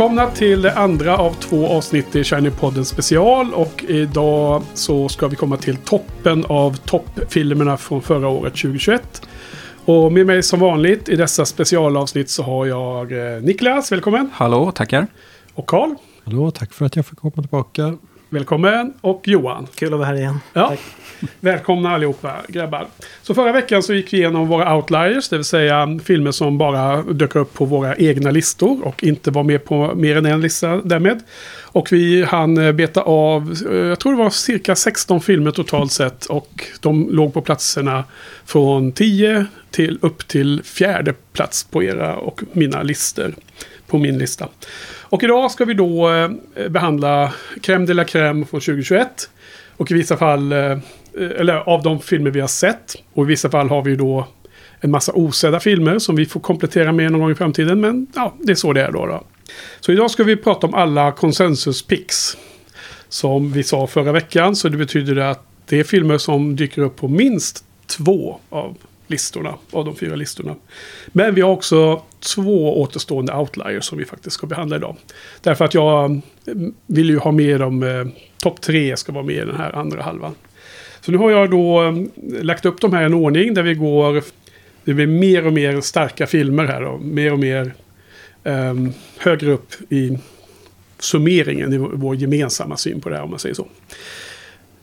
Välkomna till det andra av två avsnitt i Shiny-podden special. Och idag så ska vi komma till toppen av toppfilmerna från förra året 2021. Och med mig som vanligt i dessa specialavsnitt så har jag eh, Niklas, välkommen. Hallå, tackar. Och Karl, Hallå, tack för att jag fick komma tillbaka. Välkommen. Och Johan. Kul att vara här igen. Ja. Välkomna allihopa grabbar. Så förra veckan så gick vi igenom våra outliers, det vill säga filmer som bara dök upp på våra egna listor och inte var med på mer än en lista därmed. Och vi hann eh, beta av, eh, jag tror det var cirka 16 filmer totalt sett och de låg på platserna från 10 till upp till fjärde plats på era och mina listor. På min lista. Och idag ska vi då eh, behandla Crème de la Crème från 2021. Och i vissa fall, eh, eller av de filmer vi har sett. Och i vissa fall har vi då en massa osedda filmer som vi får komplettera med någon gång i framtiden. Men ja, det är så det är då. då. Så idag ska vi prata om alla konsensus picks. Som vi sa förra veckan. Så det betyder att det är filmer som dyker upp på minst två av listorna. Av de fyra listorna. Men vi har också två återstående outliers som vi faktiskt ska behandla idag. Därför att jag mm, vill ju ha med dem. Eh, Topp tre ska vara med i den här andra halvan. Så nu har jag då eh, lagt upp de här i en ordning där vi går. Det blir mer och mer starka filmer här då. mer och mer eh, högre upp i summeringen i vår- vår gemensamma syn på det här om man säger så.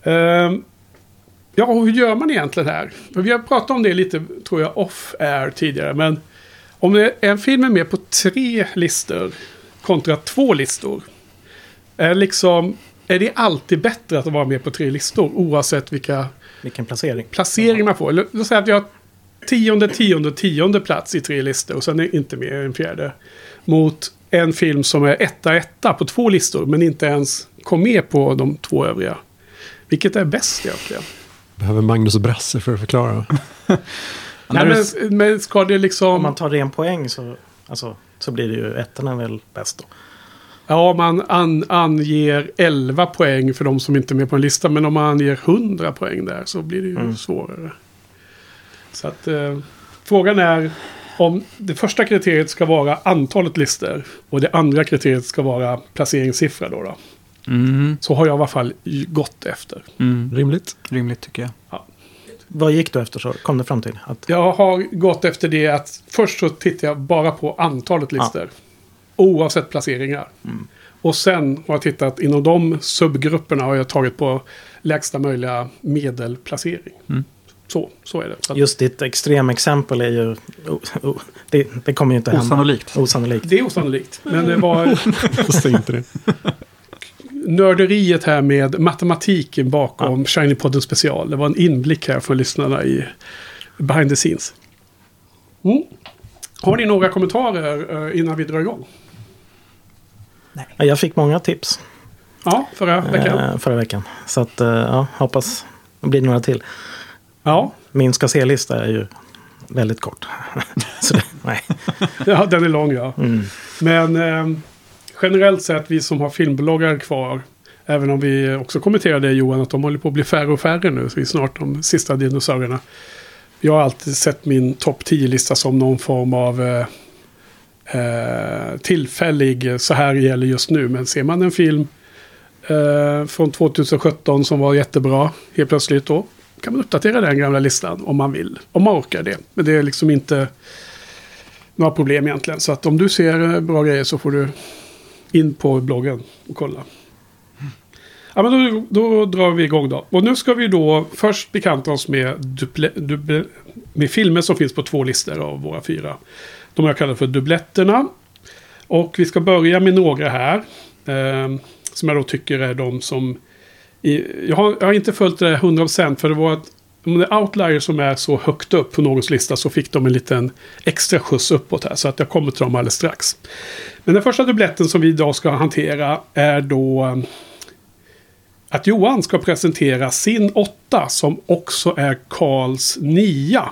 Ehm, Ja, och hur gör man egentligen här? Vi har pratat om det lite, tror jag, off-air tidigare. Men om det är en film är med på tre listor kontra två listor. Är, liksom, är det alltid bättre att vara med på tre listor oavsett vilka Vilken placering. placeringar man får? Låt säga att vi har tionde, tionde, tionde plats i tre listor och sen är inte med i en fjärde. Mot en film som är etta, etta på två listor men inte ens kom med på de två övriga. Vilket är bäst egentligen? Behöver Magnus och Brasse för att förklara. Nej, men, men ska det liksom... Om man tar ren poäng så, alltså, så blir det ju ettan är väl bäst då. Ja, man an, anger 11 poäng för de som inte är med på en lista. Men om man anger 100 poäng där så blir det ju Mm. svårare. Så att eh, frågan är om det första kriteriet ska vara antalet listor. Och det andra kriteriet ska vara placeringssiffra då. då. Mm, Så har jag i alla fall gått efter. mm, Rimligt. rimligt tycker jag. Vad gick du efter så kom du fram till? Att, Jag har gått efter det att först så tittar jag bara på antalet listor. Oavsett placeringar. Mm. Och sen har jag tittat inom de subgrupperna har jag tagit på lägsta möjliga medelplacering. Mm. Så, så är det. Så att just ditt extremexempel är ju... o- o- det, det kommer ju inte hända. Osannolikt. Osannolikt. det är osannolikt. Men det var är inte det. Nörderiet här med matematiken bakom Shiny Podden special. Det var en inblick här för lyssnarna i behind the scenes. Mm. Har ni några kommentarer eh, innan vi drar igång? Ja, Jag fick många tips Ja, förra veckan. eh, förra veckan. Så att, eh, ja, hoppas det blir några till. Ja, Min ska se-lista är ju väldigt kort. så det, nej. ja, den är lång ja. Mm. Men eh, generellt sett, vi som har filmbloggar kvar. Även om vi också kommenterade Johan att de håller på att bli färre och färre nu. Så vi är snart de sista dinosaurierna. Jag har alltid sett min topp 10-lista som någon form av eh, eh tillfällig, eh, så här gäller just nu. Men ser man en film eh, från 2017 som var jättebra helt plötsligt då kan man uppdatera den gamla listan om man vill. Om man orkar det. Men det är liksom inte några problem egentligen. Så att om du ser eh, bra grejer så får du in på bloggen och kolla. Ja, men då, då drar vi igång då. Och nu ska vi då först bekanta oss med, duple, duble, med filmer som finns på två listor av våra fyra. De jag kallar för dubbletterna. Och vi ska börja med några här. Eh, som jag då tycker är de som... I, jag, har, jag har inte följt det 100% för det var ett om det är outliers som är så högt upp på någons lista så fick de en liten extra skjuts uppåt här. Så att jag kommer till dem alldeles strax. Men den första dubbletten som vi idag ska hantera är då eh, att Johan ska presentera sin åtta som också är Karls nia.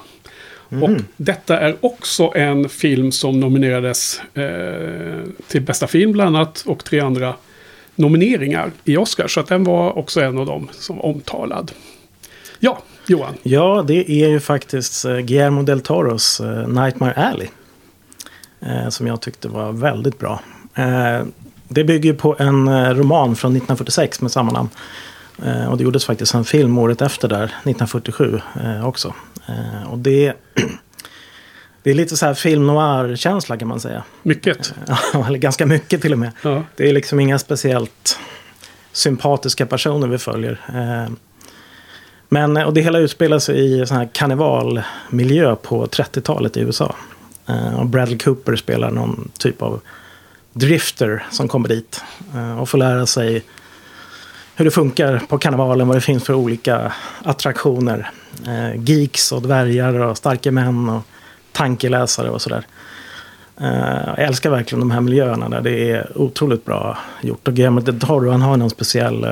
Mm. Och detta är också en film som nominerades eh, till bästa film bland annat och tre andra nomineringar i Oscar. Så att den var också en av dem som var omtalad. Ja, Johan? Ja, det är ju faktiskt eh, Guillermo del Toros uh, Nightmare Alley. Uh, som jag tyckte var väldigt bra. Det bygger på en roman från 1946 med samma namn. och det gjordes faktiskt en film året efter där, 1947 också. och det, det är lite så här film noir-känsla kan man säga. Mycket? Ja, eller ganska mycket till och med. Ja. Det är liksom inga speciellt sympatiska personer vi följer. Men, eh, och det hela utspelar sig i sån här karnevalmiljö på 30-talet i USA. Eh, och Bradley Cooper spelar någon typ av drifter som kommer dit. Eh, och får lära sig hur det funkar på karnevalen, vad det finns för olika attraktioner. Geeks och dvärgar och starka män och tankeläsare och sådär. jag älskar verkligen de här miljöerna där det är otroligt bra gjort. Och Guillermo del Toro, han har någon speciell...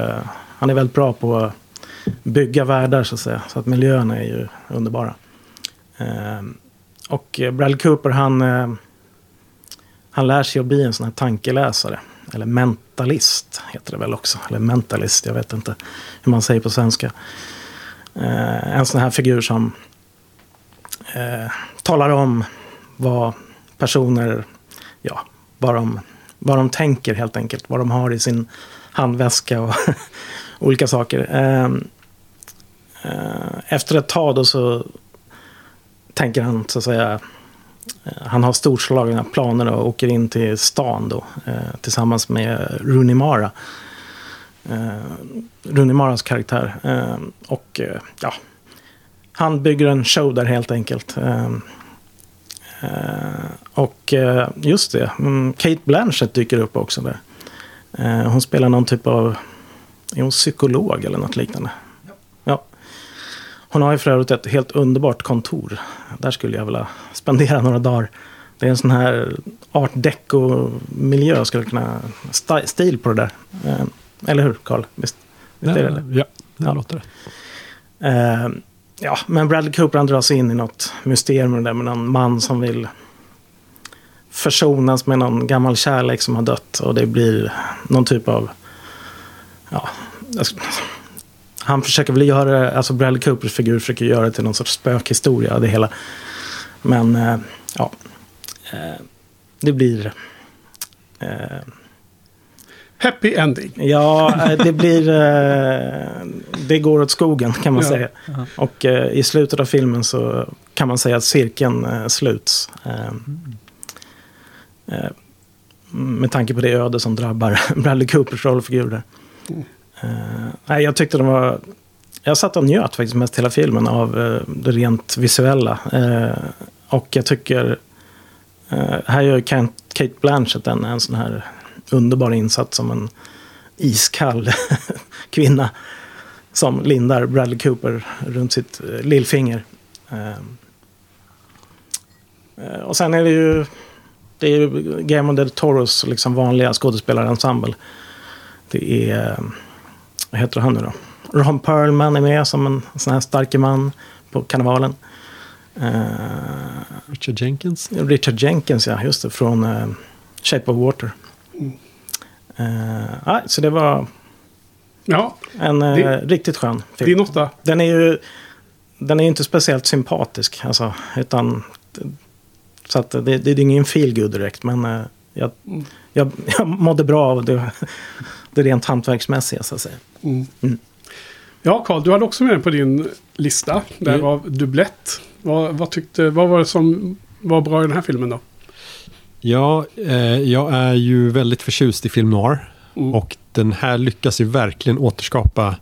han är väldigt bra på bygga världar så att säga. Så att miljöerna är ju underbara. Eh, och Bradley Cooper han, eh, han lär sig att bli en sån här tankeläsare. Eller mentalist heter det väl också. Eller mentalist, jag vet inte hur man säger på svenska. Eh, en sån här figur som eh, talar om vad personer, ja, vad de, vad de tänker helt enkelt. Vad de har i sin handväska och olika saker. Ehm, eh, efter ett tag då så tänker han så att säga eh, han har storslagna planer och åker in till stan då eh, tillsammans med Rooney Mara. Rooney Maras karaktär. Och ja, han bygger en show där helt enkelt. Ehm, och just det, mm, Kate Blanchett dyker upp också där. Hon spelar någon typ av är hon psykolog eller något liknande? Ja. ja. Hon har ju för övrigt ett helt underbart kontor. Där skulle jag vilja spendera några dagar. Det är en sån här art deco-miljö, skulle kunna... Stil på det där. Eh, eller hur, Carl? Visst, visst är det det? Ja, det ja. låter det. Eh, ja, men Bradley Cooper han dras in i något mysterium där med någon man som vill försonas med någon gammal kärlek som har dött. Och det blir någon typ av ja, han försöker väl göra, alltså Bradley Coopers figur försöker göra det till någon sorts spökhistoria det hela. Men eh, ja, eh, det blir... Eh, Happy ending. Ja, eh, det blir... Eh, det går åt skogen kan man ja. säga. Ja. Och eh, i slutet av filmen så kan man säga att cirkeln sluts. Mm. med tanke på det öde som drabbar Bradley Coopers rollfigur där. Uh, nej, jag tyckte de var... Jag satt och njöt faktiskt mest hela filmen av uh, det rent visuella. Uh, och jag tycker... här gör Kate Blanchett en, en sån här underbar insats som en iskall kvinna. Som lindar Bradley Cooper runt sitt lillfinger. och sen är det ju... Det är ju Guillermo del Toros liksom vanliga skådespelarensemble. Det är, vad heter han nu då? Ron Perlman är med som en sån här starke man på karnevalen. Uh, Richard Jenkins? Richard Jenkins, ja. Just det. Från uh, Shape of Water. Uh, så det var ja, en det, riktigt skön film. Din åtta? Den är ju den är inte speciellt sympatisk. Alltså, utan, så att det, det är ingen feel good direkt. Men jag, mm. jag, jag mådde bra av det det rent hantverksmässiga så att säga. Mm. Mm. Ja, Karl, du hade också med den på din lista. Därav mm. dubblett. Vad, vad, tyckte, vad var det som var bra i den här filmen då? Ja, eh, jag är ju väldigt förtjust i film noir. Mm. Och den här lyckas ju verkligen återskapa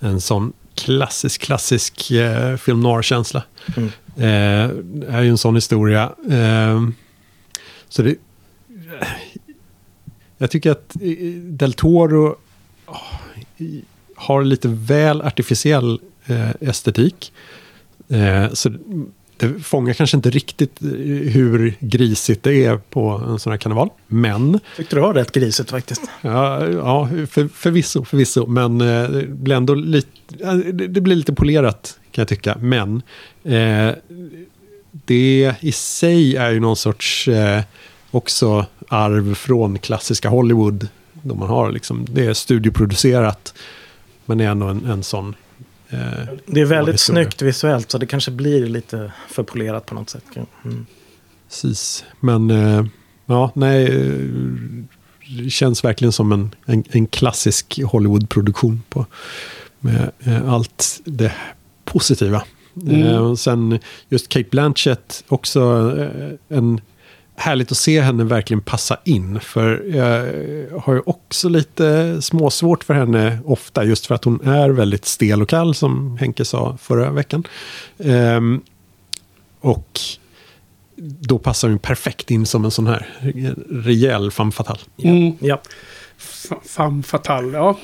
en sån klassisk, klassisk eh, film noir-känsla. Mm. Eh, det är ju en sån historia. Eh, så det... Jag tycker att Del Toro oh, har lite väl artificiell eh, estetik. Eh, så det fångar kanske inte riktigt eh, hur grisigt det är på en sån här karneval. Men... Tyckte du var rätt grisigt faktiskt. Ja, ja för, förvisso, förvisso. Men det blir ändå lite, det blir lite polerat kan jag tycka. Men eh, det i sig är ju någon sorts eh, också arv från klassiska Hollywood. Då man har liksom, det är studioproducerat. Men är ändå en, en sån Eh, det är väldigt snyggt visuellt så det kanske blir lite för polerat på något sätt. Mm. Precis, men eh, ja, nej. Det känns verkligen som en, en, en klassisk Hollywood-produktion på med eh, allt det positiva. Mm. Eh, sen just Kate Blanchett, också eh, en härligt att se henne verkligen passa in. För jag har ju också lite småsvårt för henne ofta. Just för att hon är väldigt stel och kall som Henke sa förra veckan. Um, och då passar hon perfekt in som en sån här rejäl femme fatale. Mm, ja. Femme fatale, ja.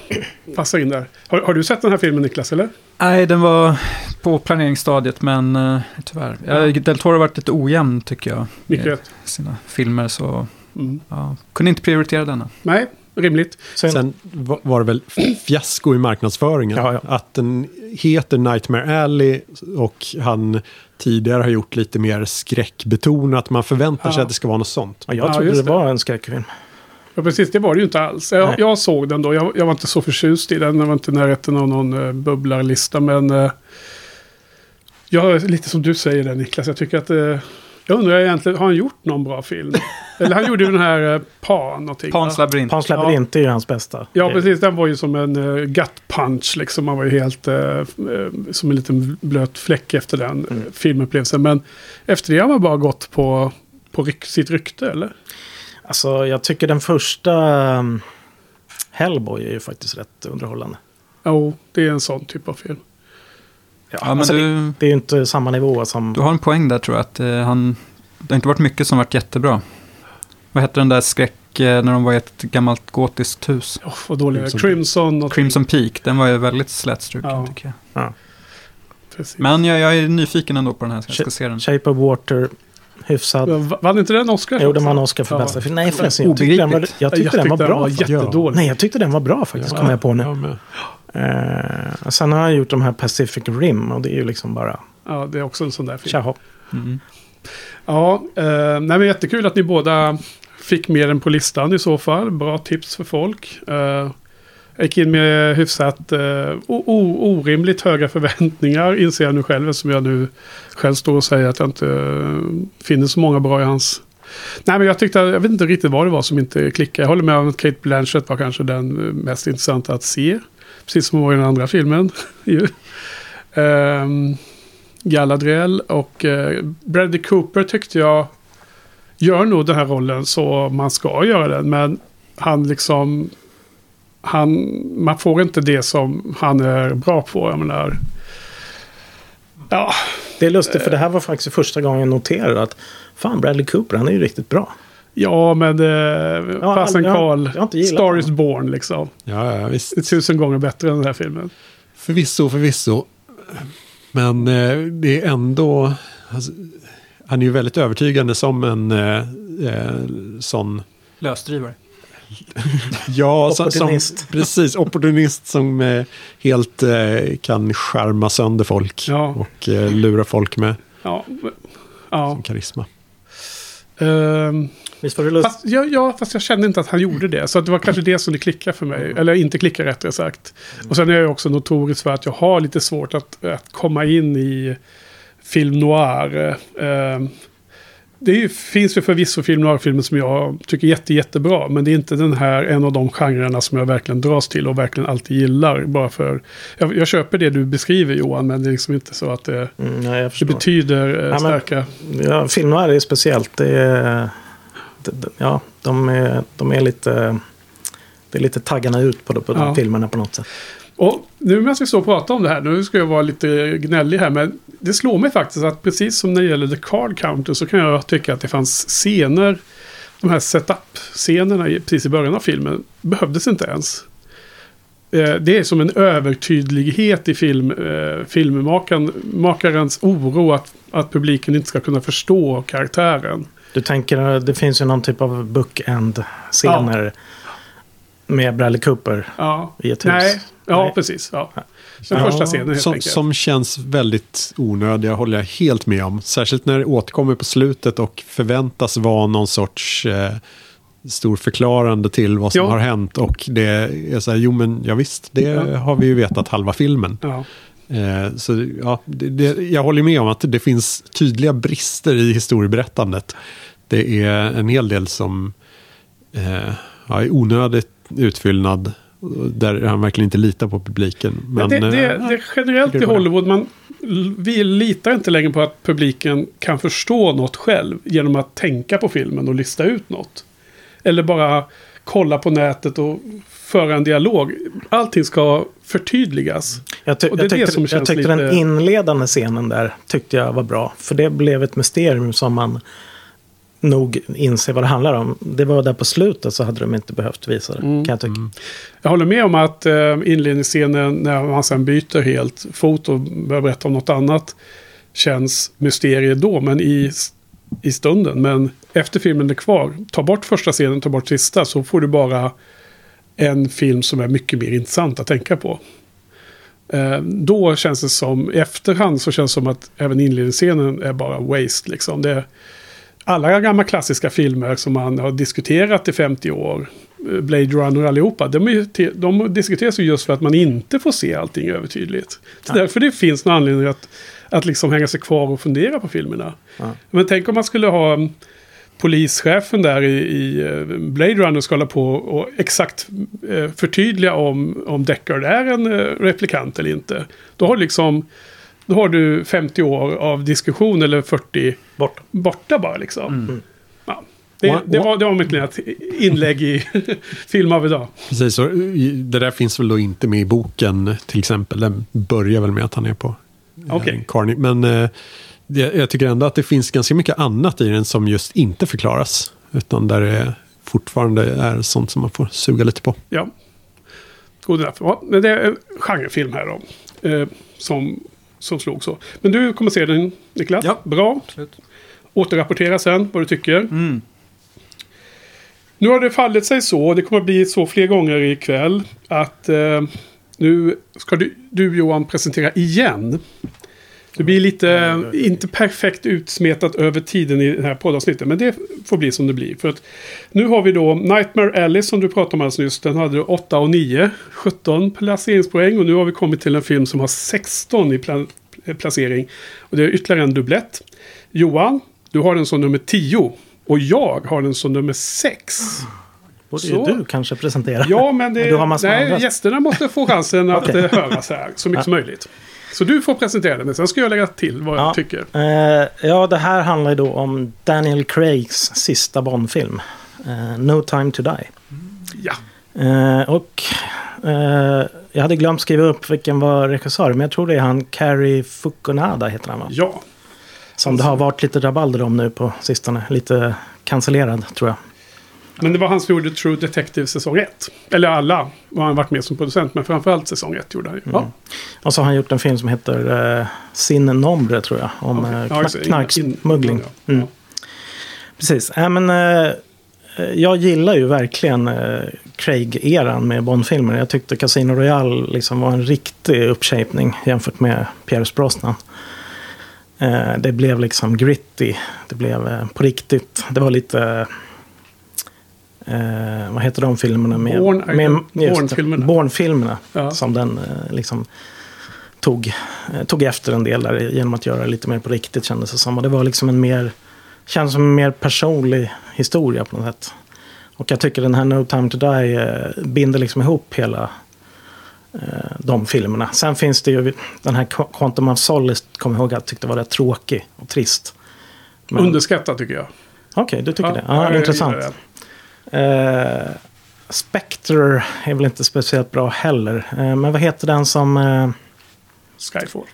Passar in där. Har, har, du sett den här filmen Niklas, eller? Nej, den var på planeringsstadiet, men uh, tyvärr. Ja. Del Toro har varit lite ojämn, tycker jag. Mycket rätt. sina filmer, så mm. ja, kunde inte prioritera denna. Nej, rimligt. Sen, Sen var det väl fiasko i marknadsföringen. Ja, ja. Att den heter Nightmare Alley och han tidigare har gjort lite mer skräckbetonat. Man förväntar sig att det ska vara något sånt. Ja, jag trodde det var en skräckfilm. Ja, precis. Det var det ju inte alls. Jag, jag såg den då. Jag, jag, var inte så förtjust i den. Jag var inte i närheten av någon uh, bubblarlista. Men uh, jag, lite som du säger där Niklas. Jag tycker att... Uh, jag undrar egentligen, har han gjort någon bra film? Eller han gjorde ju den här uh, Pan. Någonting, Pans labyrint. Pans labyrint ja. är ju hans bästa. Ja, precis. Den var ju som en uh, gut punch. Liksom. Man var ju helt uh, som en liten blöt fläck efter den mm. filmupplevelsen. Men efter det har man bara gått på, på ryk, sitt rykte, eller? Alltså jag tycker den första um, Hellboy är ju faktiskt rätt underhållande. Jo, oh, det är en sån typ av film. Ja, ja alltså du, det, det, är ju inte samma nivå som... Du har en poäng där tror jag. Att eh, han, det har inte varit mycket som varit jättebra. Vad hette den där skräck eh, när de var i ett gammalt gotiskt hus? Oh, vad dålig Crimson, Crimson, och Crimson Peak. Den var ju väldigt slätstruken ja. tycker jag. Ja. Men jag, jag, är nyfiken ändå på den här. Jag ska se den. Shape of Water hyfsad. Vann inte den Oscar? Jo, den vann Oscar för ja. bästa film. Nej förresten, jag tyckte den var, jag tyckte jag den var bra. Den var jättedålig. Nej, jag tyckte den var bra faktiskt, ja, kom jag på nu. Uh, sen har han gjort de här Pacific Rim och det är ju liksom bara... Ja, det är också en sån där film. Tjaha. Mm. Ja, uh, nej men jättekul att ni båda fick med den på listan i så fall. Bra tips för folk. Uh, jag gick in med hyfsat uh, orimligt höga förväntningar, inser jag nu själv, som jag nu själv står och säger att jag inte uh, finner så många bra i hans... Nej, men jag tyckte, jag vet inte riktigt vad det var som inte klickade. Jag håller med om att Kate Blanchett var kanske den eh, mest intressanta att se. Precis som var i den andra filmen. um, Galadriel och uh, Bradley Cooper tyckte jag gör nog den här rollen så man ska göra den. Men han liksom han, man får inte det som han är bra på. Jag menar, ja. Det är lustigt för det här var faktiskt första gången jag noterade att fan Bradley Cooper han är ju riktigt bra. Ja, men eh, ja, fasen Karl, Star is born liksom. Ja, ja, visst. Tusen gånger bättre än den här filmen. Förvisso, förvisso. Men eh, det är ändå... Alltså, han är ju väldigt övertygande som en eh, eh sån... Lösdrivare. ja, opportunist. Som, precis. Opportunist som eh, helt eh, kan skärma sönder folk. Ja. Och eh, lura folk med ja. Ja. karisma. Um, Visst var det lust? Fast, ja, ja, fast jag kände inte att han gjorde det. Så det var kanske det som det klickade för mig. Eller inte klickade rättare sagt. Och sen är jag också notorisk för att jag har lite svårt att, att komma in i film noir. Uh, det finns ju förvisso film noir-filmer som jag tycker är jätte, jättebra. Men det är inte den här en av de genrerna som jag verkligen dras till och verkligen alltid gillar. Bara för, jag, jag köper det du beskriver Johan, men det är liksom inte så att det, mm, nej, det betyder eh, starka... Men, ja, film noir är speciellt. Det är, det, ja, de är, de är lite Det är lite taggarna ut på, på de Ja. filmerna på något sätt. Och nu när jag ska stå och prata om det här, nu ska jag vara lite gnällig här, men det slår mig faktiskt att precis som när det gäller The Card Counter så kan jag tycka att det fanns scener, de här setup-scenerna precis i början av filmen, behövdes inte ens. Eh, Det är som en övertydlighet i film, eh, filmmakarens oro att, att publiken inte ska kunna förstå karaktären. Du tänker, det finns ju någon typ av bookend-scener med Bradley Cooper Ja. i ett hus. Nej, ja Nej. precis. Ja. Den Ja, första scenen helt Som, enkelt. som känns väldigt onödiga, håller jag helt med om. Särskilt när det återkommer på slutet och förväntas vara någon sorts eh, stor förklarande till vad som Ja. har hänt. Och det är så här, jo men ja, visst, det Ja. har vi ju vetat halva filmen. Ja. Eh, så ja, det, det, jag håller med om att det finns tydliga brister i historieberättandet. Det är en hel del som eh, ja, är onödigt utfyllnad. Där han verkligen inte litar på publiken. Men, det, det, eh, det är generellt i det det. Hollywood, man, vi litar inte längre på att publiken kan förstå något själv genom att tänka på filmen och lista ut något. Eller bara kolla på nätet och föra en dialog. Allting ska förtydligas. Jag, ty- Och det är jag det tyckte, som jag tyckte den lite- inledande scenen där tyckte jag var bra. För det blev ett mysterium som man nog inser vad det handlar om. Det var där på slutet så hade de inte behövt visa det. Mm. Kan jag tycka. Jag håller med om att eh, inledningsscenen när man sen byter helt fot och börjar berätta om något annat känns mysterie då, men i, i stunden. Men efter filmen är kvar, ta bort första scenen, ta bort sista, så får du bara en film som är mycket mer intressant att tänka på. Eh, då känns det som, i efterhand så känns det som att även inledningsscenen är bara waste. Liksom. Det, alla gamla klassiska filmer som man har diskuterat i 50 år, eh, Blade Runner allihopa, de, är de diskuteras ju just för att man inte får se allting övertydligt. Så Ja. därför det finns någon anledning att, att liksom hänga sig kvar och fundera på filmerna. Ja. Men tänk om man skulle ha mm, polischefen där i, i eh, Blade Runner ska hålla på och exakt eh, förtydliga om, om Deckard är en replikant eller inte. Då har, liksom, då har du 50 år av diskussion eller 40 Bort. borta bara liksom. Ja. Det, One- det, var, det var mitt lilla inlägg i Film av idag. Precis, och det där finns väl då inte med i boken till exempel. Den börjar väl med att han är på eh, Okej. Carney. Men eh, det, jag tycker ändå att det finns ganska mycket annat i den som just inte förklaras. Utan där det fortfarande är sånt som man får suga lite på. Ja. God enough. Ja, men det är en genrefilm här då. Eh, som, som slog så. Men du kommer se den Niklas. Ja. Bra. Absolut. Återrapportera sen vad du tycker. Mm. Nu har det fallit sig så, och det kommer att bli så fler gånger ikväll, att eh, nu ska du, du Johan presentera igen. Det blir lite, inte perfekt utsmetat över tiden i det här poddavsnittet, men det får bli som det blir. För att nu har vi då Nightmare Alice som du pratade om alldeles nyss, den hade 8 och 9, 17 placeringspoäng och nu har vi kommit till en film som har 16 i pla placering. Och det är ytterligare en dubblett. Johan, du har den som nummer 10 och jag har den som nummer 6. Borde ju du kanske presentera. Ja, men det, med nej, gästerna måste få chansen att eh, höras här så mycket som möjligt. Så du får presentera den, men sen ska jag lägga till vad Ja. jag tycker. Eh, ja, det här handlar ju då om Daniel Craigs sista Bond-film. Eh, no time to die. Ja, Eh, och eh, jag hade glömt skriva upp vilken var regissör. Men jag tror det är han Cary Fukunaga heter han va? ja. Som det har varit lite rabalder om nu på sistone. Lite cancellerad tror jag. Men det var han som gjorde True Detective säsong 1. Eller alla har han varit med som producent, men framförallt säsong 1 gjorde han ju. Ja, Och så har han gjort en film som heter uh, Sin Nombre tror jag. Om okej. eh, Ja, kna- det. knarksmuggling. In- ja. Mm. Precis. Äh, men, eh, jag gillar ju verkligen eh, Craig-eran med Bond-filmer. Jag tyckte Casino Royale liksom var en riktig uppshapning jämfört med Pierce Brosnan. Eh, det blev liksom gritty. Det blev eh, på riktigt. Det var lite... Eh, vad heter de filmerna? Med, Bourne- med, just det, Bourne-filmerna. Bourne-filmerna. Ja. Som den eh, liksom tog, eh, tog efter en del där genom att göra det lite mer på riktigt kändes det som. Och det var liksom en mer, kändes som en mer personlig historia på något sätt. Och jag tycker den här No Time To Die eh, binder liksom ihop hela eh, de filmerna. Sen finns det ju den här Qu- Quantum of Solace, kommer jag ihåg att jag tyckte var rätt tråkig och trist. Men- Underskattat tycker jag. Okej, du tycker det? Ja, Ja, jag intressant. Eh, Spectre är väl inte speciellt bra heller. Eh, men vad heter den som... Eh, Skyfall.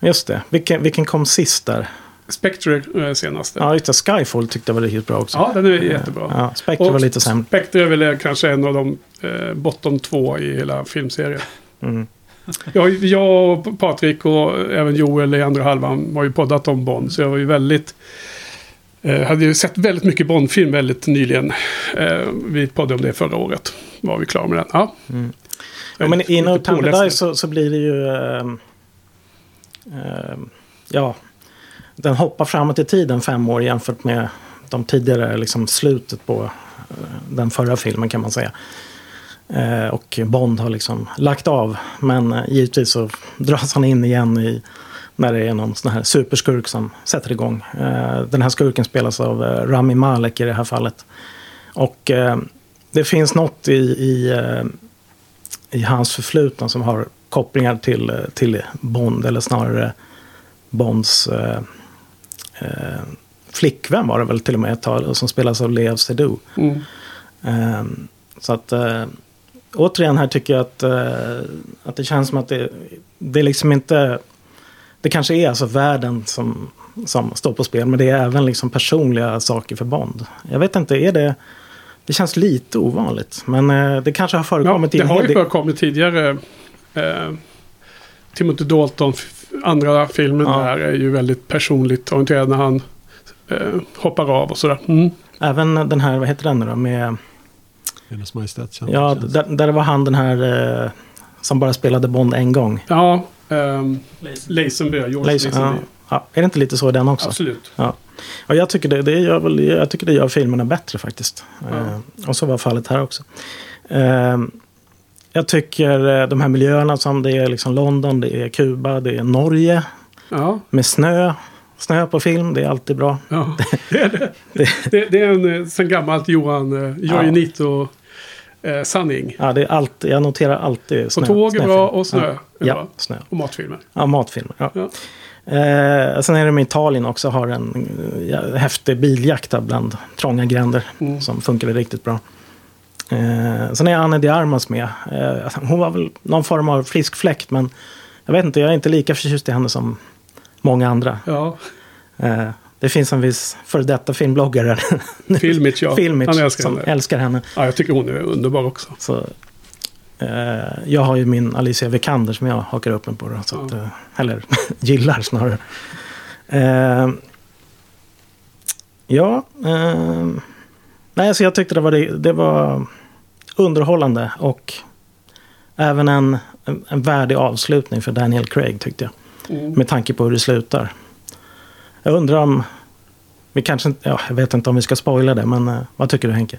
Just det. Vilken, vilken kom sist där? Spectre eh, senaste. Ja, just det. Skyfall tyckte jag var riktigt bra också. Ja, den är jättebra. Ja, Spectre Och var lite sämre. Spectre är väl eh, kanske en av de eh, bottom två i hela filmserien. Mm. Jag, jag och Patrik och även Joel i andra halvan har ju poddat om Bond. Så jag var ju väldigt... Eh, hade ju sett väldigt mycket Bond-film väldigt nyligen. Eh, vi poddade om det förra året. Var vi klara med den. Ja. Mm. Jag Ja, men i No Time så, så blir det ju... ehm, ehm, ja, den hoppar framåt i tiden fem år jämfört med de tidigare, liksom slutet på eh, den förra filmen kan man säga. Och Bond har liksom lagt av. Men givetvis så dras han in igen i när det är någon sån här superskurk som sätter igång. Eh, den här skurken spelas av eh, Rami Malek i det här fallet. Och eh, det finns något i, i, i hans förflutna som har kopplingar till, till Bond, eller snarare Bonds eh, eh, flickvän var det väl till och med ett tag, som spelas av Lea Seydoux. Mm. Eh, så att återigen här tycker jag att, att det känns som att det, det är liksom inte... Det kanske är alltså världen som, som står på spel, men det är även liksom personliga saker för Bond. Jag vet inte, är det... Det känns lite ovanligt, men eh, det kanske har Ja, förekommit i det har ju förekommit tidigare. Eh, Timothy Dalton, andra filmen Ja. där är ju väldigt personligt orienterad när han eh, hoppar av och sådär. Mm. Även den här, vad heter den nu då, med... Hennes Majestät. Ja, där, där var han den här eh, som bara spelade Bond en gång. Ja, ehm, Lazenby, George Laser, Lazenby. ja, ja, är det inte lite så i den också? Absolut. Ja. Och jag tycker det, det gör väl, jag tycker det gör filmerna bättre faktiskt. Ja. Eh, och så var fallet här också. Eh, jag tycker eh, de här miljöerna som det är liksom London, det är Kuba, det är Norge Ja, med snö. Snö på film, det är alltid bra. ja. Det, är det. Det, det är en eh, sen gammalt Johan eh, Joinito eh, sanning. Ja, det är alltid, jag noterar alltid snö. Och tåg är bra och snö Ja, är bra. snö. Och matfilmer. Ja, matfilmer. Ja. Ja. Eh, sen är det med Italien också, har en ja, häftig biljakt bland trånga gränder Mm. som funkade riktigt bra. Eh, sen är Anne de Armas med. Eh, hon var väl någon form av frisk fläkt, men jag vet inte, jag är inte lika förtjust i henne som många andra. Ja, Eh, det finns en viss före detta filmbloggare, Filmich ja. Filmich, Han älskar som henne. älskar henne. Ja, jag tycker hon är underbar också. Så, eh, jag har ju min Alicia Vikander som jag hakar upp mig på. Då, så Ja. att, eh, eller gillar snarare. Eh, ja, eh, nej, så jag tyckte det var, det, det var underhållande och även en, en, en värdig avslutning för Daniel Craig tyckte jag. Mm. Med tanke på hur det slutar. Jag undrar om vi kanske inte, ja, jag vet inte om vi ska spoila det, men eh, vad tycker du Henke?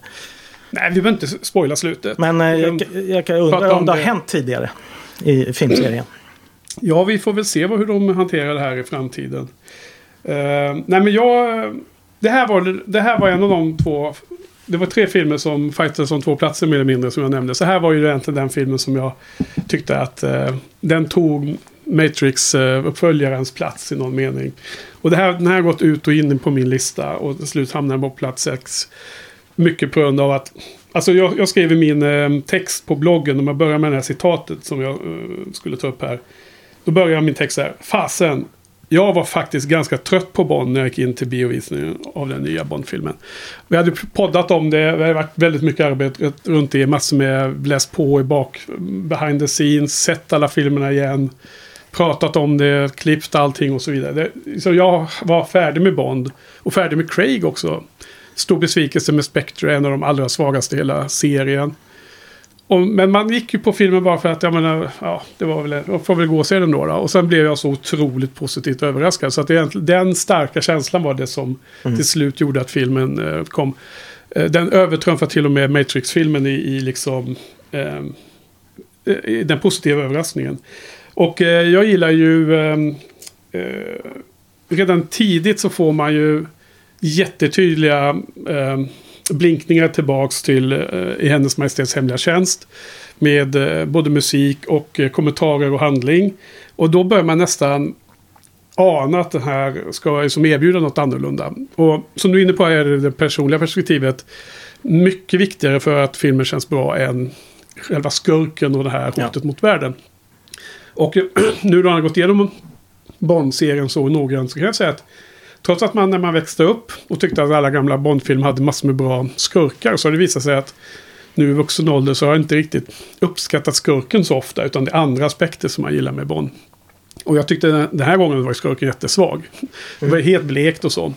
Nej, vi behöver inte spoila slutet. Men eh, jag, kan- jag kan undra om om det har hänt tidigare i filmserien. Ja, vi får väl se hur de hanterar det här i framtiden. Eh, nej, men jag... Det här, var, det här var en av de två... Det var tre filmer som fightades om två platser mer eller mindre som jag nämnde. Så här var ju egentligen den filmen som jag tyckte att eh, den tog Matrix-uppföljarens plats i någon mening. Och det här, den här har gått ut och in på min lista och till slut hamnar den på plats sex. Mycket på grund av att... Alltså jag, jag skrev i min eh, text på bloggen, om jag börjar med det här citatet som jag eh, skulle ta upp här. Då börjar min text så här. Fasen, jag var faktiskt ganska trött på Bond när jag gick in till biovisningen av den nya Bond-filmen. Vi hade poddat om det, det hade varit väldigt mycket arbete runt det, massor med läst på i bak, eh, behind the scenes, sett alla filmerna igen, pratat om det, klippt allting och så vidare. Det, så jag var färdig med Bond och färdig med Craig också. Stor besvikelse med Spectre, en av de allra svagaste i hela serien. Och, men man gick ju på filmen bara för att, jag menar, ja, det var väl, jag får väl gå och se den då, då. Och sen blev jag så otroligt positivt överraskad. Så att egentligen- den starka känslan var det som till slut gjorde att filmen eh, kom. Eh, den övertrumfade till och med Matrix-filmen i, i liksom... Eh, den positiva överraskningen. Och eh, jag gillar ju... Eh, eh, redan tidigt så får man ju jättetydliga eh, blinkningar tillbaks till eh, i Hennes Majestäts Hemliga Tjänst. Med både musik och kommentarer och handling. Och då börjar man nästan ana att den här ska som erbjuda något annorlunda. Och som du är inne på är det, det personliga perspektivet mycket viktigare för att filmen känns bra än själva skurken och det här hotet ja. mot världen. Och nu då han har gått igenom Bond-serien så noggrant så kan jag säga att trots att man när man växte upp och tyckte att alla gamla Bond-filmer hade massor med bra skurkar så har det visat sig att nu i vuxen ålder så har jag inte riktigt uppskattat skurken så ofta utan det är andra aspekter som man gillar med Bond. Och jag tyckte den här gången var skurken jättesvag. Det var helt blekt och så.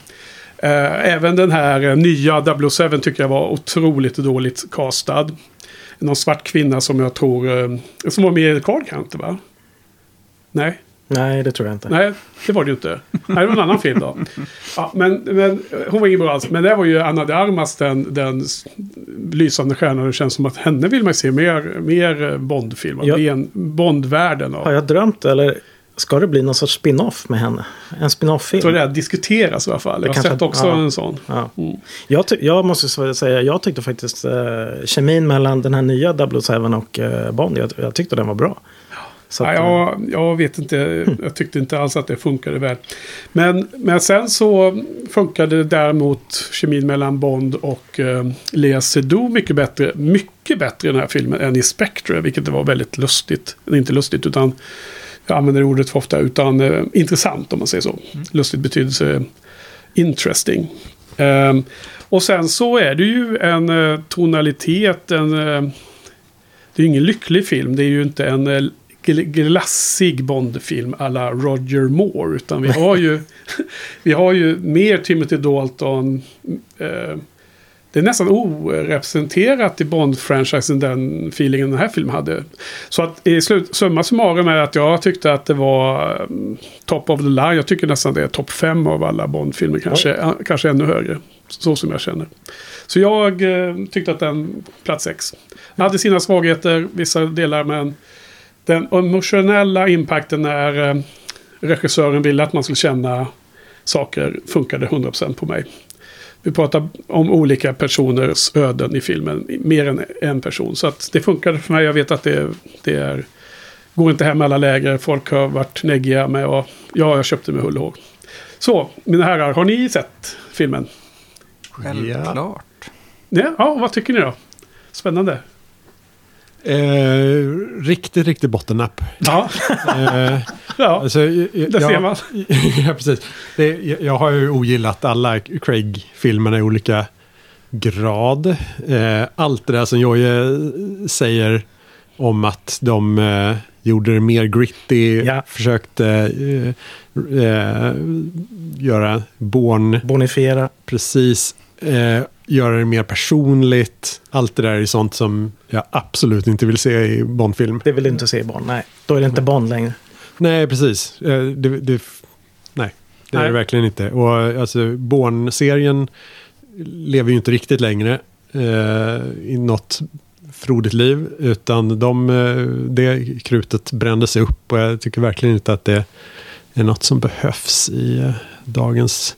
Eh, även den här eh, nya 007 tycker jag var otroligt dåligt castad. Någon svart kvinna som jag tror, eh, som var med i Card Counter va? Nej? Nej, det tror jag inte. Nej, det var det ju inte. Nej, det var en annan film då. Ja, men, men hon var ingen bra alls. Men det var ju Anna de Armas den, den lysande stjärnan. Det känns som att henne vill man se mer, mer Bond-filmer. Ja. Bond-världen. Har jag drömt eller ska det bli någon sorts spin-off med henne? En spin-off-film? Jag tror det diskuteras i alla fall. Jag har sett också ja, en sån. Ja. Mm. Jag, jag, måste säga, jag tyckte faktiskt uh, kemin mellan den här nya 007 och uh, Bond, jag, jag tyckte den var bra. Så att, ja, jag, jag, vet inte, jag tyckte inte alls att det funkade väl. Men, men sen så funkade däremot kemin mellan Bond och eh, Lea Seydoux mycket bättre. Mycket bättre i den här filmen än i Spectre, vilket var väldigt lustigt. Inte lustigt, utan jag använder ordet för ofta, utan eh, intressant om man säger så. Mm. Lustigt betydelse interesting. Um, och sen så är det ju en uh, tonalitet, en... Uh, det är ju ingen lycklig film. Det är ju inte en uh, glassig Bondfilm alla Roger Moore. Utan vi har ju, vi har ju mer Timothy Dalton. Eh, det är nästan orepresenterat i Bond-franchisen den feelingen den här filmen hade. Så att i slut, summa summarum är att jag tyckte att det var um, top of the line. Jag tycker nästan det är topp fem av alla Bond-filmer. Kanske, ja. kanske ännu högre. Så som jag känner. Så jag eh, tyckte att den, plats sex. hade sina svagheter, vissa delar, men den emotionella impacten när eh, regissören ville att man skulle känna saker funkade 100% på mig. Vi pratar om olika personers öden i filmen, mer än en person. Så att det funkade för mig. Jag vet att det, det är, går inte hem alla läger. Folk har varit neggiga med och ja, jag köpte med hull och hår. Så, mina herrar, har ni sett filmen? Självklart. Ja, ja vad tycker ni då? Spännande. Eh, riktigt, riktigt bottennapp. Ja, eh, ja alltså, jag, det ser man. ja, precis. Det, jag, har ju ogillat alla Craig-filmerna i olika grad. Eh, allt det där som Jojje säger om att de eh, gjorde det mer gritty, ja. försökte eh, eh, göra Born... Bonifiera. Precis göra det mer personligt. Allt det där är sånt som jag absolut inte vill se i Bond-film. Det vill du inte se i Bond, nej. Då är det inte Bond längre. Nej, precis. Det, det, nej, det nej. är det verkligen inte. Och alltså, Bourne-serien lever ju inte riktigt längre eh, i något frodigt liv. Utan de, eh, det krutet brändes upp och jag tycker verkligen inte att det är något som behövs i eh, dagens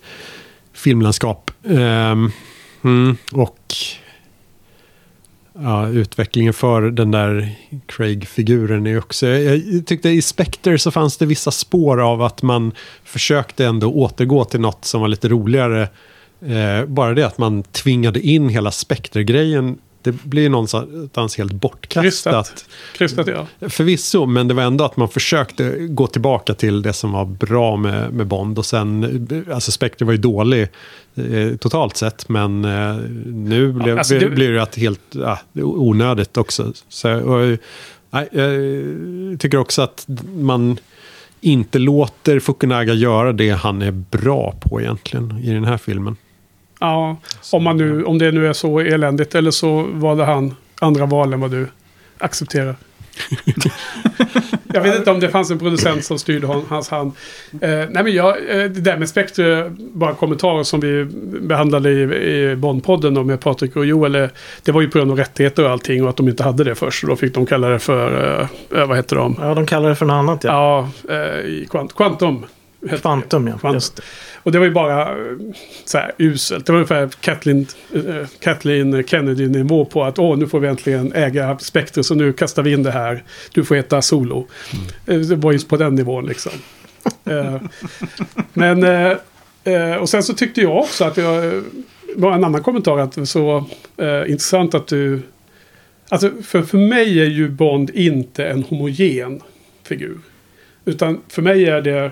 filmlandskap. Um, Mm, och ja, utvecklingen för den där Craig-figuren är också... Jag tyckte i Spectre så fanns det vissa spår av att man försökte ändå återgå till något som var lite roligare. Eh, bara det att man tvingade in hela Spectre-grejen det blir någonstans helt bortkastat. Krystat. Krystat, ja. Förvisso, men det var ändå att man försökte gå tillbaka till det som var bra med, med Bond. Och sen, alltså Spectre var ju dålig eh, totalt sett, men eh, nu blev, ja, alltså, blir det att helt ja, onödigt också. Så, och, nej, jag tycker också att man inte låter Fukunaga göra det han är bra på egentligen i den här filmen. Ja, om, man nu, om det nu är så eländigt. Eller så var det han andra valen vad du accepterar. jag vet inte om det fanns en producent som styrde hans hand. Eh, nej men jag, eh, det där med Spectre, bara kommentarer som vi behandlade i, i Bondpodden med Patrik och Joel. Eh, det var ju på grund av rättigheter och allting och att de inte hade det först. Och då fick de kalla det för, eh, eh vad heter de? Ja, de kallade det för något annat ja. Ja, eh, Quantum. Quantum, ja. Quantum. Och det var ju bara eh, så här uselt. Det var ungefär Kathleen, äh, Kathleen Kennedy-nivå på att åh, nu får vi äntligen äga Spectre så nu kastar vi in det här. Du får heta Solo. Mm. Det var ju på den nivån liksom. Eh, men, eh, eh, och sen så tyckte jag också att jag, eh, var en annan kommentar att så eh, intressant att du, alltså för, för mig är ju Bond inte en homogen figur. Utan för mig är det eh,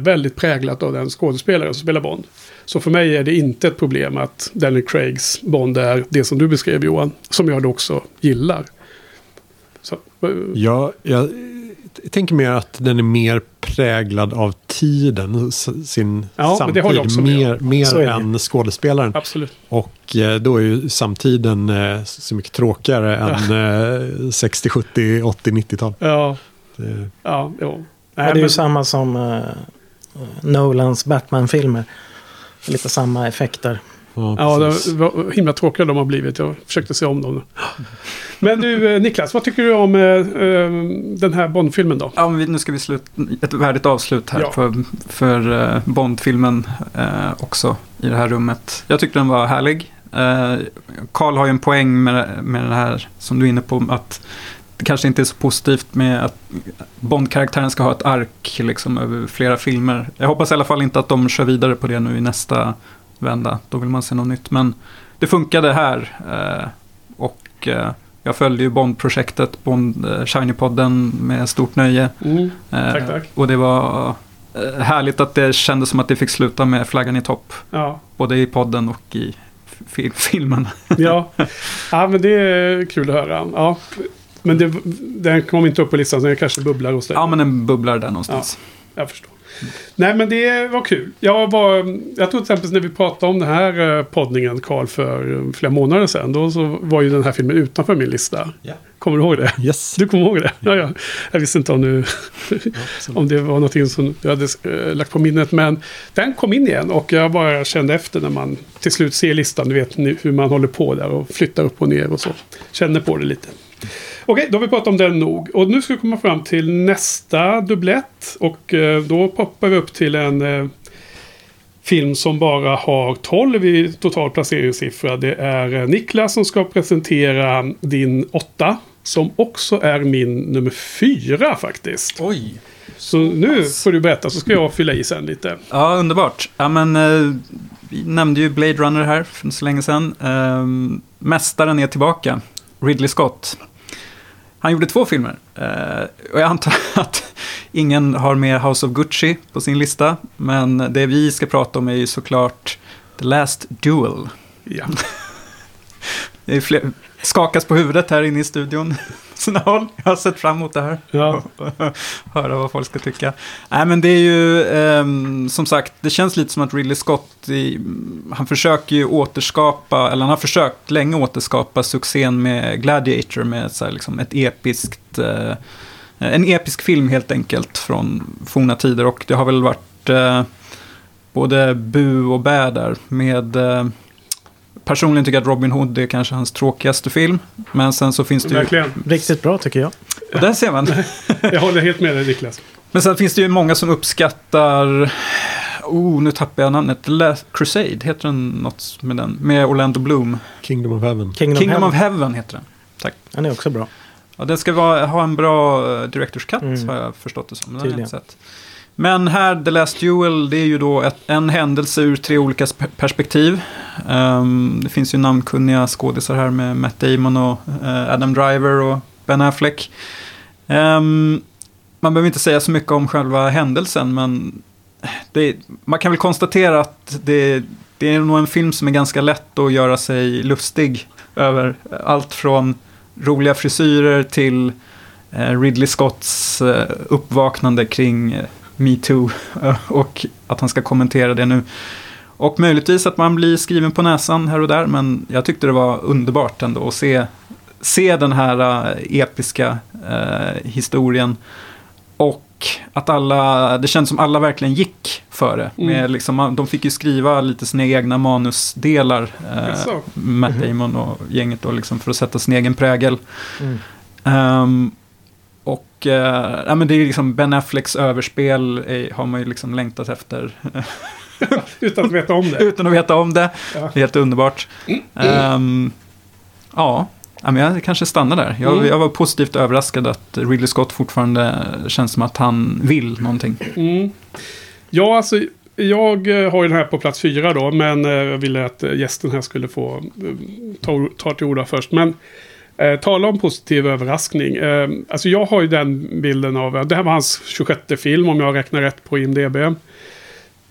väldigt präglat av den skådespelare som spelar Bond. Så för mig är det inte ett problem att Daniel Craigs Bond är det som du beskrev Johan. Som jag då också gillar. Så, eh, Ja, jag tänker mer att den är mer präglad av tiden, sin Ja, samtid, mer, mer än skådespelaren. absolut. Och eh, då är ju samtiden eh, så mycket tråkigare än eh, 60, 70, 80, 90-tal. Ja, Det- ja. Ja, Nej, det är ju men- samma som eh, Nolans Batman-filmer. Lite samma effekter. Ja, Ja, det var himla tråkiga de har blivit. Jag försökte se om dem. Men du, eh, Niklas, vad tycker du om eh, eh, den här Bond-filmen då? Ja, men vi, nu ska vi sluta, ett värdigt avslut här Ja. för, för eh, Bond-filmen eh, också i det här rummet. Jag tyckte den var härlig. Carl har ju en poäng med, med det här som du är inne på, att kanske inte är så positivt med att Bond-karaktären ska ha ett ark liksom, över flera filmer. Jag hoppas i alla fall inte att de kör vidare på det nu i nästa vända. Då vill man se något nytt. Men det funkade här. Eh, och eh, jag följde ju Bond-projektet, Bond eh, Shiny-podden med stort nöje. Mm. Tack, tack. Och det var härligt att det kändes som att det fick sluta med flaggan i topp. Ja. Både i podden och i fi- filmen. Ja. ja, men det är kul att höra. Ja. Men det, den kom inte upp på listan, så den kanske bubblar hos dig. Ja, men den bubblar där någonstans. Jag förstår. Nej, men det var kul. Jag, var, jag tror till exempel när vi pratade om den här eh, poddningen, Karl, för eh, flera månader sedan. Då så var ju den här filmen utanför min lista. Ja. Kommer du ihåg det? Yes. Du kommer ihåg det? Ja, ja. Jag visste inte om, du, om det var någonting som du hade eh, lagt på minnet. Men den kom in igen och jag bara kände efter när man till slut ser listan. Du vet hur man håller på där och flyttar upp och ner och så. Känner på det lite. Okej, då har vi pratat om den nog. Och nu ska vi komma fram till nästa dubblett. Och eh, då poppar vi upp till en eh, film som bara har 12 i total placeringssiffra. Det är eh, Niklas som ska presentera din åtta. Som också är min nummer fyra faktiskt. Oj! Så nu får du berätta så ska jag fylla i sen lite. Ja, underbart. Ja, men, eh, vi nämnde ju Blade Runner här för så länge sedan. Eh, mästaren är tillbaka. Ridley Scott. Han gjorde två filmer. Eh, och jag antar att ingen har med House of Gucci på sin lista. Men det vi ska prata om är ju såklart The Last Duel. Ja. Det är fler, skakas på huvudet här inne i studion. Sina håll. Jag har sett fram emot det här. Ja. Höra vad folk ska tycka. Nej, men det är ju ehm, som sagt, det känns lite som att Ridley Scott, i, han försöker ju återskapa, eller han har försökt länge återskapa succén med Gladiator med så här, liksom ett episkt, eh, en episk film helt enkelt från forna tider. Och det har väl varit eh, både bu och bä där med eh, Personligen tycker jag att Robin Hood är kanske hans tråkigaste film. Men sen så finns det ju... Verkligen. Riktigt bra tycker jag. Och där ser man. Jag håller helt med dig Niklas. Men sen finns det ju många som uppskattar... Oh, nu tappar jag namnet. The Last Crusade, heter den något med den? Med Orlando Bloom. Kingdom of Heaven. Kingdom, Kingdom Heaven. of Heaven heter den. Den är också bra. Ja, den ska vara, ha en bra uh, Directors Cut, Mm. har jag förstått det som. Den har jag Tydligen. inte sett. Men här, The Last Duel, det är ju då ett, en händelse ur tre olika perspektiv. Um, det finns ju namnkunniga skådisar här med Matt Damon och uh, Adam Driver och Ben Affleck. Um, man behöver inte säga så mycket om själva händelsen, men det, man kan väl konstatera att det, det är nog en film som är ganska lätt att göra sig lustig över. Allt från roliga frisyrer till eh, Ridley Scotts eh, uppvaknande kring metoo eh, och att han ska kommentera det nu. Och möjligtvis att man blir skriven på näsan här och där, men jag tyckte det var underbart ändå att se, se den här eh, episka eh, historien. Och att alla, det känns som alla verkligen gick för det. Mm. Med liksom, de fick ju skriva lite sina egna manusdelar, eh? Matt Mhm. Damon och gänget då, liksom, för att sätta sin egen prägel. Mm. Ehm, och eh, ja, men det är liksom Ben Afflecks överspel är, har man ju liksom längtat efter. Utan att veta om det. utan att veta om det. Ja. Helt underbart. Ehm, ja, Ja, men jag kanske stannar där. Jag, Mm. jag var positivt överraskad att Ridley Scott fortfarande känns som att han vill någonting. Mm. Ja, alltså jag eh, har ju den här på plats fyra då, men eh, jag ville att eh, gästen här skulle få eh, ta, ta till orda först. Men eh, tala om positiv överraskning. Eh, alltså jag har ju den bilden av, det här var hans 26 film om jag räknar rätt på IMDB.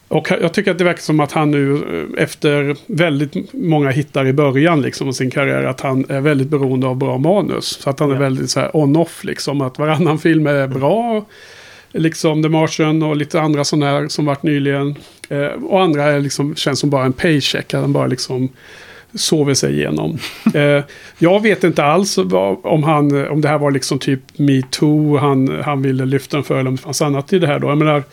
Och jag tycker att det verkar som att han nu eh, efter väldigt många hittar i början liksom av sin karriär att han är väldigt beroende av bra manus. Så att han är Ja. väldigt så här on-off liksom. Att varannan film är bra. Liksom The Martian och lite andra sådana här som varit nyligen. Eh, och andra är liksom, känns som bara en paycheck. Att han bara liksom sover sig igenom. eh, jag vet inte alls vad, om, han, om det här var liksom typ metoo han, han ville lyfta den för. Eller om det fanns annat i det här då. Jag menar,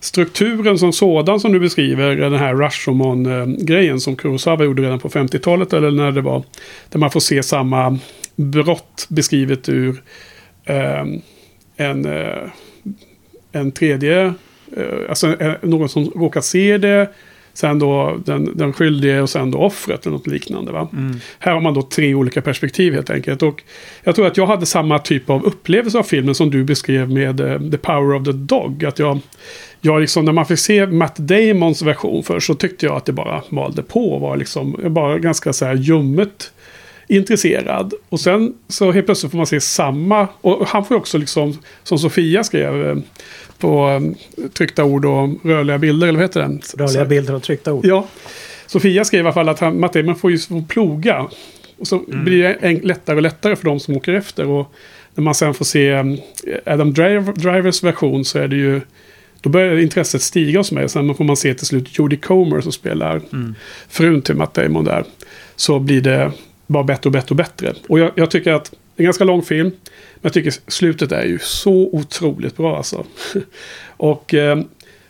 strukturen som sådan som du beskriver, den här Rashomon-grejen som Kurosawa gjorde redan på 50-talet eller när det var. Där man får se samma brott beskrivet ur eh, en, eh, en tredje, eh, alltså eh, någon som råkar se det. Sen då den, den skyldige och sen då offret eller något liknande. Va? Här har man då tre olika perspektiv helt enkelt. Och jag tror att jag hade samma typ av upplevelse av filmen som du beskrev med eh, The Power of the Dog. Att jag, jag liksom, när man fick se Matt Damons version först så tyckte jag att det bara malde på. Var liksom, var ganska så här ljummet intresserad. Och sen så helt plötsligt får man se samma. Och han får också liksom, som Sofia skrev eh, på eh, tryckta ord och rörliga bilder, eller vad heter den? Rörliga bilder och tryckta ord. Ja. Sofia skrev i alla fall att han, Matt Damon får ju ploga. Och så blir det en, lättare och lättare för de som åker efter. Och när man sen får se eh, Adam Driver, Drivers version så är det ju... Då börjar intresset stiga hos mig. Sen får man se till slut Jodie Comer som spelar frun till Matt Damon där. Så blir det bara bättre och bättre och bättre. Och jag, jag tycker att det är en ganska lång film. Men jag tycker slutet är ju så otroligt bra alltså. och eh,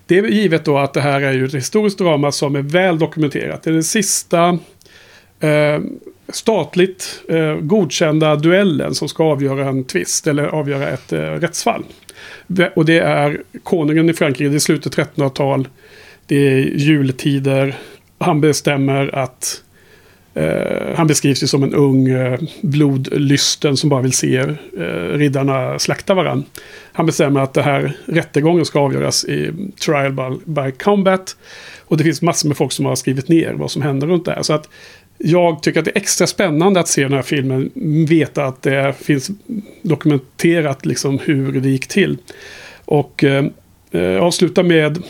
det är givet då att det här är ju ett historiskt drama som är väl dokumenterat. Det är den sista eh, statligt eh, godkända duellen som ska avgöra en tvist eller avgöra ett eh, rättsfall. Och det är konungen i Frankrike, det är slutet 1300-tal. Det är jultider. Han bestämmer att Eh, han beskrivs ju som en ung eh, blodlysten som bara vill se eh, riddarna slakta varandra. Han bestämmer att det här rättegången ska avgöras i trial by, by combat. Och det finns massor med folk som har skrivit ner vad som händer runt det här. Så att jag tycker att det är extra spännande att se den här filmen. Veta att det finns dokumenterat liksom hur det gick till. Och eh, eh, avsluta med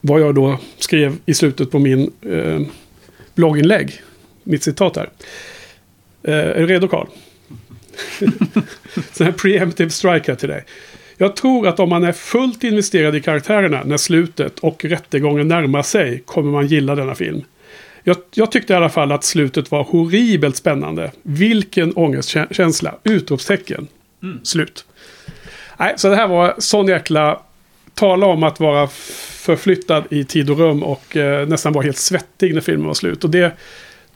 vad jag då skrev i slutet på min eh, blogginlägg. Mitt citat här. Eh, är du redo Karl? Sån här preemptive strike här till dig. Jag tror att om man är fullt investerad i karaktärerna när slutet och rättegången närmar sig kommer man gilla denna film. Jag, jag tyckte i alla fall att slutet var horribelt spännande. Vilken ångestkänsla! Utropstecken. Slut. Nej, så det här var sån jäkla... Tala om att vara förflyttad i tid och rum och eh, nästan vara helt svettig när filmen var slut. Och det,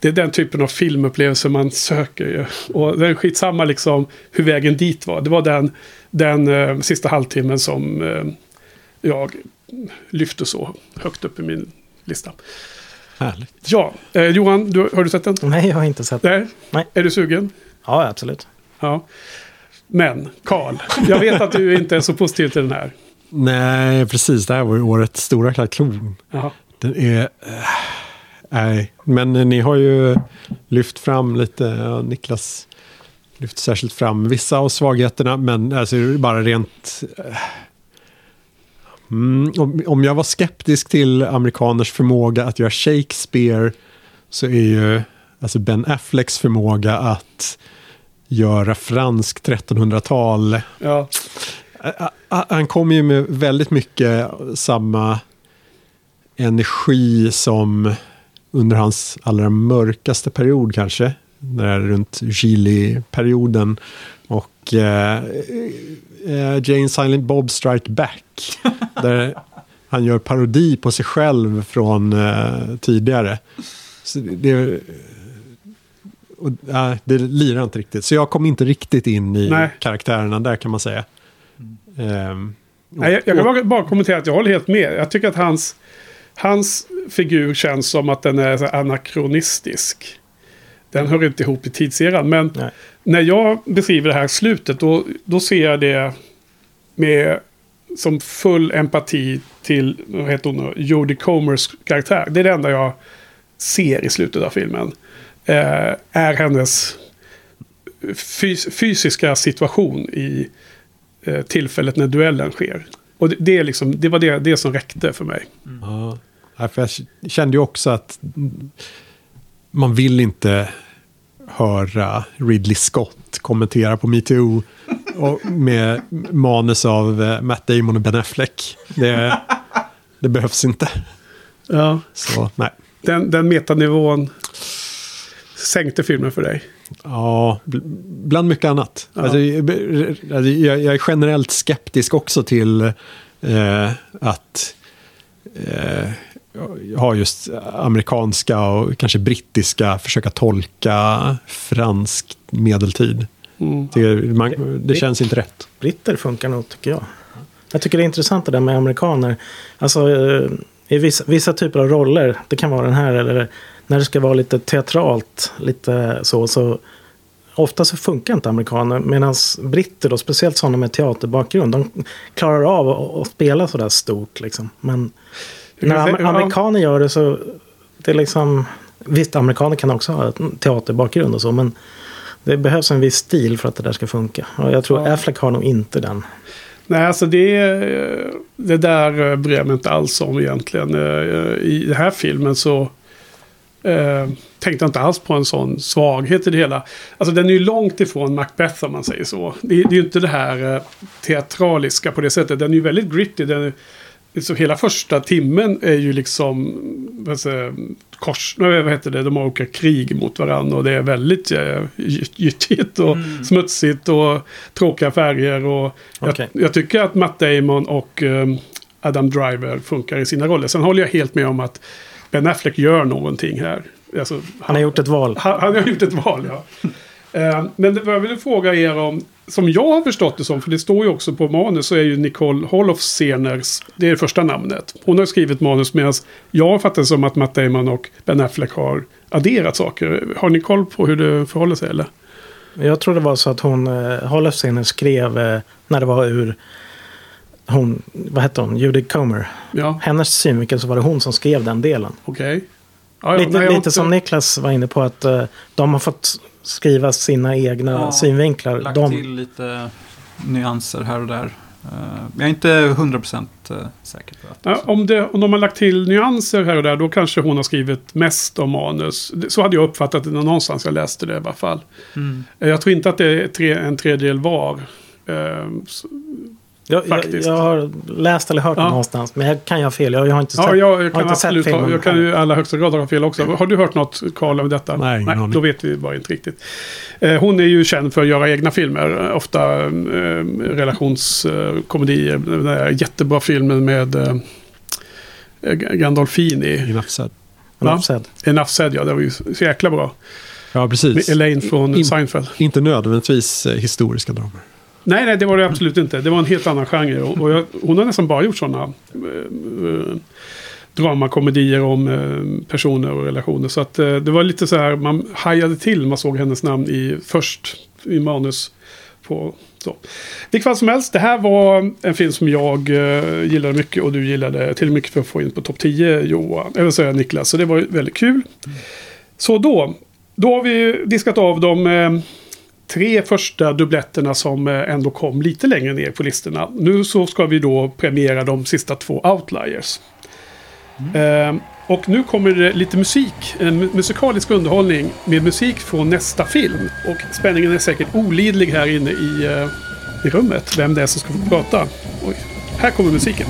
det är den typen av filmupplevelse man söker. ju. Och det är skitsamma liksom hur vägen dit var. Det var den, den eh, sista halvtimmen som eh, jag lyfte så högt upp i min lista. Härligt. Ja, eh, Johan, du, har du sett den? Nej, jag har inte sett det. Nej. Nej. Är du sugen? Ja, absolut. Ja. Men, Karl, jag vet att du inte är så positiv till den här. Nej, precis. Det här var ju årets stora kalkon. Den är... eh, Nej, men ni har ju lyft fram lite, Niklas lyft särskilt fram vissa av svagheterna, men alltså bara rent... eh, Mm, om, om jag var skeptisk till amerikaners förmåga att göra Shakespeare så är ju alltså Ben Afflecks förmåga att göra fransk 1300-tal Ja. Ä- ä- Han kommer ju med väldigt mycket samma energi som under hans allra mörkaste period kanske. Där runt Gili-perioden. Och eh, eh, Jane Silent Bob Strike Back. där han gör parodi på sig själv från eh, tidigare. Så det, och, äh, det lirar inte riktigt. Så jag kom inte riktigt in i Nej. karaktärerna där kan man säga. Ehm, Nej, jag, jag kan bara, bara kommentera att jag håller helt med. Jag tycker att hans, hans figur känns som att den är anakronistisk. Den hör inte ihop i tidseran. Men Nej. när jag beskriver det här slutet då, då ser jag det med som full empati till vad heter hon? Jodie Comers karaktär. Det är det enda jag ser i slutet av filmen. Eh, är hennes fys fysiska situation i eh, tillfället när duellen sker. Och det, det, är liksom, det var det, det som räckte för mig. Ja. Ja, för jag kände ju också att man vill inte höra Ridley Scott kommentera på metoo och med manus av eh, Matt Damon och Ben Affleck. Det, det behövs inte. Ja. Så nej. Den, den metanivån sänkte filmen för dig. Ja, bl- bland mycket annat. Ja. Alltså, jag, alltså, jag jag är generellt skeptisk också till eh, att eh, ha just amerikanska och kanske brittiska försöka tolka fransk medeltid. Mm. Det, man, det känns inte rätt. Britter funkar nog tycker jag. Jag tycker det är intressant det där med amerikaner. Alltså eh, i vissa, vissa typer av roller, det kan vara den här eller när det ska vara lite teatralt, lite så, så ofta så funkar inte amerikaner. Medan britter, då, speciellt sådana med teaterbakgrund, de klarar av att, spela sådär stort. Liksom. Men när kan am- säga- ja. amerikaner gör det så, det är liksom, visst amerikaner kan också ha teaterbakgrund och så, men det behövs en viss stil för att det där ska funka. Och jag tror Ja. Affleck har nog inte den. Nej, alltså det, det där eh, bryr jag mig inte alls om egentligen. Eh, I den här filmen så eh, tänkte jag inte alls på en sån svaghet i det hela. Alltså den är ju långt ifrån Macbeth om man säger så. Det, det är ju inte det här eh, teatraliska på det sättet. Den är ju väldigt gritty. Den är, så hela första timmen är ju liksom säger, kors, vad heter det, de åker krig mot varandra och det är väldigt eh, gy- gyttigt och smutsigt och tråkiga färger. Och Okej. jag, jag tycker att Matt Damon och eh, Adam Driver funkar i sina roller. Sen håller jag helt med om att Ben Affleck gör någonting här. Alltså, Han har gjort ett val. han, han har gjort ett val, ja. Eh, Men vad jag ville fråga er om, som jag har förstått det som, för det står ju också på manus, så är ju Nicole Holofs scener, det är det första namnet. Hon har skrivit manus medan jag har fattat det som att Matt Damon och Ben Affleck har adderat saker. Har ni koll på hur det förhåller sig eller? Jag tror det var så att hon, eh, Hollefsiner skrev eh, när det var ur hon, vad hette hon, Judith Comer. Ja, Hennes synvinkel så var det hon som skrev den delen. okej. Ja, ja, lite nej, lite som Niklas var inne på att eh, de har fått skriva sina egna Ja, synvinklar. Lagt De, till lite nyanser här och där. Eh, Jag är inte 100% eh, säker på att... Ja, om, det, om de har lagt till nyanser här och där, då kanske hon har skrivit mest om manus. Det- Så hade jag uppfattat det någonstans, jag läste det i alla fall. Mm. Jag tror inte att det är tre, en tredjedel var. Eh, så- jag, jag, faktiskt. jag har läst eller hört Ja. det någonstans, men jag kan ju ha fel. Jag, jag har inte sett, Ja, jag, jag har kan inte sett absolut filmen. jag kan ju i allra högsta grad ha fel också. Har du hört något, Karl, om detta? Nej, aning. då vet vi bara inte riktigt. Eh, hon är ju känd för att göra egna filmer, eh, ofta eh, relationskomedier. Den där jättebra filmen med eh, Gandolfini. Enough said. Men Va? offside. Enough said, ja. Det var ju så jäkla bra. Ja, Med precis. Elaine från In- Seinfeld. Inte nödvändigtvis eh, historiska dramer. Nej, nej, det var det absolut inte. Det var en helt annan genre. Och, och jag, hon har nästan bara gjort sådana eh, eh, dramakomedier om eh, personer och relationer. Så att eh, det var lite så här, man hajade till när man såg hennes namn i, först i manus. På, så. Vilket fall som helst, det här var en film som jag eh, gillade mycket och du gillade till mycket för att få in på topp 10 Johan, jag säga Niklas. Så det var väldigt kul. Så då, då har vi diskat av de eh, tre första dubbletterna som eh, ändå kom lite längre ner på listorna. Nu så ska vi då premiera de sista två outliers. Eh, och nu kommer det lite musik, en mu- musikalisk underhållning med musik från nästa film. Och spänningen är säkert olidlig här inne i, eh, i rummet, vem det är som ska få prata. Oj, här kommer musiken.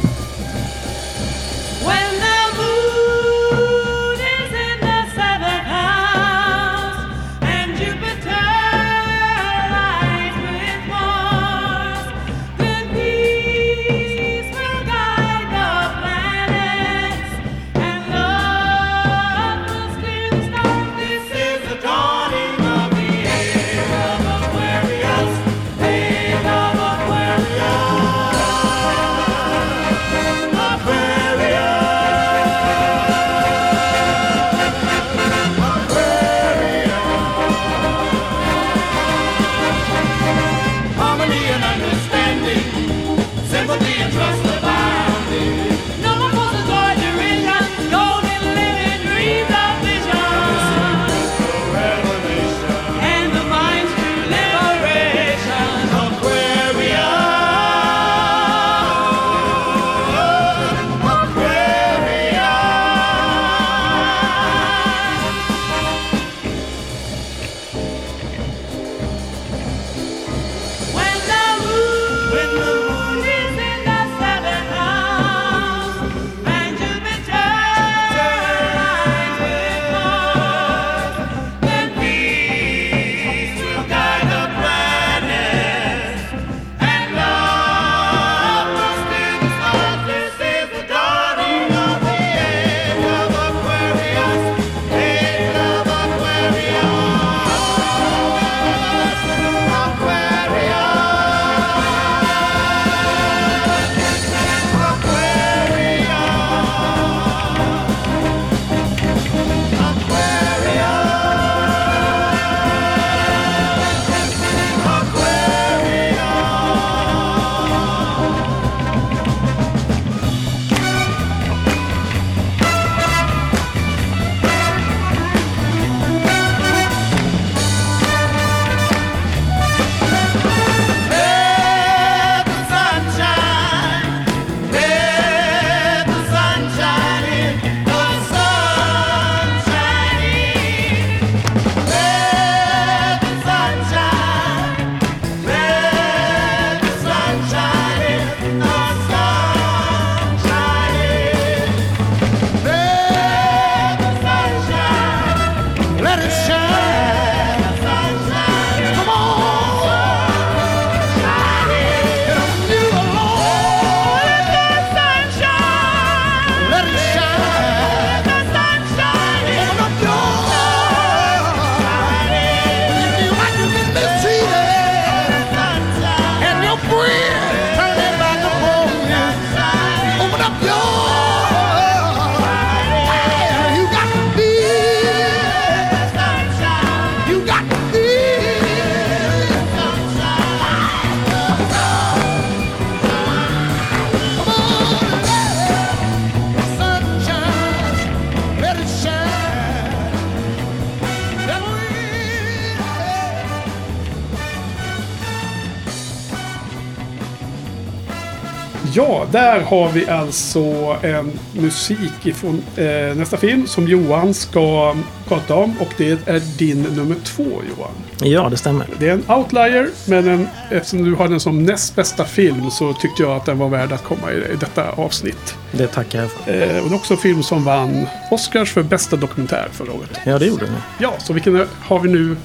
Ja, där har vi alltså en musik ifrån eh, nästa film som Johan ska prata om. Och det är din nummer två, Johan. Ja, det stämmer. Det är en outlier, men en, eftersom du har den som näst bästa film så tyckte jag att den var värd att komma i, i detta avsnitt. Det tackar jag för. Eh, och det är också en film som vann Oscars för bästa dokumentär förra året. Ja, det gjorde den. Ja, så vilken har vi nu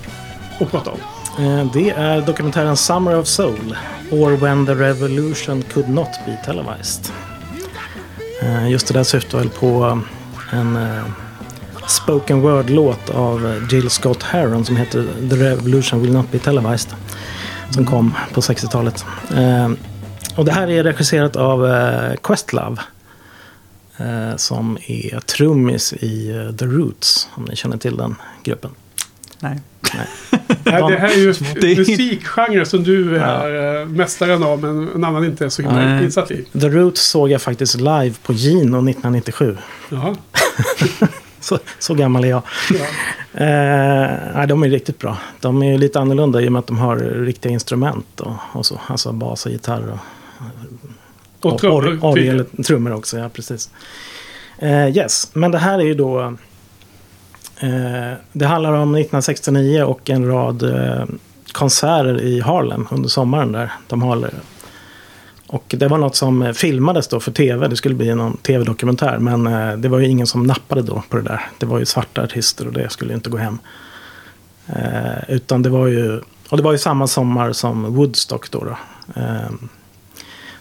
att prata om? Eh, det är dokumentären Summer of Soul. Or When the Revolution Could Not Be Televised. Eh, just det där syftar väl på eh, en spoken word-låt av Jill Scott Heron som heter The Revolution Will Not Be Televised. Som kom på 60-talet. Och det här är regisserat av Questlove. Som är trummis i The Roots, om ni känner till den gruppen. Nej. Nej, det här är ju Det är- musikgenre som du är eh, mästaren av, men en annan inte är så himla insatt i. The Roots såg jag faktiskt live på Gino 1997. Jaha. Så, så gammal är jag. Ja. Eh, nej, de är riktigt bra. De är ju lite annorlunda i och med att de har riktiga instrument. Och, och så. Alltså bas och gitarr. Och, Och trummor. or- orgel, trummor också, ja precis. Eh, yes, men det här är ju då... Eh, det handlar om 1969 och en rad eh, konserter i Harlem under sommaren där. De håller. Och det var något som eh, filmades då för tv. Det skulle bli någon tv-dokumentär. Men det var ju ingen som nappade då på det där. Det var ju svarta artister och det skulle ju inte gå hem. Utan det var ju... Och det var ju samma sommar som Woodstock då. då.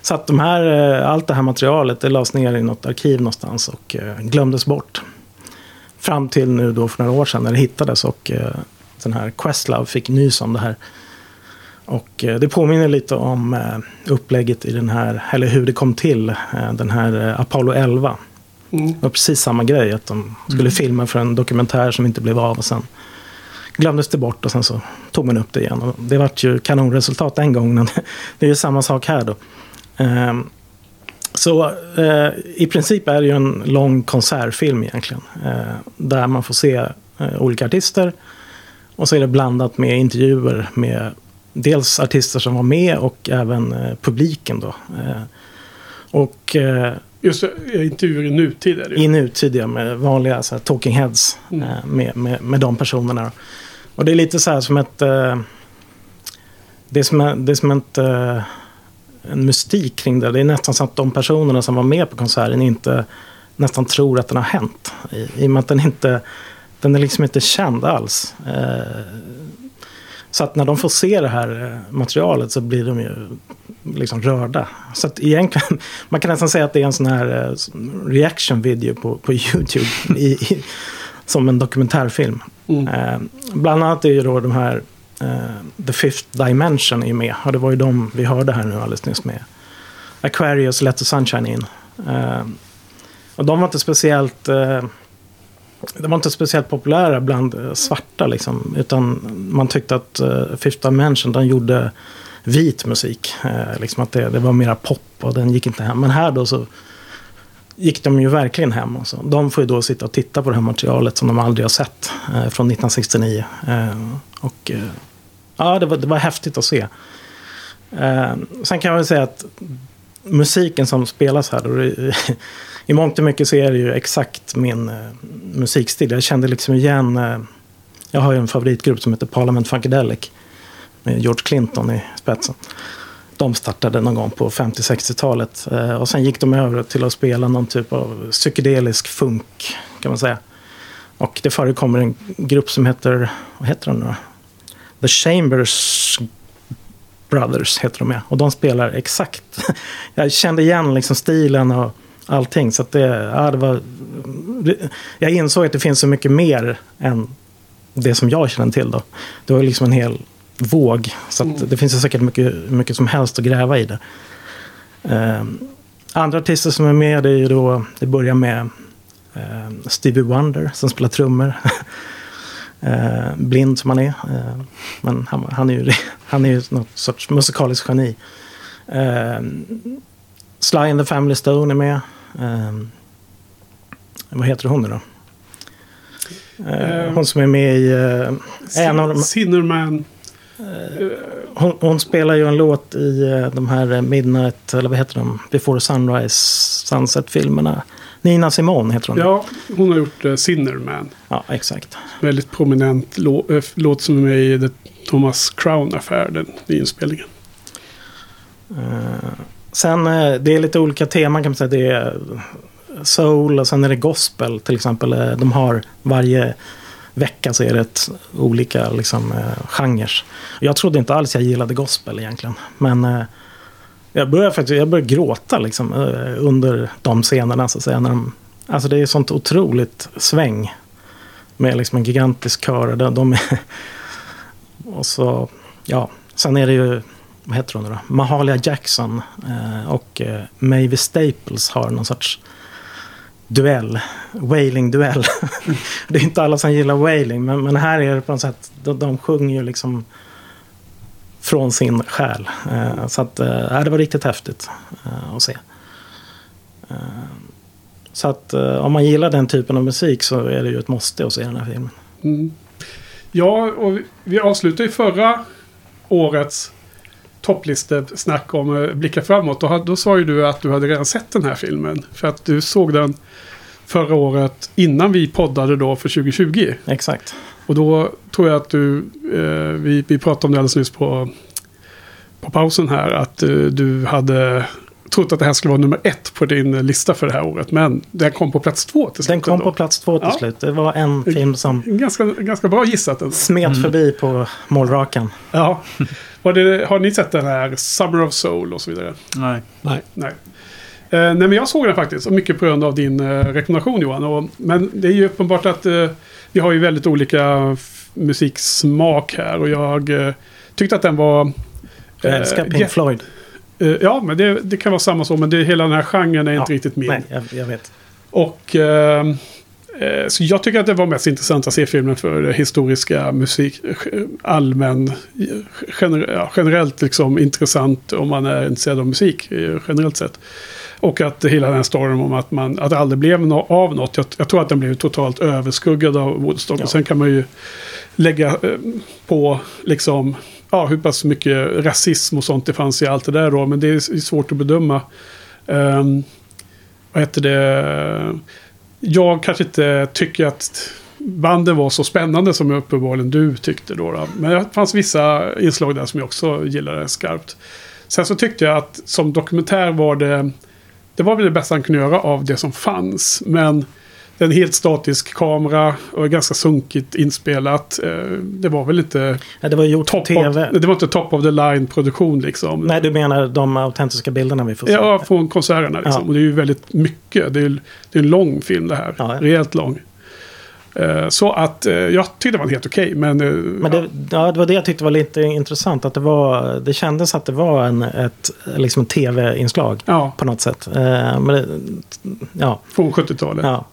Så att de här, allt det här materialet det lades ner i något arkiv någonstans och glömdes bort. Fram till nu då för några år sedan när det hittades och eh, den här Questlove fick nys om det här. Och eh, det påminner lite om eh, upplägget i den här, eller hur det kom till, eh, den här eh, Apollo 11. Mm. Det var precis samma grej, att de skulle filma för en dokumentär som inte blev av och sen glömdes det bort och sen så tog man upp det igen. Och det vart ju kanonresultat den gången. Det är ju samma sak här då. Så eh, i princip är det ju en lång konsertfilm egentligen. Eh, där man får se eh, olika artister. Och så är det blandat med intervjuer med dels artister som var med och även eh, publiken då. Eh, och eh, Just det, intervjuer i nutid är det ju. i nutidiga med vanliga så här, talking heads Mm. med, med, med de personerna. Och det är lite så här som ett... Det är som, det är som ett, en mystik kring det. Det är nästan så att de personerna som var med på konserten inte nästan tror att den har hänt. I, i och med att den inte... Den är liksom inte känd alls. Eh, så att när de får se det här eh, materialet så blir de ju liksom rörda. Så att egentligen, man kan nästan säga att det är en sån här eh, reaction video på, på YouTube. I, i, som en dokumentärfilm. Mm. Bland annat är ju då de här Eh, the Fifth Dimension är med. Och det var ju de vi hörde här nu alldeles nyss med. Aquarius, Let the Sunshine In. Eh, och de var inte speciellt... Eh, de var inte speciellt populära bland svarta liksom. Utan man tyckte att uh, Fifth Dimension, den gjorde vit musik. Uh, liksom att det, det var mera pop och den gick inte hem. Men här då så gick de ju verkligen hem. Och så. De får ju då sitta och titta på det här materialet som de aldrig har sett. Eh, från 1969. Eh, och ja, det var, det var häftigt att se. Eh, sen kan jag väl säga att musiken som spelas här. Då, i, I mångt och mycket så är det ju exakt min eh, musikstil. Jag kände liksom igen... Eh, jag har ju en favoritgrupp som heter Parliament Funkadelic. Med George Clinton i spetsen. De startade någon gång på 50-60-talet. Eh, och sen gick de över till att spela någon typ av psykedelisk funk kan man säga. Och det förekommer en grupp som heter, vad heter de nu då? The Chambers Brothers heter de med. Och de spelar exakt. Jag kände igen liksom stilen och allting. Så det, ja, det var, jag insåg att det finns så mycket mer än det som jag känner till. Då. Det var liksom en hel våg. Så att det finns säkert mycket, mycket som helst att gräva i det. Eh, andra artister som är med är ju då, det börjar med eh, Stevie Wonder som spelar trummor. eh, blind som han är. Eh, men han, han är ju han är ju något sorts musikaliskt geni. Eh, Sly and the Family Stone är med. Eh, vad heter hon nu då? Eh, hon som är med i... Eh, en av de, Sinnerman. hon, hon spelar ju en låt i de här Midnight, eller vad heter de? Before Sunrise, Sunset-filmerna. Nina Simone heter hon. Ja, hon har gjort uh, Sinnerman. ja exakt. Väldigt prominent lå- äh, låt som är med i The Thomas Crown-affär, den i inspelningen. Eh, sen eh, det är lite olika teman kan man säga. Det är soul och sen är det gospel till exempel. Eh, De har varje vecka så är det ett, olika liksom, eh, genrer. Jag trodde inte alls jag gillade gospel egentligen. Men eh, jag började faktiskt jag började gråta liksom, eh, under de scenerna. Så att säga, när de, alltså det är sånt otroligt sväng. Med liksom en gigantisk kör. De, de är, och så, ja, sen är det ju vad heter hon nu då? Mahalia Jackson eh, och eh, Mavis Staples har någon sorts duell. Wailing-duell. det är inte alla som gillar wailing, men, men här är det på något sätt, de, de sjunger ju liksom från sin själ. Eh, så att, eh, det var riktigt häftigt eh, att se. Så att om man gillar den typen av musik så är det ju ett måste att se den här filmen. Mm. Ja, och vi- avslutade ju förra årets topplistesnack om blicka framåt. Då, då sa ju du att du hade redan sett den här filmen. För att du såg den förra året innan vi poddade då för 2020. Exakt. Och då tror jag att du, eh, vi, vi pratade om det alldeles nyss på, på pausen här, att eh, du hade trott att det här skulle vara nummer ett på din lista för det här året. Men den kom på plats två till slut. Den kom ändå. på plats två till Ja. slut. Det var en film som Ganska, ganska bra gissat. ändå. smet förbi på målrakan. Ja. Var det, har ni sett den här Summer of Soul och så vidare? Nej. Nej. Nej. Eh, nej men jag såg den faktiskt. Och mycket på grund av din eh, rekommendation Johan. Och, men det är ju uppenbart att eh, vi har ju väldigt olika musiksmak här. Och jag eh, tyckte att den var... Jag eh, älskar Pink jä- Floyd. eh, ja, men det, det kan vara samma så. Men det, hela den här genren är inte Ja, riktigt min. Nej, jag, jag vet. Och eh, så jag tycker att det var mest intressant att se filmen för det historiska musik, allmän, generellt liksom intressant om man är intresserad av musik generellt sett. Och att hela den storyn om att, man, att det aldrig blev no av något. Jag, jag tror att den blev totalt överskuggad av Woodstock. Ja. Och sen kan man ju lägga eh, på liksom, ja, hur pass mycket rasism och sånt det fanns i allt det där då. Men det är svårt att bedöma. Um, vad heter det? Jag kanske inte tycker att banden var så spännande som uppenbarligen du tyckte då. då. Men det fanns vissa inslag där som jag också gillade skarpt. Sen så tyckte jag att som dokumentär var det... Det var väl det bästa han kunde göra av det som fanns. Men det är en helt statisk kamera och ganska sunkigt inspelat. Eh, Det var väl inte Ja, det var gjort top tv. of, det var inte top of the line produktion liksom. Nej, du menar de autentiska bilderna vi får se? Ja, från konserterna liksom. Ja. Och det är ju väldigt mycket. Det är, det är en lång film det här. Ja, ja. Rejält lång. Eh, Så att eh, jag tyckte det var helt okej. men eh, Men det, ja, det var det jag tyckte var lite intressant. Att det, var, det kändes att det var en, ett liksom tv-inslag ja, på något sätt. Men det, ja, från 70-talet. ja.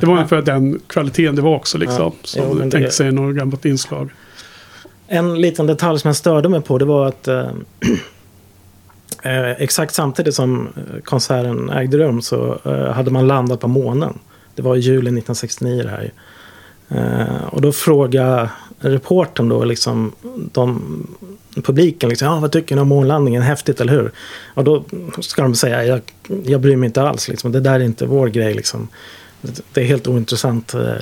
Det var ungefär den kvaliteten det var också. Liksom, Ja, som jo, tänkte det- sig något gammalt inslag. En liten detalj som jag störde mig på det var att eh, exakt samtidigt som konserten ägde rum så eh, hade man landat på månen. Det var i juli 1969 det här. Eh, och då frågade reportern då liksom de, publiken liksom, ah, vad tycker ni om månlandningen? Häftigt, eller hur? Och då ska de säga, jag, jag bryr mig inte alls, liksom. det där är inte vår grej. Liksom. Det, det är helt ointressant. eh.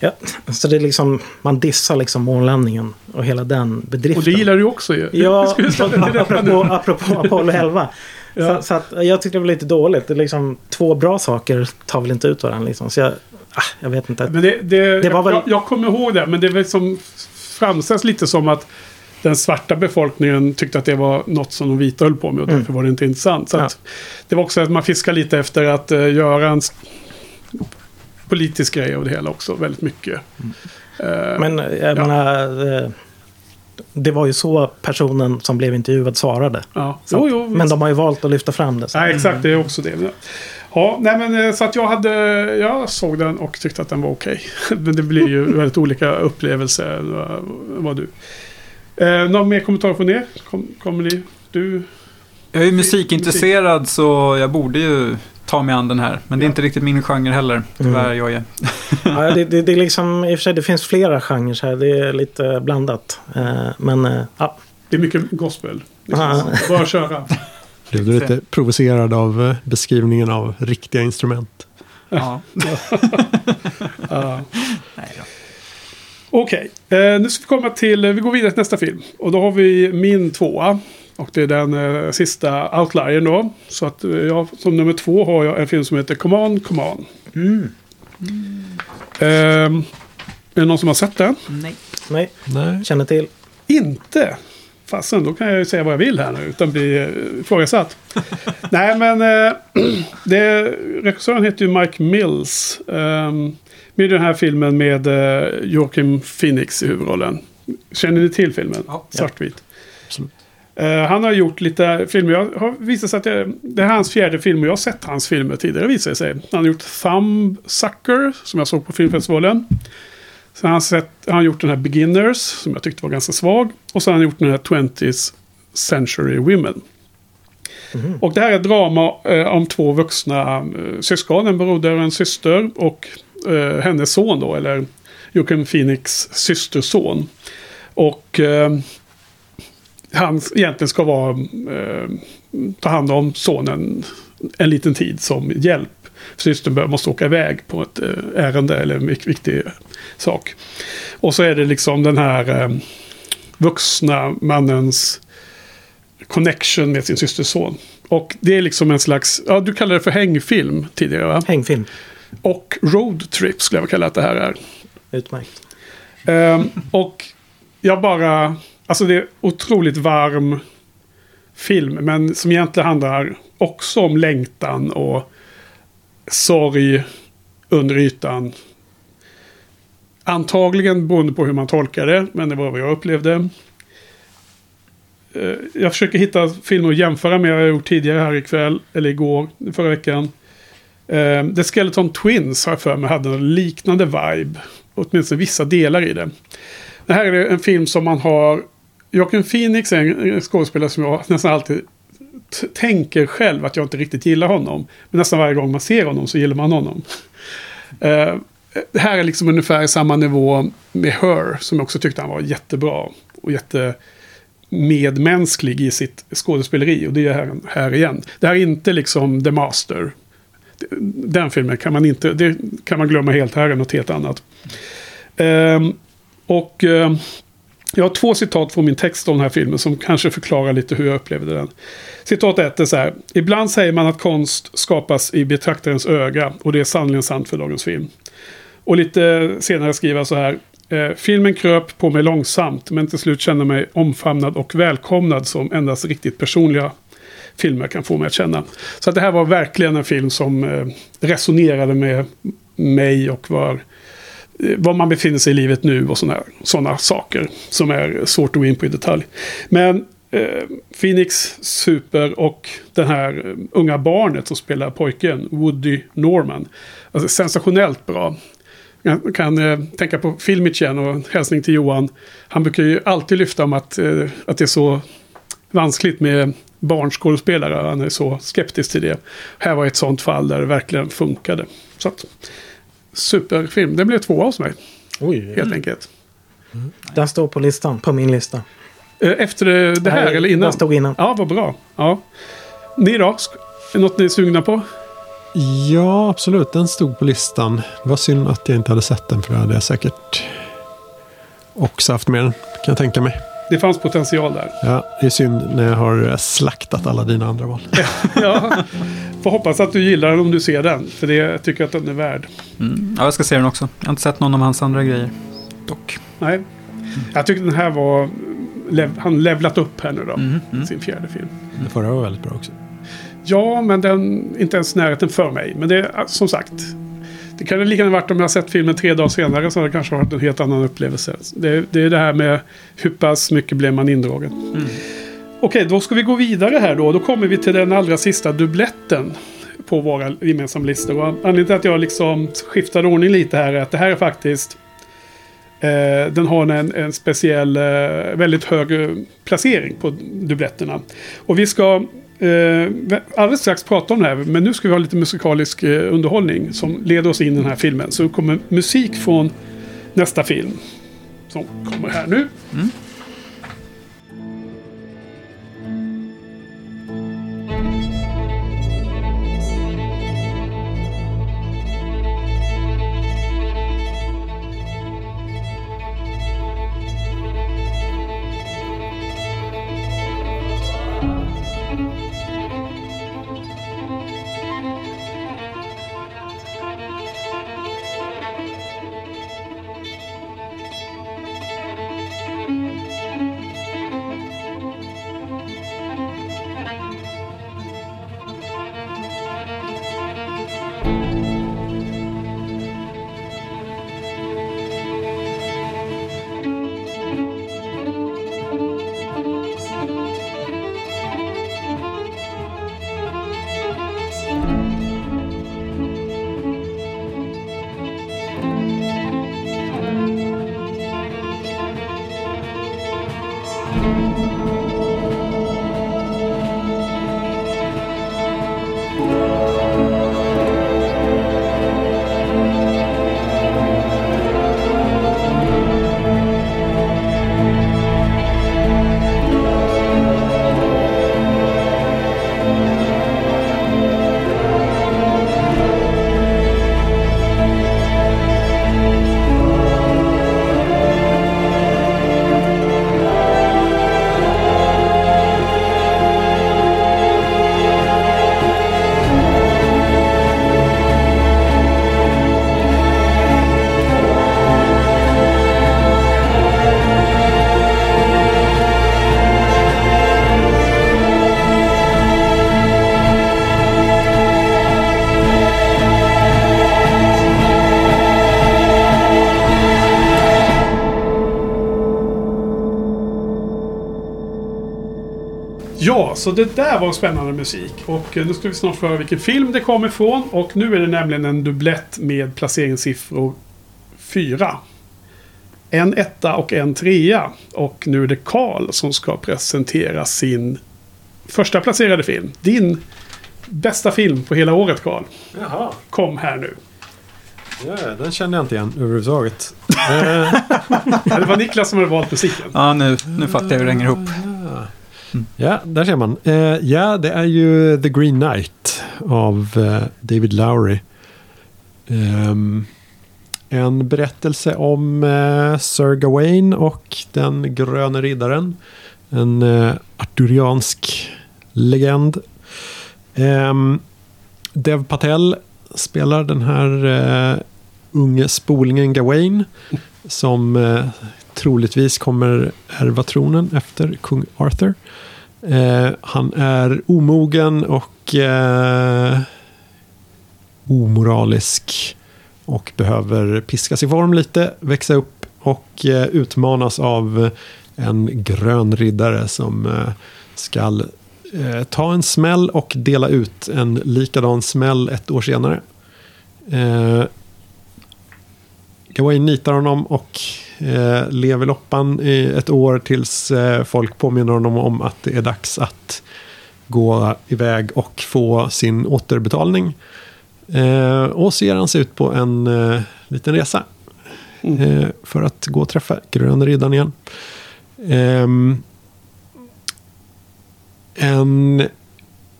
Ja, så det är liksom, man dissar liksom månlandningen och hela den bedriften. Och det gillar du också ju. Ja, apropå, apropå Apollo 11. Ja. Så, så att jag tyckte det var lite dåligt. Det är liksom, två bra saker tar väl inte ut varandra. Liksom. Så jag Jag vet inte. Men det, det, Det var väl- jag, jag kommer ihåg det, men det var som framställs lite som att den svarta befolkningen tyckte att det var något som de vita höll på med och därför var det inte intressant. Så Ja. det var också att man fiskar lite efter att eh, göra en politisk grej av det hela också, väldigt mycket. Eh, Men jag Ja. menar, eh, det var ju så personen som blev intervjuad svarade. ja. Jo, jo, men de har ju valt att lyfta fram det. Så. Nej, exakt. Det är också det. Ja, nej men eh, så att jag hade, jag såg den och tyckte att den var okej. Men det blir ju väldigt olika upplevelser. Vad, vad du. Eh, någon mer kommentar från er? Kom, kommer ni? Du? Jag är ju musikintresserad så jag borde ju ta mig an den här. Men det är inte riktigt min genre heller, tyvärr jag är. Ja, det, det, det, är liksom, I och för sig, det finns flera genrer här. Det är lite blandat. Eh, men eh, ja, Det är mycket gospel. Liksom. Bara köra. Blev du lite provocerad av eh, beskrivningen av riktiga instrument? Ja. Ja. Okej, eh, nu ska vi komma till, vi går vidare till nästa film. Och då har vi min tvåa. Och det är den eh, sista outliern då. Så att eh, jag, som nummer två har jag en film som heter Come On, Come On. Mm. Ehm, är det någon som har sett den? Nej. nej, Nej. känner till. Inte? Fasen, då kan jag ju säga vad jag vill här nu utan bli eh, ifrågasatt. Nej, men eh, det, regissören heter ju Mike Mills. Um, med den här filmen med eh, Joaquin Phoenix i huvudrollen. Känner ni till filmen? Ja. Svartvit. Absolut. Eh, han har gjort lite filmer. Jag har visat sig att det, det är hans fjärde film och jag har sett hans filmer tidigare visar det sig. Han har gjort Thumb Sucker som jag såg på filmfestivalen. Sen har han, sett, han har gjort den här Beginners som jag tyckte var ganska svag. Och sen har han gjort den här 20th Century Women. Och det här är ett drama eh, om två vuxna eh, syskon, en broder och en syster. Och eh, hennes son då, eller Joaquin Phoenix systerson. Och eh, han egentligen ska vara, eh, ta hand om sonen en liten tid som hjälp. Systern måste åka iväg på ett eh, ärende eller en vik- viktig sak. Och så är det liksom den här eh, vuxna mannens connection med sin systerson. Och det är liksom en slags, ja du kallade det för hängfilm tidigare va? Hängfilm. Och roadtrip skulle jag kalla att det här är. Utmärkt. Ehm, och jag bara... Alltså det är otroligt varm film. Men som egentligen handlar också om längtan och sorg under ytan. Antagligen beroende på hur man tolkar det. Men det var vad jag upplevde. Eh, jag försöker hitta filmer att jämföra med. Jag har gjort tidigare här ikväll. Eller igår. Förra veckan. Eh, The Skeleton Twins har jag för mig hade en liknande vibe. Åtminstone vissa delar i det. Det här är en film som man har... Joaquin Phoenix är en skådespelare som jag nästan alltid tänker själv att jag inte riktigt gillar honom. Men nästan varje gång man ser honom så gillar man honom. Uh, det här är liksom ungefär samma nivå med Her. Som jag också tyckte han var jättebra. Och jätte medmänsklig i sitt skådespeleri. Och det är här, här igen. Det här är inte liksom The Master. Den filmen kan man inte, det kan man glömma helt. Här är något helt annat. Ehm, och ehm, jag har två citat från min text om den här filmen som kanske förklarar lite hur jag upplevde den. Citat ett är så här. Ibland säger man att konst skapas i betraktarens öga och det är sannerligen sant för dagens film. Och lite senare skriver jag så här. Eh, filmen kröp på mig långsamt men till slut kände mig omfamnad och välkomnad som endast riktigt personliga filmer kan få mig att känna. Så att det här var verkligen en film som eh, resonerade med mig och var, var man befinner sig i livet nu och sådana såna saker som är svårt att gå in på i detalj. Men eh, Phoenix super och det här eh, unga barnet som spelar pojken, Woody Norman. Alltså, sensationellt bra. Jag kan eh, tänka på Filmic igen och hälsning till Johan. Han brukar ju alltid lyfta om att, eh, att det är så vanskligt med barnskådespelare. Han är så skeptisk till det. Här var ett sånt fall där det verkligen funkade. Så att, superfilm. Det blev två hos mig, Oj, helt enkelt. den står på listan, på min lista. Eh, Efter det, det här Nej, eller innan? Den stod innan. Ja, vad bra. Ja. Ni då? Något ni är sugna på? Ja, absolut. Den stod på listan. Det var synd att jag inte hade sett den för det hade jag säkert också haft med den. Kan jag tänka mig. Det fanns potential där. Ja, det är synd när jag har slaktat alla dina andra val. ja. Får hoppas att du gillar den om du ser den. För det, jag tycker att den är värd. Mm. Ja, jag ska se den också. Jag har inte sett någon av hans andra grejer. Dock. Nej. Jag tycker den här var... Lev, han levlat upp här nu då. Mm, mm. Sin fjärde film. Den förra var väldigt bra också. Ja, men den inte ens närheten för mig. Men det är som sagt. Det kan det lika gärna varit om jag har sett filmen tre dagar senare så har det kanske varit en helt annan upplevelse. Det, det är det här med hur pass mycket blev man indragen. Mm. Okej, då ska vi gå vidare här då. Då kommer vi till den allra sista dubbletten på våra gemensamma listor. Och anledningen till att jag liksom skiftade ordning lite här är att det här är faktiskt Eh, den har en, en speciell, eh, väldigt hög eh, placering på dubbletterna. Och vi ska eh, alldeles strax prata om det här, men nu ska vi ha lite musikalisk eh, underhållning som leder oss in i den här filmen. Så det kommer musik från nästa film som kommer här nu. Mm. Så det där var spännande musik. Och eh, nu ska vi snart få höra vilken film det kommer ifrån. Och nu är det nämligen en dubblett med placeringssiffror 4. En etta och en trea. Och nu är det Karl som ska presentera sin första placerade film. Din bästa film på hela året, Karl. Jaha. Kom här nu. Ja, den kände jag inte igen överhuvudtaget. Eh, Det var Niklas som hade valt musiken. Ja, nu, nu fattar jag hur det hänger ihop. Mm. ja, där ser man. Eh, ja, det är ju The Green Knight av eh, David Lowry. Eh, en berättelse om eh, Sir Gawain och den gröne riddaren. En eh, arturiansk legend. Ehm, Dev Patel spelar den här eh, unge spolingen Gawain. Som eh, troligtvis kommer ärva tronen efter kung Arthur. Eh, han är omogen och eh, omoralisk. Och behöver piskas i form lite, växa upp och eh, utmanas av en grön riddare som eh, ska eh, ta en smäll och dela ut en likadan smäll ett år senare. Eh, Gawain nitar honom och eh, lever loppan i ett år tills eh, folk påminner honom om att det är dags att gå iväg och få sin återbetalning. Eh, och så ger han sig ut på en eh, liten resa. Eh, för att gå och träffa Gröna Riddaren igen. Ehm, en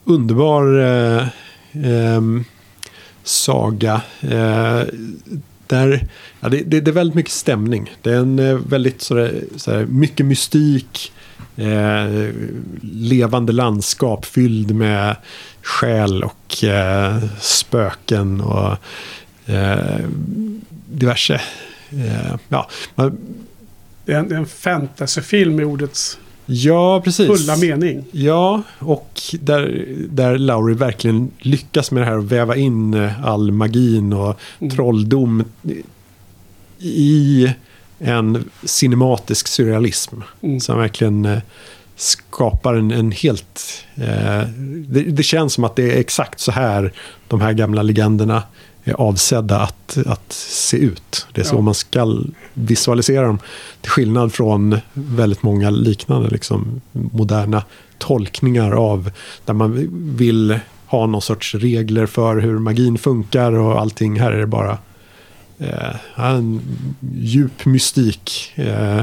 underbar eh, ehm, saga. Eh, där, ja, det, det, det är väldigt mycket stämning. Det är en eh, väldigt sådär, sådär, mycket mystik. Eh, levande landskap fylld med själ och eh, spöken och eh, diverse. Eh, ja, man, Det är en, det är en fantasyfilm i ordets ja, precis. fulla mening. Ja, och där, där Lauri verkligen lyckas med det här att väva in eh, all magin och Mm. trolldom i en cinematisk surrealism. Mm. Som verkligen eh, skapar en, en helt... Eh, det, det känns som att det är exakt så här de här gamla legenderna är avsedda att, att se ut. Det är så Ja. man ska visualisera dem. Till skillnad från väldigt många liknande liksom, moderna tolkningar av där man vill ha någon sorts regler för hur magin funkar och allting. Här är det bara eh, en djup mystik eh,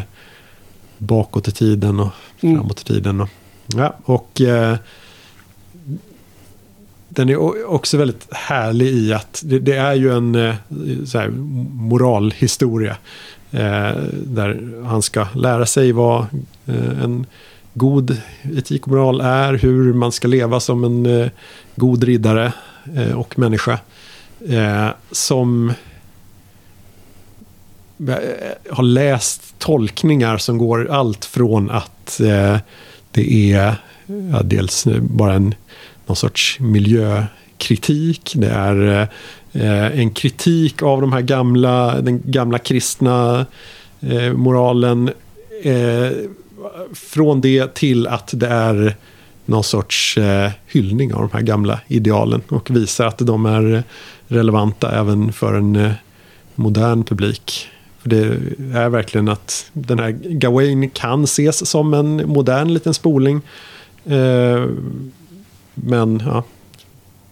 bakåt i tiden och Mm. framåt i tiden. Och, ja, och eh, den är också väldigt härlig i att det, det är ju en eh, så här, moralhistoria. Eh, där han ska lära sig vad eh, en god etik och moral är. Hur man ska leva som en eh, god riddare eh, och människa. Eh, som Eh, har läst tolkningar som går allt från att eh, det är ja, dels bara en någon sorts miljökritik. Det är eh, en kritik av de här gamla, den gamla kristna eh, moralen. Eh, från det till att det är någon sorts eh, hyllning av de här gamla idealen och visar att de är relevanta även för en modern publik. Det är verkligen att den här Gawain kan ses som en modern liten spoling. Eh, men ja,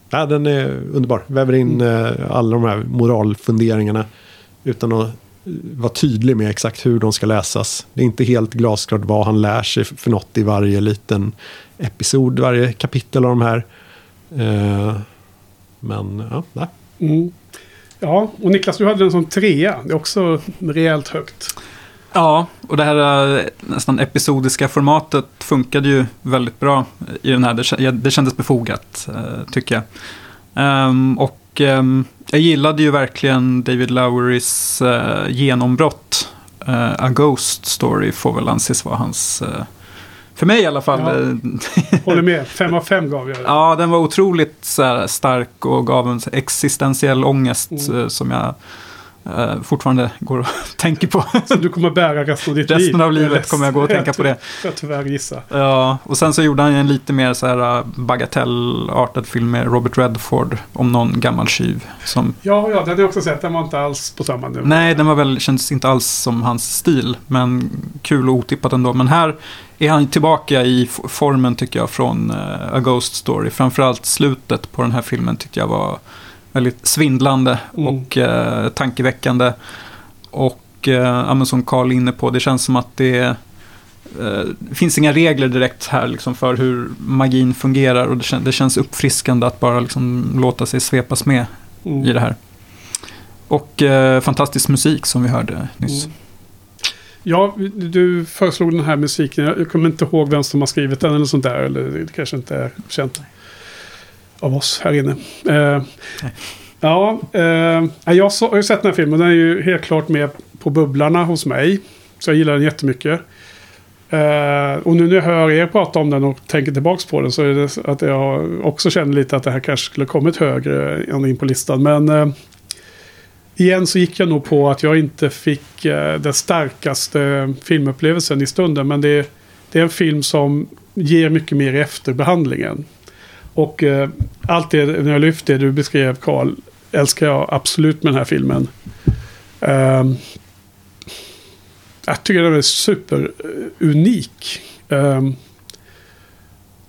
ja, den är underbar. Väver in eh, alla de här moralfunderingarna utan att eh, vara tydlig med exakt hur de ska läsas. Det är inte helt glasklart vad han lär sig för något i varje liten episod, varje kapitel av de här. Eh, men ja, nej. Mm. Ja, och Niklas, du hade den som trea. Det är också rejält högt. Ja, och det här eh, nästan episodiska formatet funkade ju väldigt bra i den här. Det, kändes befogat, eh, tycker jag. Ehm, och ehm, jag gillade ju verkligen David Lowrys eh, genombrott. A Ghost Story får väl anses vara hans, för mig i alla fall. Ja. eh, Håller med. Fem av fem gav jag. Ja, den var otroligt här, stark och gav en existentiell ångest Mm. eh, som jag eh, fortfarande går och tänker på. Som du kommer bära resten av ditt liv. Resten av livet Jag kommer jag gå och tänka på det. Jag tyvärr gissa. Ja, och sen så gjorde han en lite mer så här äh, bagatellartad film med Robert Redford om någon gammal tjuv. Som, Ja, ja, den har jag också sett. Den var inte alls på samma nivå. nej, den var väl, kändes inte alls som hans stil, men kul och otippat ändå. Men här är han tillbaka i formen tycker jag från äh, A Ghost Story. Framförallt slutet på den här filmen tyckte jag var väldigt svindlande Mm. och äh, tankeväckande. Och äh, ja, som Carl är inne på, det känns som att det eh, det finns inga regler direkt här liksom, för hur magin fungerar och det, kän- det känns uppfriskande att bara liksom, låta sig svepas med Mm. i det här. Och eh, fantastisk musik som vi hörde nyss. Mm. Ja, du föreslog den här musiken. Jag kommer inte ihåg vem som har skrivit den eller sånt där. Eller det kanske inte är känt av oss här inne. Eh, ja, eh, jag har ju sett den här filmen. Den är ju helt klart med på bubblarna hos mig. Så jag gillar den jättemycket. Eh, och nu när jag hör er prata om den och tänker tillbaka på den så är det att jag också känner lite att det här kanske skulle kommit högre än in på listan. Men eh, igen så gick jag nog på att jag inte fick eh, den starkaste filmupplevelsen i stunden. Men det, det är en film som ger mycket mer i efterbehandlingen. Och eh, allt det, när jag lyfte det du beskrev Karl, älskar jag absolut med den här filmen. Eh, jag tycker den är superunik. Eh, ehm,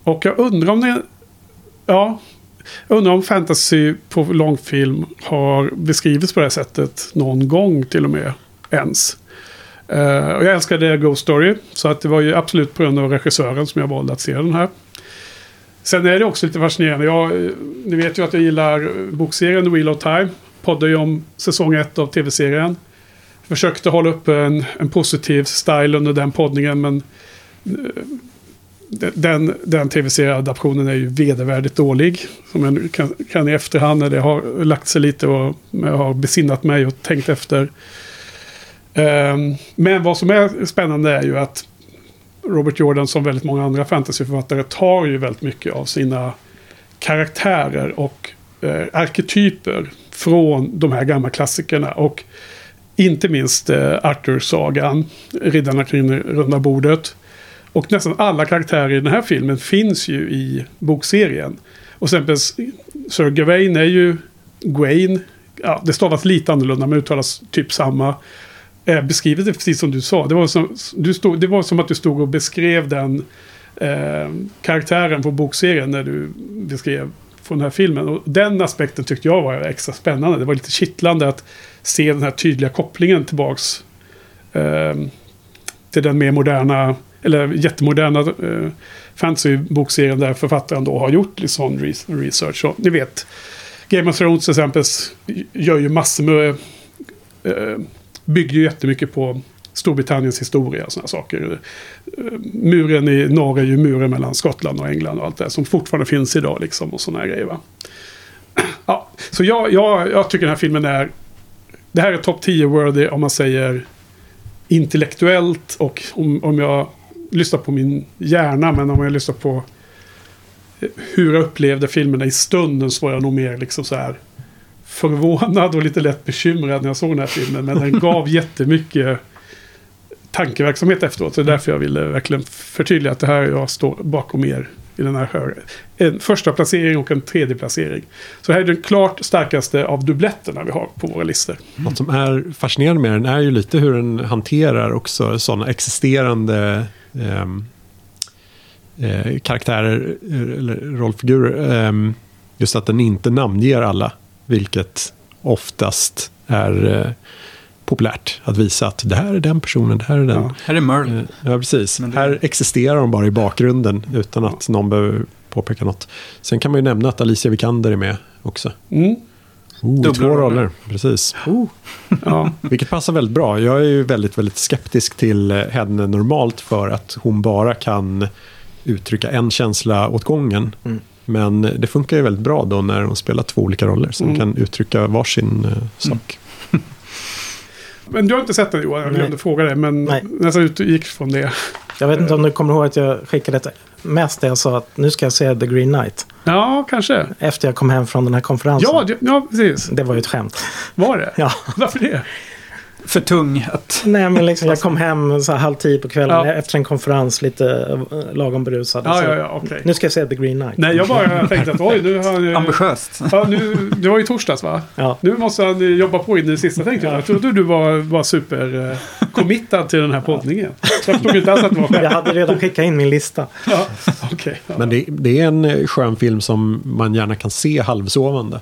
och jag undrar om det... Ja, jag undrar om fantasy på långfilm har beskrivits på det här sättet någon gång till och med ens. Uh, och jag älskade Ghost Story. Så att det var ju absolut på grund av regissören som jag valde att se den här. Sen är det också lite fascinerande. Jag, ni vet ju att jag gillar bokserien The Wheel of Time. Poddar ju om säsong ett av tv-serien. Försökte hålla upp en, en positiv style under den poddningen men eh, den, den tv-serieadaptionen är ju vedervärdigt dålig. Som jag kan, kan i efterhand när det har lagt sig lite och jag har besinnat mig och tänkt efter. Um, men vad som är spännande är ju att Robert Jordan som väldigt många andra fantasyförfattare tar ju väldigt mycket av sina karaktärer och eh, arketyper från de här gamla klassikerna. Och inte minst eh, Arthur-sagan, Riddarna kring runda bordet. Och nästan alla karaktärer i den här filmen finns ju i bokserien. Och till exempel Sir Gawain är ju Gwain. Ja, det stavas lite annorlunda men uttalas typ samma. Eh, beskrivet det precis som du sa. Det var som, du stod, det var som att du stod och beskrev den eh, karaktären på bokserien när du beskrev från den här filmen. Och den aspekten tyckte jag var extra spännande. Det var lite kittlande att se den här tydliga kopplingen tillbaks eh, till den mer moderna, eller jättemoderna eh, fantasy-bokserien där författaren då har gjort lite sån research. Så, ni vet, Game of Thrones till exempel gör ju massor med... Eh, Byggde ju jättemycket på Storbritanniens historia och sådana saker. Eh, muren i norr är ju muren mellan Skottland och England och allt det som fortfarande finns idag liksom och sådana grejer va. Ja, så jag, jag, jag tycker den här filmen är... Det här är topp 10 worthy om man säger intellektuellt och om, om jag lyssnar på min hjärna men om jag lyssnar på hur jag upplevde filmerna i stunden så var jag nog mer liksom så här förvånad och lite lätt bekymrad när jag såg den här filmen. Men den gav jättemycket tankeverksamhet efteråt. Så det är därför jag ville verkligen förtydliga att det här jag står bakom er i den här höger. En första placering och en tredje placering. Så det här är den klart starkaste av dubbletterna vi har på våra listor. Något som är fascinerande med den är ju lite hur den hanterar också sådana existerande ehm, eh, karaktärer eller rollfigurer. Eh, just att den inte namnger alla, vilket oftast är eh, populärt att visa att det här är den personen, det här är den. Ja. Här är Merle. Eh, Ja, precis. Men det- Här existerar de bara i bakgrunden utan att någon behöver påpeka något. Sen kan man ju nämna att Alicia Vikander är med också. Mm. Oh, Dubbla två roller. roller, precis. Ja. Vilket passar väldigt bra. Jag är ju väldigt, väldigt skeptisk till eh, henne normalt för att hon bara kan uttrycka en känsla åt gången. Mm. Men det funkar ju väldigt bra då när hon spelar två olika roller som Mm. kan uttrycka varsin eh, sak. Men du har inte sett den Johan, jag glömde fråga dig. Men Nej. nästan utgick från det. Jag vet inte om du kommer ihåg att jag skickade ett mest där jag sa att nu ska jag se The Green Knight. Ja, kanske. Efter jag kom hem från den här konferensen. Ja, ja, precis. Det var ju ett skämt. Var det? Ja. Varför det? För tung att... Nej, men liksom, jag kom hem så här halv tio på kvällen Ja. efter en konferens, lite eh, lagom berusad. Ja, ja, ja, okej. Nu ska jag se The Green Knight. Nej, jag bara tänkte att oj, nu har han... Ambitiöst. Ja, nu, det var ju torsdags va? Ja. Nu måste han eh, jobba på in i det sista tänkte jag. Jag trodde du var, var super eh, committad till den här poddningen. Så jag förstod inte alls att det var Jag hade redan skickat in min lista. Ja, ja. Men det, det är en skön film som man gärna kan se halvsovande.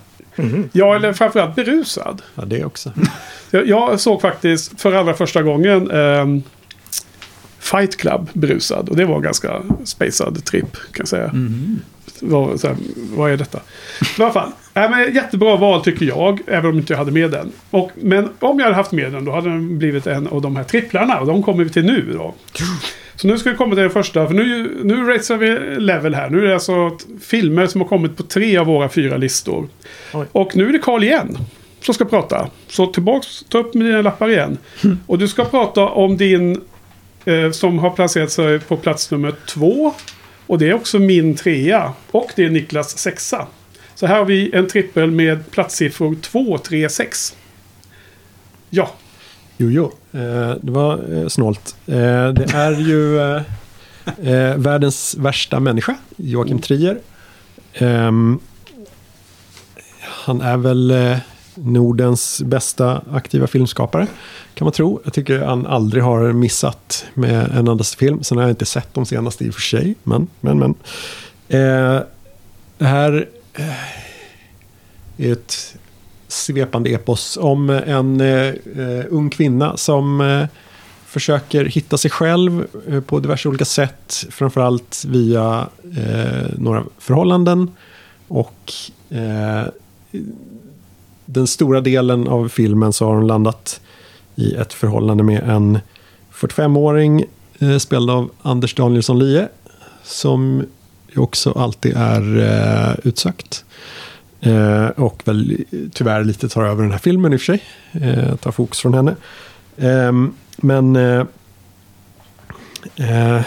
Ja, eller framförallt berusad. Ja, det också. Jag, jag såg faktiskt för allra första gången ehm, Fight Club berusad. Och det var en ganska spacad tripp kan jag säga. Var, så här, vad är detta? I alla fall. Äh, men jättebra val tycker jag. Även om inte jag hade med den. Och, men om jag hade haft med den då hade den blivit en av de här tripplarna. Och de kommer vi till nu då. Så nu ska vi komma till den första. För nu, nu racear vi level här. Nu är det alltså filmer som har kommit på tre av våra fyra listor. Oj. Och nu är det Carl igen som ska prata. Så tillbaks, ta upp med dina lappar igen. Och du ska prata om din eh, som har placerat sig på plats nummer två. Och det är också min trea. Och det är Niklas sexa. Så här har vi en trippel med platssiffror 2, 3, 6. Ja, Jo, jo. Eh, det var eh, snålt. Eh, det är ju världens värsta människa, Joakim Trier. Ehm, han är väl Nordens bästa aktiva filmskapare, kan man tro. Jag tycker han aldrig har missat med en endaste film. Sen har jag inte sett de senaste i och för sig, men, men, men. Det här är ett svepande epos om eh, en eh, eh, ung kvinna som eh, försöker hitta sig själv eh, på diverse olika sätt. Framförallt via eh, några förhållanden. Och eh, den stora delen av filmen så har hon landat i ett förhållande med en 45-åring eh, spelad av Anders Danielsson Lie. Som ju också alltid är eh, utsökt. Eh, och väl tyvärr lite tar över den här filmen i och för sig. Eh, tar fokus från henne. Ehm, men eh, eh,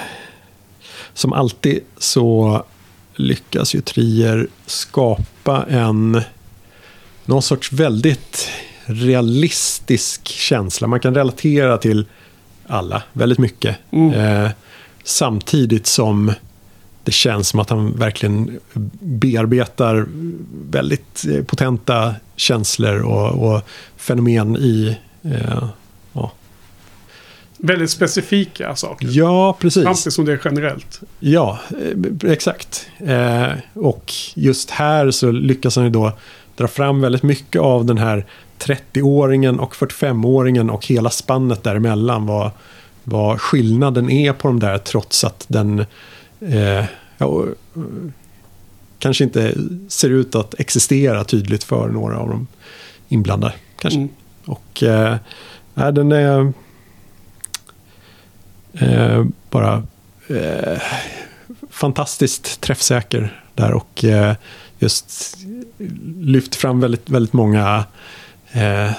som alltid så lyckas ju Trier skapa en någon sorts väldigt realistisk känsla. Man kan relatera till alla väldigt mycket. Mm. Eh, samtidigt som det känns som att han verkligen bearbetar väldigt eh, potenta känslor och, och fenomen i... Eh, ja. Väldigt specifika saker. ja, precis. Samtidigt som det är generellt. Ja, eh, exakt. Eh, och just här så lyckas han ju då dra fram väldigt mycket av den här 30-åringen och 45-åringen och hela spannet däremellan. Vad, vad skillnaden är på de där trots att den eh, ja, eh, kanske inte ser ut att existera tydligt för några av de inblandade. Kanske. Mm. Och eh, den är eh, bara eh, fantastiskt träffsäker där och eh, just lyft fram väldigt, väldigt många eh,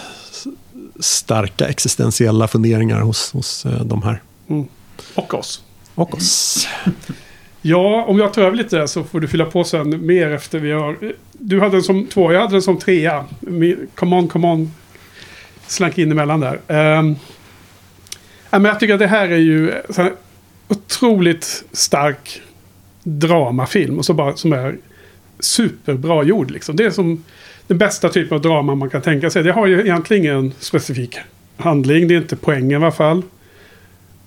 starka existentiella funderingar hos, hos eh, de här. Mm. Och oss. Och oss. Ja, om jag tar över lite så får du fylla på sen mer efter vi har... Du hade den som två, jag hade den som trea. Come on, come on. Slank in emellan där. Um, men jag tycker att det här är ju en otroligt stark dramafilm. Och så bara, som är superbra gjord liksom. Det är som den bästa typen av drama man kan tänka sig. Det har ju egentligen ingen specifik handling. Det är inte poängen i alla fall.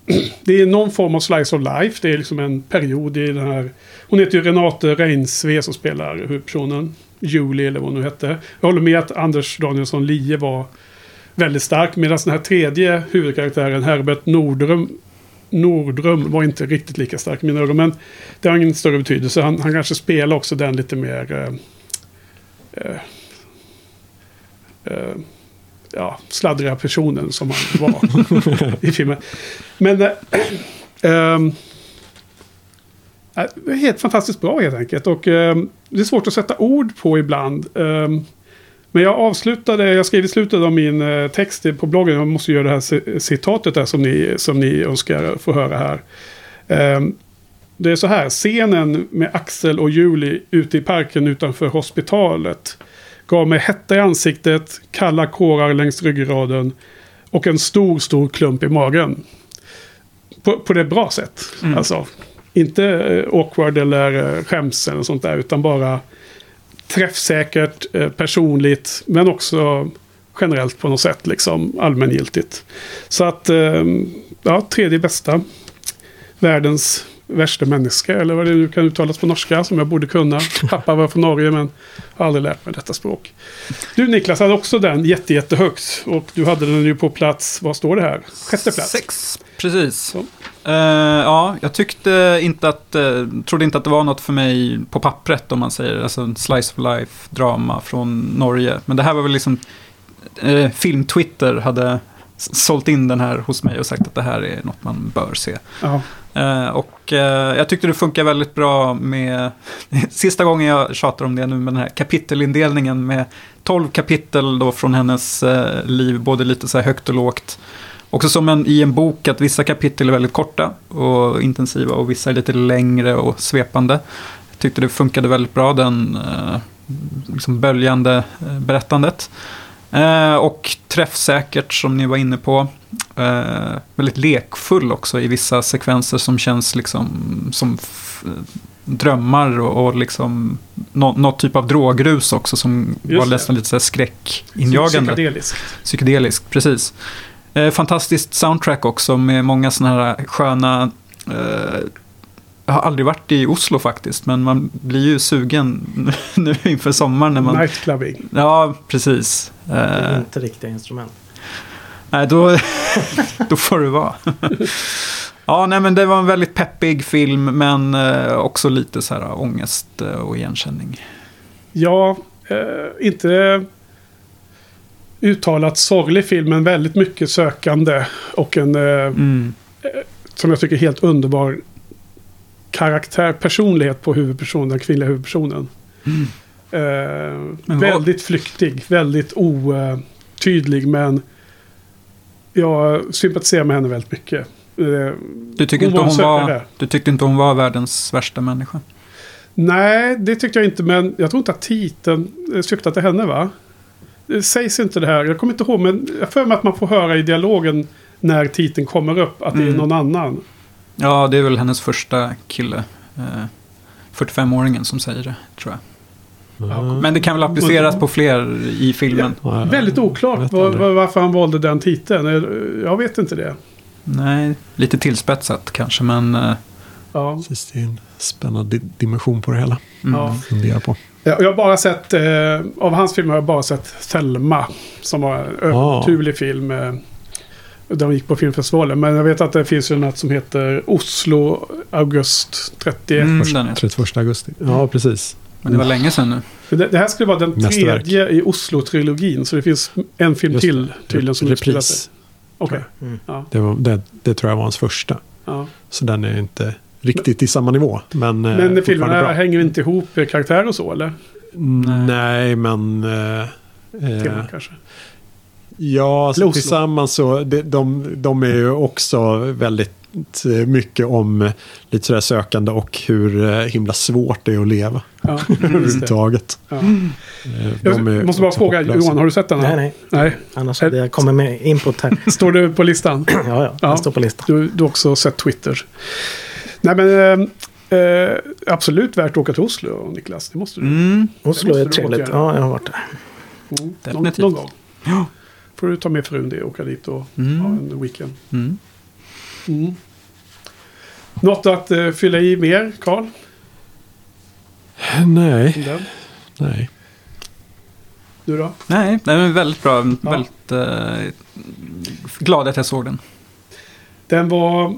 Det är någon form av slice of life. Det är liksom en period i den här... Hon heter ju Renate Reinsve som spelar huvudpersonen. Julie eller vad hon nu hette. Jag håller med att Anders Danielsson Lie var väldigt stark. Medan den här tredje huvudkaraktären Herbert Nordrum Nordrum var inte riktigt lika stark i mina ögon. Men det har ingen större betydelse. Han, han kanske spelar också den lite mer... Eh, eh, eh, ja, sladdriga personen som han var i filmen. Men... Äh, äh, helt fantastiskt bra helt enkelt. Och ähm, det är svårt att sätta ord på ibland. Ähm, men jag avslutade, jag skrev i slutet av min eh, text på bloggen, jag måste göra det här ci- citatet där som ni, som ni önskar få höra här. Ehm, det är så här, scenen med Axel och Julie ute i parken utanför hospitalet gav mig hetta i ansiktet, kalla kårar längs ryggraden och en stor, stor klump i magen. På, på det bra sätt. Alltså, inte eh, awkward eller eh, skäms eller sånt där, utan bara träffsäkert, eh, personligt, men också generellt på något sätt, liksom allmängiltigt. Så att, ja, tredje bästa. Världens värsta människa, eller vad det nu kan uttalas på norska, som jag borde kunna. Pappa var från Norge, men har aldrig lärt mig detta språk. Du Niklas hade också den jätte, jättehögt. Och du hade den ju på plats, vad står det här? Sjätte plats. Sex, precis. Så. Eh, ja, jag tyckte inte att, eh, trodde inte att det var något för mig på pappret om man säger, alltså en slice of life drama från Norge. Men det här var väl liksom, eh, Film-Twitter hade sålt in den här hos mig och sagt att det här är något man bör se. Ja. Eh, och eh, jag tyckte det funkar väldigt bra med, sista gången jag tjatar om det nu, med den här kapitelindelningen med 12 kapitel då från hennes eh, liv, både lite så här högt och lågt. Också som en, i en bok att vissa kapitel är väldigt korta och intensiva och vissa är lite längre och svepande. Jag tyckte det funkade väldigt bra, den liksom böljande berättandet. Eh, och träffsäkert som ni var inne på. Eh, väldigt lekfull också i vissa sekvenser som känns liksom som f- drömmar och, och liksom nå, något typ av drogrus också som Just var nästan lite så här skräckinjagande. Psykedeliskt. Psykedelisk, precis. Eh, fantastiskt soundtrack också med många sådana här sköna... Eh, jag har aldrig varit i Oslo faktiskt, men man blir ju sugen nu inför sommaren när man... Nightclubbing. Ja, precis. Det är Eh, inte riktiga instrument. nej, då, då får det vara. ja, nej, men det var en väldigt peppig film, men eh, också lite så här ångest eh, och igenkänning. Ja, eh, inte... uttalat sorglig film, men väldigt mycket sökande. Och en, eh, Mm. som jag tycker, helt underbar karaktär, personlighet på huvudpersonen, den kvinnliga huvudpersonen. Eh, väldigt flyktig, väldigt otydlig, men jag sympatiserar med henne väldigt mycket. Eh, Du, tycker Hon inte hon var, du tyckte inte hon var världens värsta människa? Nej, det tyckte jag inte, men jag tror inte att titeln eh, syftar till henne, va? Det sägs inte det här, jag kommer inte ihåg, men jag för mig att man får höra i dialogen när titeln kommer upp att det är Mm. någon annan. Ja, det är väl hennes första kille. Eh, 45-åringen som säger det, tror jag. Men det kan väl appliceras på fler i filmen? Ja, Väldigt oklart var, varför han valde den titeln. Jag vet inte det. Nej, lite tillspetsat kanske, men... eh, Ja. Precis, det är en spännande di- dimension på det hela. mm. Ja. Fundera på. Jag har bara sett, eh, av hans filmer har jag bara sett Thelma. Som var en övernaturlig film. Eh, de gick på filmfestivalen. Men jag vet att det finns ju något som heter Oslo August 31. Mm, Först- den är. 31 augusti. Ja, precis. Men det var länge sedan nu. Det, det här skulle vara den Mästerverk. tredje i Oslo-trilogin. Så det finns en film Just till tydligen som utspelar sig. Repris. Okej. Mm. Ja, Det, var, det, det tror jag var hans första. ja. Så den är inte riktigt i samma nivå. Men, eh, Men filmerna bra. hänger inte ihop eh, karaktärer och så eller? Nej, Nej men... Eh, eh, Teman kanske. ja, så Oslo. tillsammans så... De, de, de är ju också väldigt eh, mycket om eh, lite sådär sökande och hur eh, himla svårt det är att leva Ja, överhuvudtaget. Ja. Eh, Jag måste bara fråga, hopplösa. Johan, har du sett den? Nej, nej. Nej. Annars hade jag kommit med input här. Står du på listan? Ja, ja. Ja. Den står på listan. Du, du har också sett Twitter. Nej, men eh, eh, absolut värt att åka till Oslo, Niklas. Det måste du. Mm. Oslo måste är du trevligt. Ja, jag har varit där. Mm. Någon, Definitivt. någon gång. Ja. Får du ta med frun det och åka dit och Mm. ha en weekend. Mm. Mm. Något att eh, fylla i mer, Karl? Nej, den? nej. Du då? Nej, den är väldigt bra. Väldigt eh, glad att jag såg den. Den var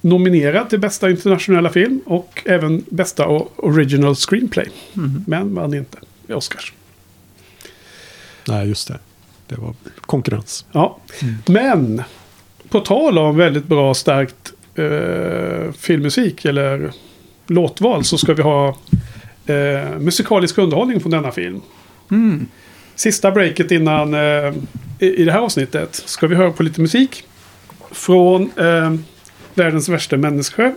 nominerad till bästa internationella film och även bästa original screenplay. Mm. Men vann inte i Oscars. Nej, just det. Det var konkurrens. Ja, men på tal om väldigt bra starkt eh, filmmusik eller låtval så ska vi ha eh, musikalisk underhållning från denna film. Mm. Sista breaket innan eh, i, i det här avsnittet ska vi höra på lite musik från eh, Världens värsta människa.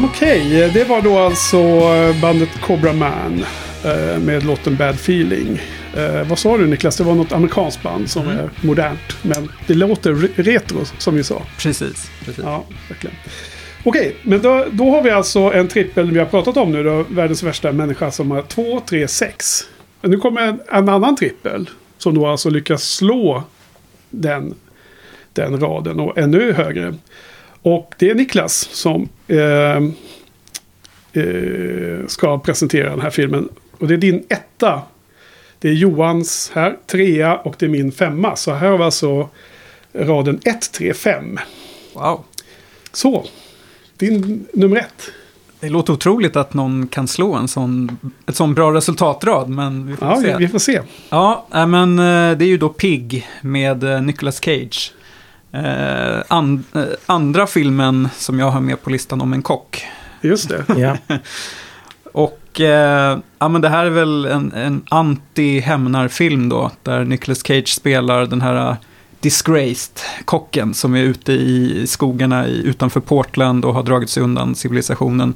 Men Okej, det var då alltså bandet Cobra Man eh, med låten Bad Feeling. Eh, vad sa du Niklas? Det var något amerikanskt band som är modernt. Men det låter re- retro som vi sa. Precis. precis. Ja, verkligen. Okej, men då, då har vi alltså en trippel vi har pratat om nu då. Världens värsta människa som har 2, 3, 6. Men nu kommer en, en annan trippel. Som då alltså lyckas slå den, den raden och ännu högre. Och det är Niklas som eh, eh, ska presentera den här filmen. Och det är din etta. Det är Johans här, trea och det är min femma. Så här har vi alltså raden 1, 3, 5. Wow. Så, din nummer ett. Det låter otroligt att någon kan slå en sån, ett sån bra resultatrad, men vi får Ja, se. vi, vi får se. Ja, men eh, det är ju då Pig med eh, Nicolas Cage. Eh, an, eh, andra filmen som jag har med på listan om en kock. Just det. Ja. Och eh, ja, men det här är väl en, en anti-hämnarfilm då, där Nicolas Cage spelar den här eh, disgraced kocken som är ute i skogarna i, utanför Portland och har dragit sig undan civilisationen.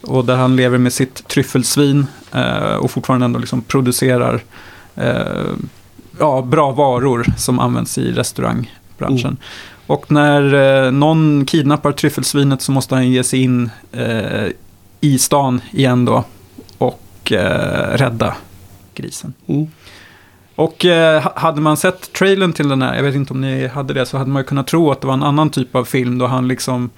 Och där han lever med sitt tryffelsvin eh, och fortfarande ändå liksom producerar eh, ja, bra varor som används i restaurangbranschen. Mm. Och när eh, någon kidnappar tryffelsvinet så måste han ge sig in eh, i stan igen då och eh, rädda grisen. Mm. Och eh, ha- hade man sett trailern till den här, jag vet inte om ni hade det, så hade man ju kunnat tro att det var en annan typ av film då han liksom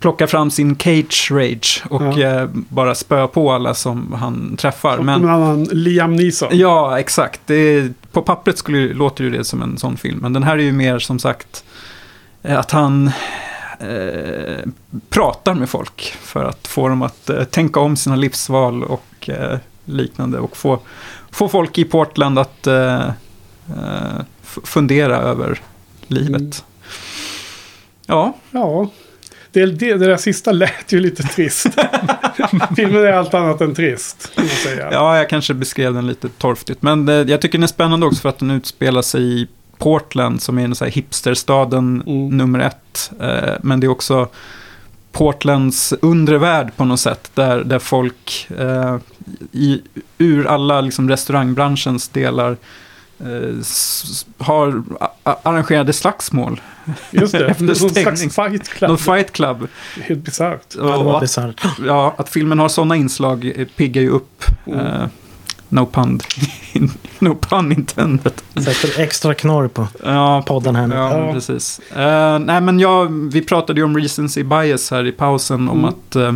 plockar fram sin cage rage och Ja. eh, bara spöar på alla som han träffar. Som Men, en annan Liam Neeson. ja, exakt. Det, på pappret skulle, låter ju det som en sån film, men den här är ju mer som sagt eh, att han eh, pratar med folk för att få dem att eh, tänka om sina livsval och eh, liknande. Och få, få folk i Portland att eh, eh, fundera över livet. Mm. Ja, Ja. Det, det, det där sista lät ju lite trist. Filmen är allt annat än trist. Ja, jag kanske beskrev den lite torftigt. Men eh, jag tycker den är spännande också för att den utspelar sig i Portland som är en så här hipsterstaden Mm. nummer ett. Eh, men det är också Portlands undre värld på något sätt. Där, där folk eh, i, ur alla liksom, restaurangbranschens delar har a- a- arrangerade slagsmål. Just det. Efter Någon slags fight club. Något fight club. Helt bisarrt. Ja, att, ja, att filmen har sådana inslag eh, piggar ju upp. Mm. Eh, no, pun, no pun intended. Sätter extra knorr på Ja, podden här nu. Ja, Ja. precis. Eh, nej, men jag, vi pratade ju om recency bias här i pausen, om Mm. att eh,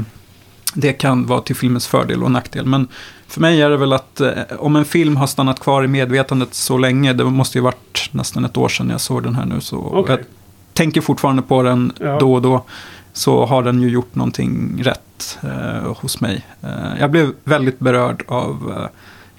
det kan vara till filmens fördel och nackdel. Men för mig är det väl att eh, om en film har stannat kvar i medvetandet så länge, det måste ju varit nästan ett år sedan jag såg den här nu, så Okej. jag tänker fortfarande på den Ja. då och då, så har den ju gjort någonting rätt eh, hos mig. Eh, jag blev väldigt berörd av eh,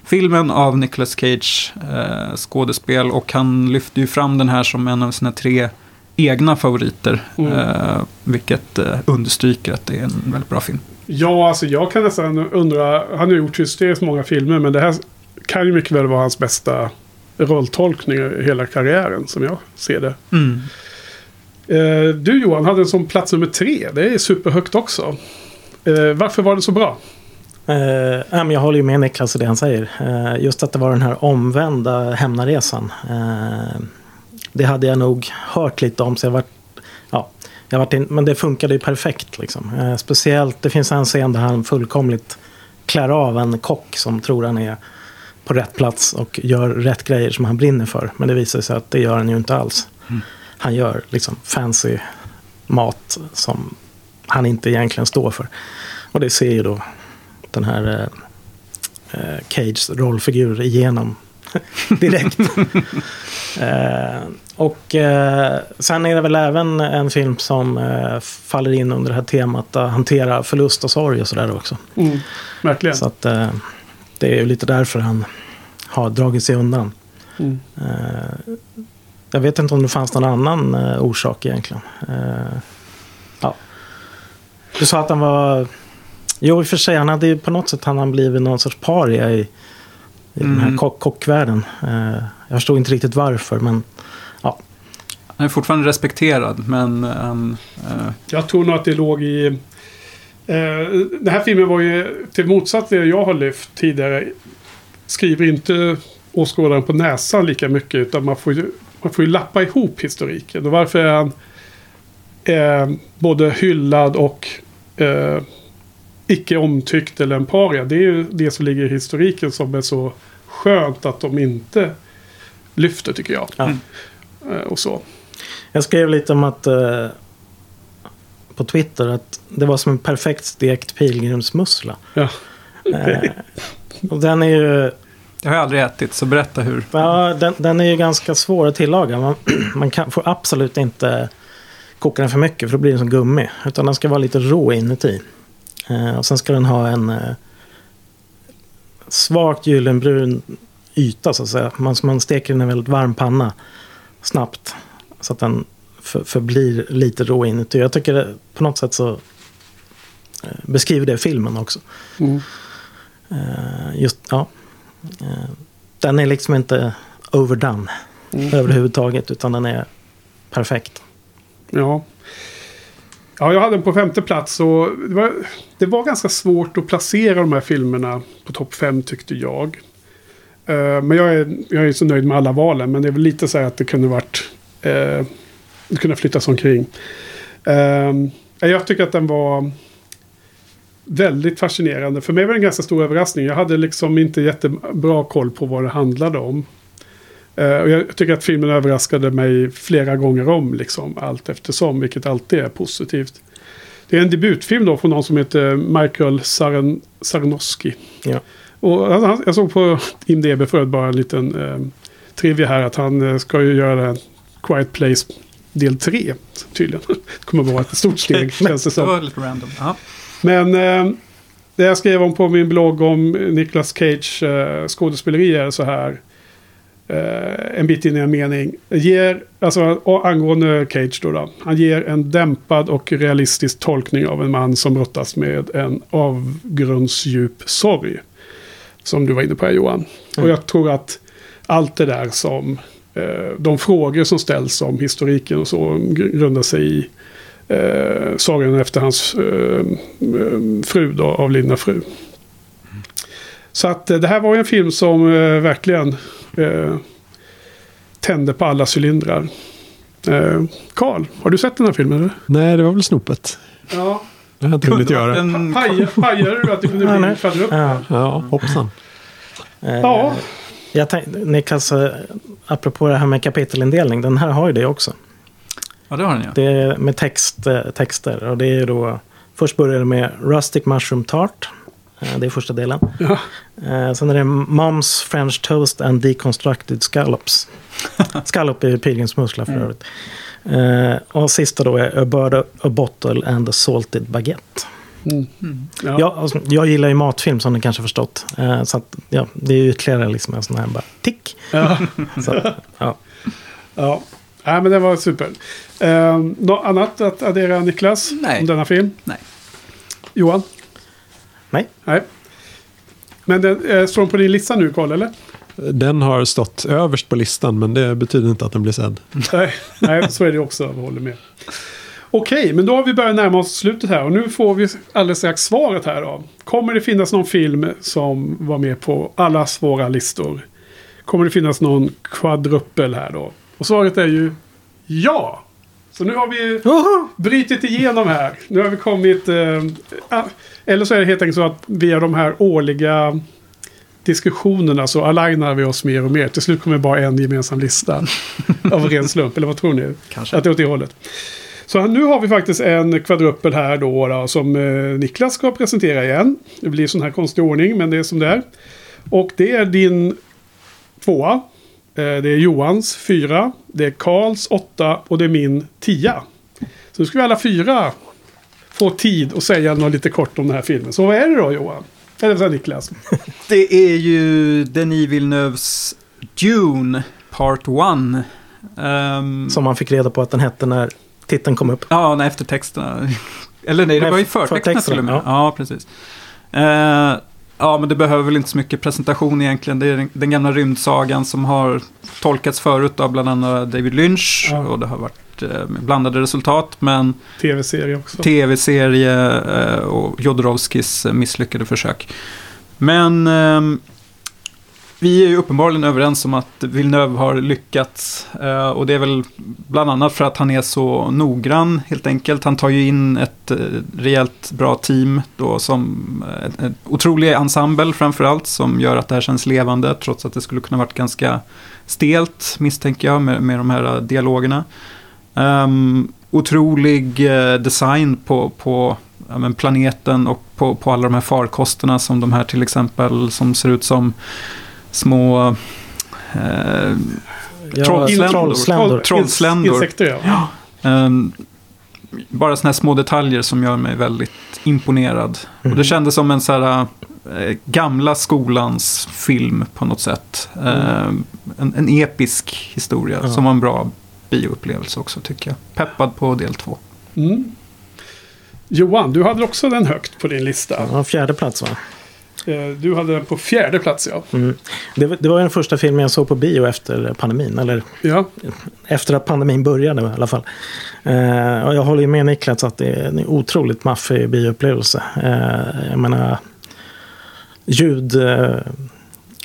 filmen, av Nicolas Cage eh, skådespel och han lyfte ju fram den här som en av sina tre egna favoriter. Mm. Eh, vilket understryker att det är en väldigt bra film. Ja, alltså jag kan nästan undra. Han har gjort hysteriskt många filmer, men det här kan ju mycket väl vara hans bästa rolltolkning i hela karriären, som jag ser det. Eh, du Johan hade en som plats nummer tre. Det är superhögt också. Eh, varför var det så bra? Eh, jag håller ju med Niklas i det han säger. Eh, just att det var den här omvända hämnarresan. Eh, det hade jag nog hört lite om. Så jag var, ja, jag varit in, men det funkade ju perfekt. Liksom. Eh, speciellt, det finns en scen där han fullkomligt klär av en kock som tror han är på rätt plats och gör rätt grejer som han brinner för. Men det visar sig att det gör han ju inte alls. Han gör liksom fancy mat som han inte egentligen står för. Och det ser ju då den här eh, eh, Cages rollfigur igenom direkt. eh, och eh, sen är det väl även en film som eh, faller in under det här temat att hantera förlust och sorg och sådär också. Mm, verkligen. Så att eh, det är ju lite därför han har dragit sig undan. Mm. Eh, jag vet inte om det fanns någon annan eh, orsak egentligen. Ja. Du sa att han var... Jo, i och för sig. Han hade ju på något sätt han blivit någon sorts paria i, i den här Mm. kock kockvärlden. Jag förstod inte riktigt varför, men ja. Han är fortfarande respekterad, men han... eh, Jag tror nog att det låg i, Eh, den här filmen var ju, till motsats till det jag har lyft tidigare, skriver inte åskådaren på näsan lika mycket. Utan man får ju, man får ju lappa ihop historiken. Och varför är han eh, både hyllad och eh, icke omtyckt eller en paria. Det är ju det som ligger i historiken som är så skönt att de inte lyfter tycker jag. Ja. Eh, och så. Jag skrev lite om att eh, på Twitter att det var som en perfekt stekt pilgrimsmussla. Ja. Eh, och den är ju Det har jag aldrig ätit, så berätta hur. Ja, den, den är ju ganska svår att tillaga. Man, man kan, får absolut inte koka den för mycket för då blir den som gummi. Utan den ska vara lite rå inuti. Eh, och sen ska den ha en eh, svagt gyllenbrun yta så att säga. Man, man steker den i en väldigt varm panna snabbt. Så att den för, förblir lite rå inuti. Jag tycker det, på något sätt så eh, beskriver det filmen också. Mm. Eh, just, ja. Eh, den är liksom inte overdone Mm. överhuvudtaget. Utan den är perfekt. Ja. Ja, jag hade den på femte plats och det var, det var ganska svårt att placera de här filmerna på topp fem tyckte jag. Eh, men jag är, jag är så nöjd med alla valen, men det är väl lite så här att det kunde varit... Eh, det kunde flyttas omkring. Eh, jag tycker att den var väldigt fascinerande. För mig var det en ganska stor överraskning. Jag hade liksom inte jättebra koll på vad det handlade om. Eh, och jag tycker att filmen överraskade mig flera gånger om, liksom, allt eftersom, vilket alltid är positivt. Det är en debutfilm då från någon som heter Michael Saren, Sarnowski. Ja. Och han, han- jag såg på IMDB förut bara en liten eh, trivia här att han eh, ska ju göra Quiet Place del 3 tydligen. Det kommer att vara ett stort steg känns det Det som. var lite random. Ja. Men eh, det jag skrev om på min blogg om Nicolas Cage eh, skådespeleri är så här. Eh, en bit in i en mening. Ger, alltså angående Cage då, då. Han ger en dämpad och realistisk tolkning av en man som brottas med en avgrundsdjup sorg. Som du var inne på här Johan. Och jag tror att allt det där som eh, de frågor som ställs om historiken och så gr- grundar sig i eh, sorgen efter hans eh, fru då, avlidna fru. Så att eh, det här var ju en film som eh, verkligen eh, tände på alla cylindrar. Eh, Karl, har du sett den här filmen? Eller? Nej, det var väl snopet. Ja. Det har jag inte hunnit göra. En, Pajade du att det kunde bli nej. kvadrupp? Ja. Ja, hoppsan. Eh, Ja. Jag tänkte, Niklas, eh, apropå det här med kapitelindelning. Den här har ju det också. ja, det har den ja. Det är med text, eh, texter. Och det är ju då... Först börjar det med Rustic Mushroom Tart. Det är första delen. Ja. Sen är det Mom's French Toast and Deconstructed Scallops. Scallop är ju pilgrimsmussla för övrigt. Eh, Och sista då är A Bird, A Bottle and a Salted Baguette. Ja. Jag, alltså, jag gillar ju matfilm som ni kanske förstått. Eh, Så att, ja, det är ju ytterligare liksom en sån här bara tick. Ja. Så, ja. ja. Nej, men det var super. Eh, något annat att addera Niklas? Nej. Om denna film? Nej. Johan? Nej. Nej. Men den, eh, står den på din lista nu Karl, eller? Den har stått överst på listan, men det betyder inte att den blir sedd. Nej, nej, så är det också. Jag håller med. Okej, men då har vi börjat närma oss slutet här. Och nu får vi alldeles strax svaret här då. Kommer det finnas någon film som var med på allas våra listor? Kommer det finnas någon kvadruppel här då? Och svaret är ju ja. Så nu har vi brytit igenom här. Nu har vi kommit... Eh, eller så är det helt enkelt så att via de här årliga diskussionerna så alignar vi oss mer och mer. Till slut kommer bara en gemensam lista. av ren slump. Eller vad tror ni? Kanske. Att det är åt det hållet. Så nu har vi faktiskt en kvadruppel här då, då som eh, Niklas ska presentera igen. Det blir sån här konstig ordning, men det är som det är. Och det är din tvåa. Eh, det är Johans fyra. Det är Karls åtta och det är min tia. Så nu ska vi alla fyra få tid att säga något lite kort om den här filmen. Så vad är det då Johan? Eller så här, Niklas. Det är ju Denis Villeneuves Dune Part 1. Um, Som man fick reda på att den hette när titeln kom upp. Ja, nej, eftertexterna. Eller nej, det var ju för- förtexterna till och med. ja. Ja, precis. Eh, ja, men det behöver väl inte så mycket presentation egentligen. Det är den, den gamla rymdsagan som har tolkats förut av bland annat David Lynch. Ja. Och det har varit varit eh, blandade resultat. Men Tv-serie också. tv-serie eh, och Jodorowskis eh, misslyckade försök. Men ehm, vi är ju uppenbarligen överens om att Villeneuve har lyckats. och det är väl bland annat för att han är så noggrann helt enkelt. Han tar ju in ett rejält bra team då som en, otrolig ensemble framförallt som gör att det här känns levande trots att det skulle kunna varit ganska stelt misstänker jag med, med de här dialogerna. Um, otrolig eh, design på, på ja, planeten och på, på alla de här farkosterna som de här till exempel som ser ut som små eh, Ja, Trollsländor. trollsländor. Trollsländor. Insekter, ja. Ehm, bara sådana här små detaljer som gör mig väldigt imponerad. Och det kändes som en så här, eh, gamla skolans film på något sätt. Ehm, en, en episk historia som var en bra bioupplevelse också tycker jag. Peppad på del två. Mm. Johan, du hade också den högt på din lista. Ja, fjärde plats va? Eh, Du hade den på fjärde plats, ja. Mm. Det, var- det var den första filmen jag såg på bio efter pandemin. Eller Ja, efter att pandemin började i alla fall. Eh, och jag håller ju med Niklas att det är en otroligt maffig bioupplevelse. Eh, jag menar, ljud... Eh,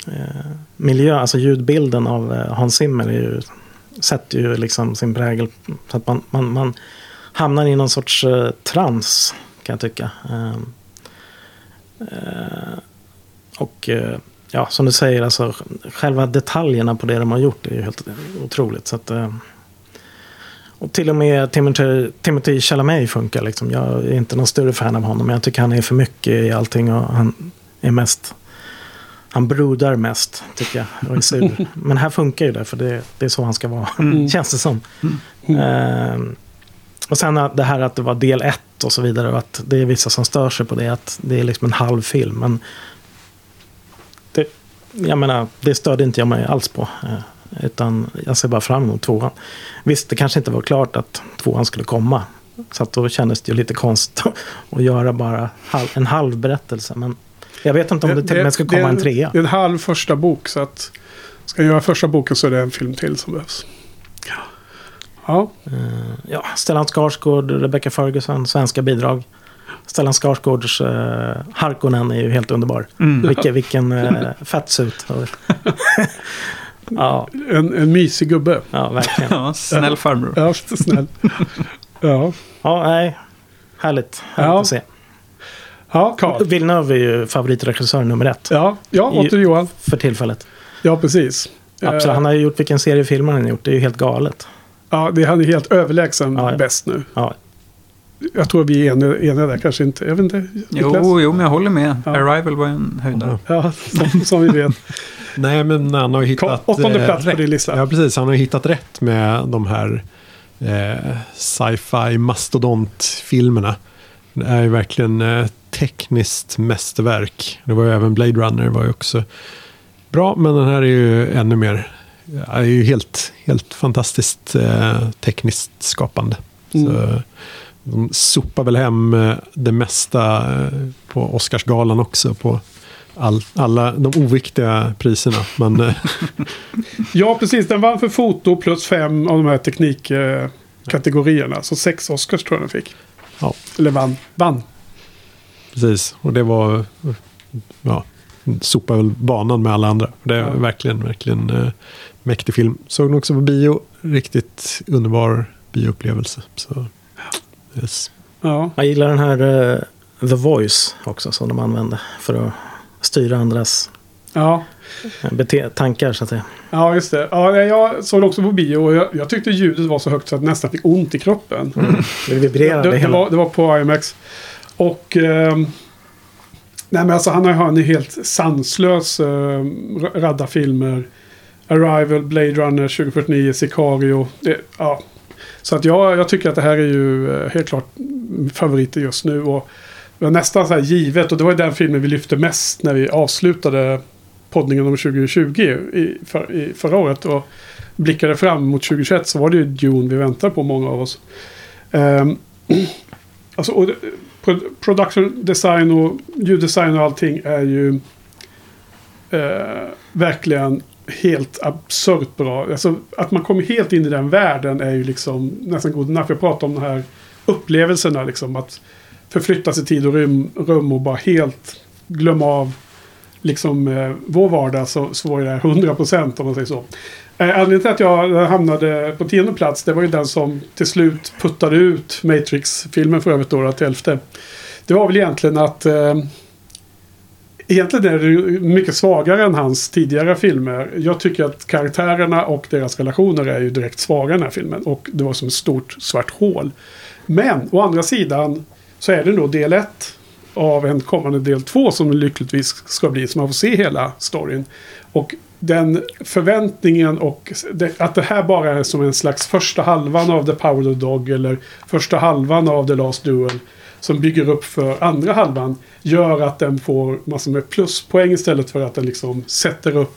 eh, miljö, alltså ljudbilden av eh, Hans Zimmer är ju, sätter ju liksom sin prägel. Så att man, man, man hamnar i någon sorts eh, trans, kan jag tycka. Eh, eh, och eh, ja, som du säger, alltså, själva detaljerna på det de har gjort är ju helt otroligt. Så att, eh, och till och med Timothy, Timothy Chalamet funkar. Liksom. Jag är inte någon större fan av honom. Men jag tycker han är för mycket i allting. Och han är mest... Han brodar mest, tycker jag. Och är sur. Men här funkar ju det, för det, det är så han ska vara. Känns det som. Ehm, och sen det här att det var del ett och så vidare. Och att det är vissa som stör sig på det. Att det är liksom en halv film. Men det, jag menar, det störde inte jag mig alls på. Eh, Utan jag ser bara fram emot tvåan. Visst, det kanske inte var klart att tvåan skulle komma. Så att då kändes det ju lite konstigt att göra bara en halv berättelse. Men jag vet inte om det, till och med ska det komma en trea. Det är en halv första bok, så att ska jag göra första boken så är det en film till som behövs. Ja, Eh, Ja, Stellan Skarsgård, Rebecca Ferguson, svenska bidrag. Stellan Skarsgårds uh, Harkonnen är ju helt underbar. Vilken, vilken uh, fatsuit. ja, en, en mysig gubbe. ja, verkligen. Ja, snäll farbror. Ja, snäll. ja, Ja, nej. Härligt, härligt Ja. att se. Ja Carl. Villeneuve är ju favoritregissör nummer ett Ja, ja åter Johan. för tillfället. Ja, precis. Absolut, Eh, han har ju gjort vilken seriefilm han har gjort. Det är ju helt galet. Ja, det, han är helt överlägsen Ja, ja. bäst nu. Ja, Jag tror vi är eniga, eniga där, kanske inte. Jag vet inte. Niklas? Jo, jo, men jag håller med. Ja. Arrival var en höjdare. Ja, som, som vi vet. Nej, men han har ju hittat... Åttonde eh, plats på rätt. din lista. Ja, precis. Han har ju hittat rätt med de här eh, sci-fi mastodontfilmerna. Det är ju verkligen eh, tekniskt mästerverk. Det var ju även Blade Runner var ju också bra, men den här är ju ännu mer... Är ju helt, helt fantastiskt eh, tekniskt skapande. Mm. Så, de sopar väl hem eh, det mesta eh, på Oscarsgalan också. På all, alla de oviktiga priserna. Men Ja, precis. Den vann för foto plus fem av de här teknikkategorierna. Så sex Oscars tror jag den fick. Eller vann. Vann. Precis, och det var... Ja, sopar väl banan med alla andra. Det är Ja. verkligen, verkligen eh, mäktig film. Såg den också på bio. Riktigt underbar bioupplevelse. Så, yes. Ja. jag gillar den här eh, The Voice också som de använder för att styra andras Ja. Eh, bete- tankar så att säga. ja, just det. Ja, jag såg den också på bio och jag, jag tyckte ljudet var så högt så att jag nästan fick ont i kroppen. Det vibrerar det, det det, hela. var, det var på IMAX. Och... ehm, nej men alltså han har ju är helt sanslös uh, radda filmer. Arrival, Blade Runner 2049, Sicario. Det, ja. Så att jag, jag tycker att det här är ju eh, helt klart favoriter just nu. Och det var nästan så här givet. Och det var ju den filmen vi lyfte mest när vi avslutade poddningen om 2020 i, för, i förra året. Och blickade fram mot 2021 så var det ju Dune vi väntar på många av oss. Um, alltså, och, production design och ljuddesign och allting är ju eh, verkligen helt absurt bra. Alltså, att man kommer helt in i den världen är ju liksom nästan god enough. Jag pratar om de här upplevelserna. Liksom, att förflytta sig i tid och rum, rum och bara helt glömma av liksom, eh, vår vardag så, så var det 100% om man säger så. Eh, anledningen till att jag eh, hamnade på tionde plats det var ju den som till slut puttade ut Matrix-filmen för övrigt då till elfte. Det var väl egentligen att eh, Egentligen är det mycket svagare än hans tidigare filmer. Jag tycker att karaktärerna och deras relationer är ju direkt svaga i den här filmen. Och det var som ett stort svart hål. Men å andra sidan så är det då del 1 av en kommande del två som lyckligtvis ska bli. Så man får se hela storyn. Och den förväntningen och det, att det här bara är som en slags första halvan av The Power of the Dog eller första halvan av The Last Duel som bygger upp för andra halvan gör att den får massor med pluspoäng istället för att den liksom sätter upp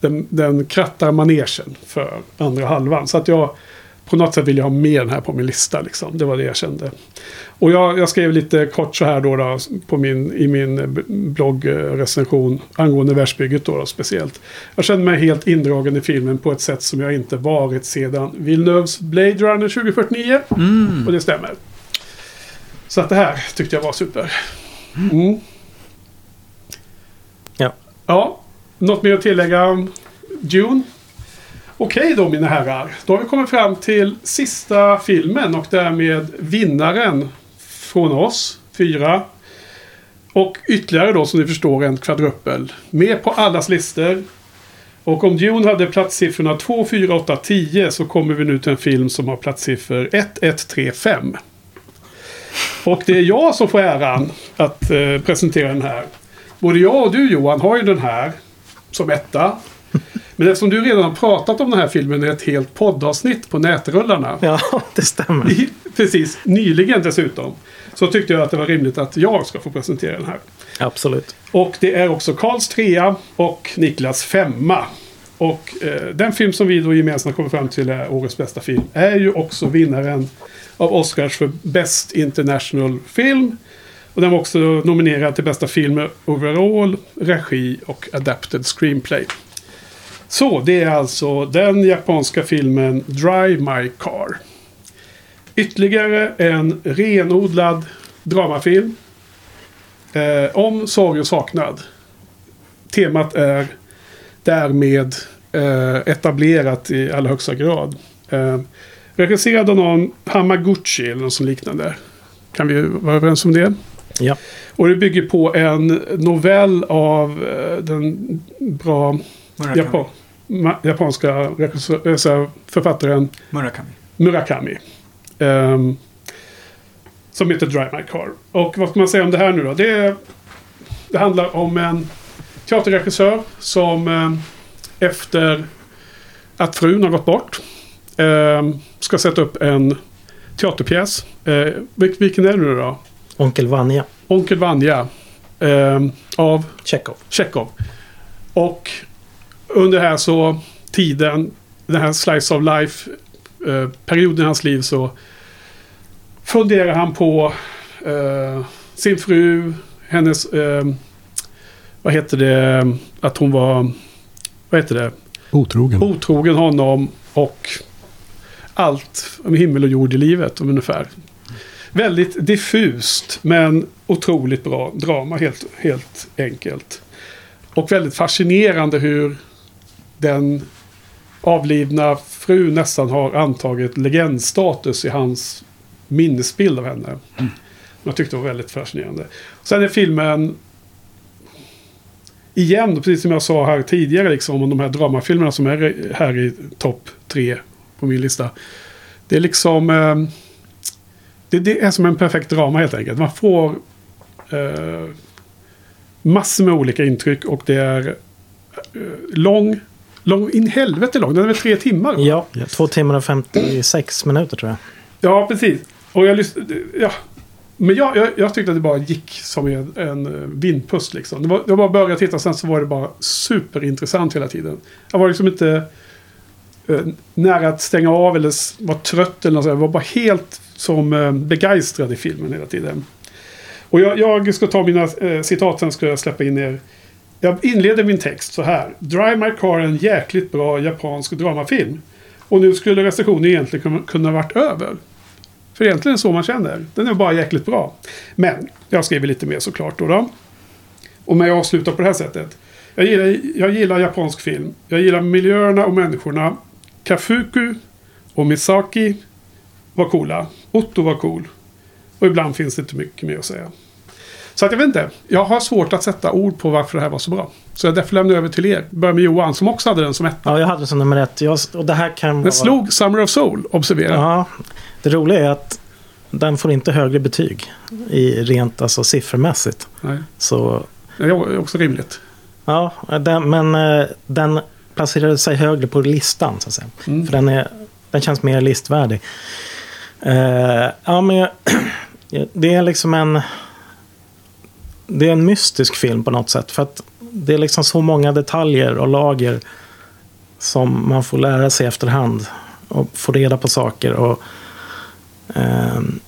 den, den krattar manegen för andra halvan. Så att jag på något sätt vill jag ha med den här på min lista. Liksom. Det var det jag kände. Och jag, jag skrev lite kort så här då, då på min, i min bloggrecension angående världsbygget då, då speciellt. Jag kände mig helt indragen i filmen på ett sätt som jag inte varit sedan Villeneuves Blade Runner 2049. Och det stämmer. Så att det här tyckte jag var super. Mm. Ja. Ja, något mer att tillägga om Dune? Okej då mina herrar. Då har vi kommit fram till sista filmen och därmed vinnaren från oss. Fyra. Och ytterligare då som ni förstår en kvadruppel. Med på allas listor. Och om Dune hade platssiffrorna 2, 4, 8, 10 så kommer vi nu till en film som har platssiffror 1, 1, 3, 5. Och det är jag som får äran att eh, presentera den här. Både jag och du Johan har ju den här som etta. Men eftersom du redan har pratat om den här filmen i ett helt poddavsnitt på nätrullarna. Ja, det stämmer. I, precis, nyligen dessutom. Så tyckte jag att det var rimligt att jag ska få presentera den här. Absolut. Och det är också Karls trea och Niklas femma. Och eh, den film som vi då gemensamt kommer fram till är årets bästa film är ju också vinnaren av Oscars för Best International Film. Och den var också nominerad till bästa film overall, regi och adapted screenplay. Så det är alltså den japanska filmen Drive My Car. Ytterligare en renodlad dramafilm. Eh, om sorg och saknad. Temat är därmed eh, etablerat i allra högsta grad. Eh, regisserad av någon Hamaguchi eller något som liknande. Kan vi vara överens om det? Ja. Och det bygger på en novell av eh, den bra Murakami. Japan, japanska så författaren Murakami. Murakami. Ehm, som heter Drive My Car. Och vad ska man säga om det här nu då? Det, det handlar om en teaterregissör som eh, efter att frun har gått bort ehm, ska sätta upp en teaterpjäs. Eh, vil- vilken är det nu då? Onkel Vanja. Onkel Vanja. ehm, av Chekhov. Chekhov. Och under här så tiden, den här slice of life eh, perioden i hans liv så funderar han på eh, sin fru, hennes, eh, vad heter det, att hon var, vad heter det, Otrogen. otrogen honom och allt om himmel och jord i livet ungefär. Väldigt diffust men otroligt bra drama helt, helt enkelt. Och väldigt fascinerande hur den avlivna frun nästan har antagit legendstatus i hans minnesbild av henne. Jag tyckte det var väldigt fascinerande. Sen är filmen igen, precis som jag sa här tidigare, liksom, om de här dramafilmerna som är här i topp tre på min lista. Det är liksom... Eh, det, det är som en perfekt drama helt enkelt. Man får eh, massor med olika intryck och det är eh, lång. Lång in helvete lång. Den är väl tre timmar? va? Ja, två timmar och 56 minuter tror jag. Ja, precis. Och jag lyssnade... Ja. Men jag, jag, jag tyckte att det bara gick som en, en eh, vindpust liksom. Det var, jag bara började titta sen så var det bara superintressant hela tiden. Jag var liksom inte eh, nära att stänga av eller var trött eller något sånt. Jag var bara helt som eh, begeistrad i filmen hela tiden. Och jag, jag ska ta mina eh, citat, sen ska jag släppa in er. Jag inleder min text så här. Drive My Car är en jäkligt bra japansk dramafilm. Och nu skulle recensionen egentligen kunna- varit över. För egentligen är det så man känner. Den är bara jäkligt bra. Men jag skriver lite mer såklart då. då. Och när jag avslutar på det här sättet. Jag gillar, jag gillar japansk film. Jag gillar miljöerna och människorna. Kafuku och Misaki var coola. Otto var cool. Och ibland finns det inte mycket mer att säga. Så att jag vet inte. Jag har svårt att sätta ord på varför det här var så bra. Så jag därför lämnar över till er. Börjar med Johan som också hade den som ett. Ja, jag hade den som nummer ett. Jag, och det här kan vara... Den slog Summer of Soul, observera. Ja, det roliga är att den får inte högre betyg i rent alltså siffermässigt. Nej, Så det är också rimligt. ja, den, men eh, den placerade sig högre på listan så att säga. Mm. För den, är, den känns mer listvärdig. Eh, ja, men jag- det är liksom en... Det är en mystisk film på något sätt. För att det är liksom så många detaljer och lager som man får lära sig efterhand. Och få reda på saker. Och, ehm,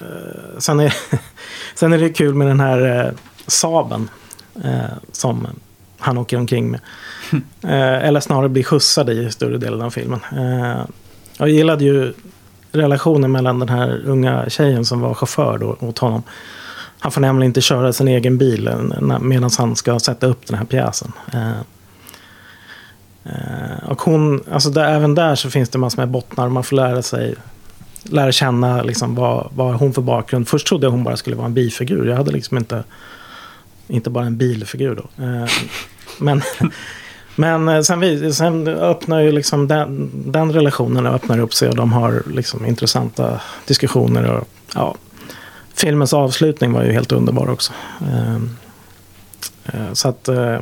eh, sen, är, sen är det kul med den här eh, Saben. Eh, som han åker omkring med. Eh, eller snarare blir skjutsad i större delen av filmen. Eh, jag gillade ju relationen mellan den här unga tjejen som var chaufför då, åt honom. Han får nämligen inte köra sin egen bil medan han ska sätta upp den här pjäsen. Eh, eh, och hon, alltså där, även där så finns det massor med bottnar. Man får lära sig lära känna liksom vad, vad hon för bakgrund. Först trodde jag hon bara skulle vara en bifigur. Jag hade liksom inte, inte bara en bilfigur då. Eh, men men sen, vi, sen öppnar ju liksom den, den relationen öppnar upp sig och de har liksom intressanta diskussioner. Och, ja, filmens avslutning var ju helt underbar också. Eh, eh, så att... Eh, eh,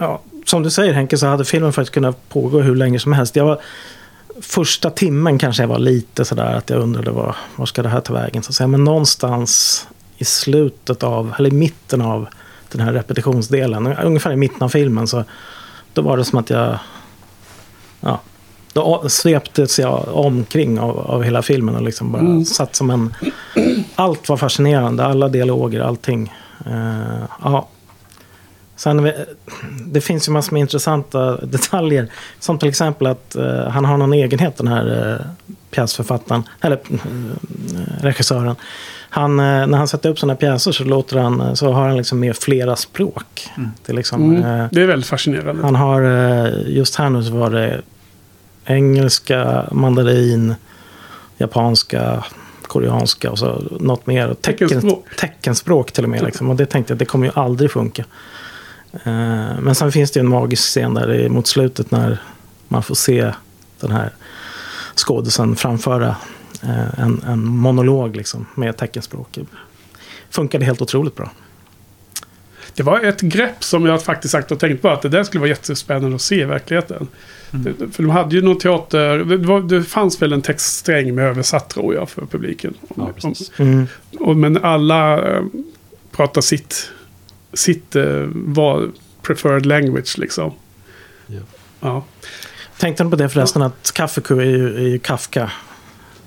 Ja, som du säger Henke så hade filmen faktiskt kunnat pågå hur länge som helst. Jag var, första timmen kanske jag var lite sådär att jag undrade var, var ska det här ta vägen. Så att säga. Men någonstans i slutet av, eller i mitten av den här repetitionsdelen, ungefär i mitten av filmen, så då var det som att jag... Ja, då sveptes jag omkring av, av hela filmen och liksom bara Mm. satt som en... Allt var fascinerande, alla dialoger, allting. Eh, ja. Sen, vi- det finns ju massor med intressanta detaljer. Som till exempel att eh, han har någon egenhet den här uh, pjäsförfattaren, eller eh, regissören. Han, eh, när han sätter upp sådana pjäser så, låter han, eh, så har han liksom med flera språk. Det är liksom, Mm. eh, Det är väldigt fascinerande. han har, eh, just här nu så var det engelska, mandarin, japanska, koreanska och så något mer. Tecken- Teckenspråk. Teckenspråk till och med. Liksom. Och det tänkte jag, det kommer ju aldrig funka. Eh, Men sen finns det ju en magisk scen där mot slutet när man får se den här skådisen framföra eh, en, en monolog liksom, med teckenspråk. Funkade helt otroligt bra. Det var ett grepp som jag faktiskt sagt och tänkt på att det där skulle vara jättespännande att se i verkligheten. Det- För de hade ju någon teater, det, var, det fanns väl en textsträng med översatt tror jag för publiken. Ja, Om-. Mm. och, men alla eh, pratar sitt, sitt eh, var preferred language liksom. Ja. Ja. Tänkte du på det förresten att kaffeku är ju, är ju Kafka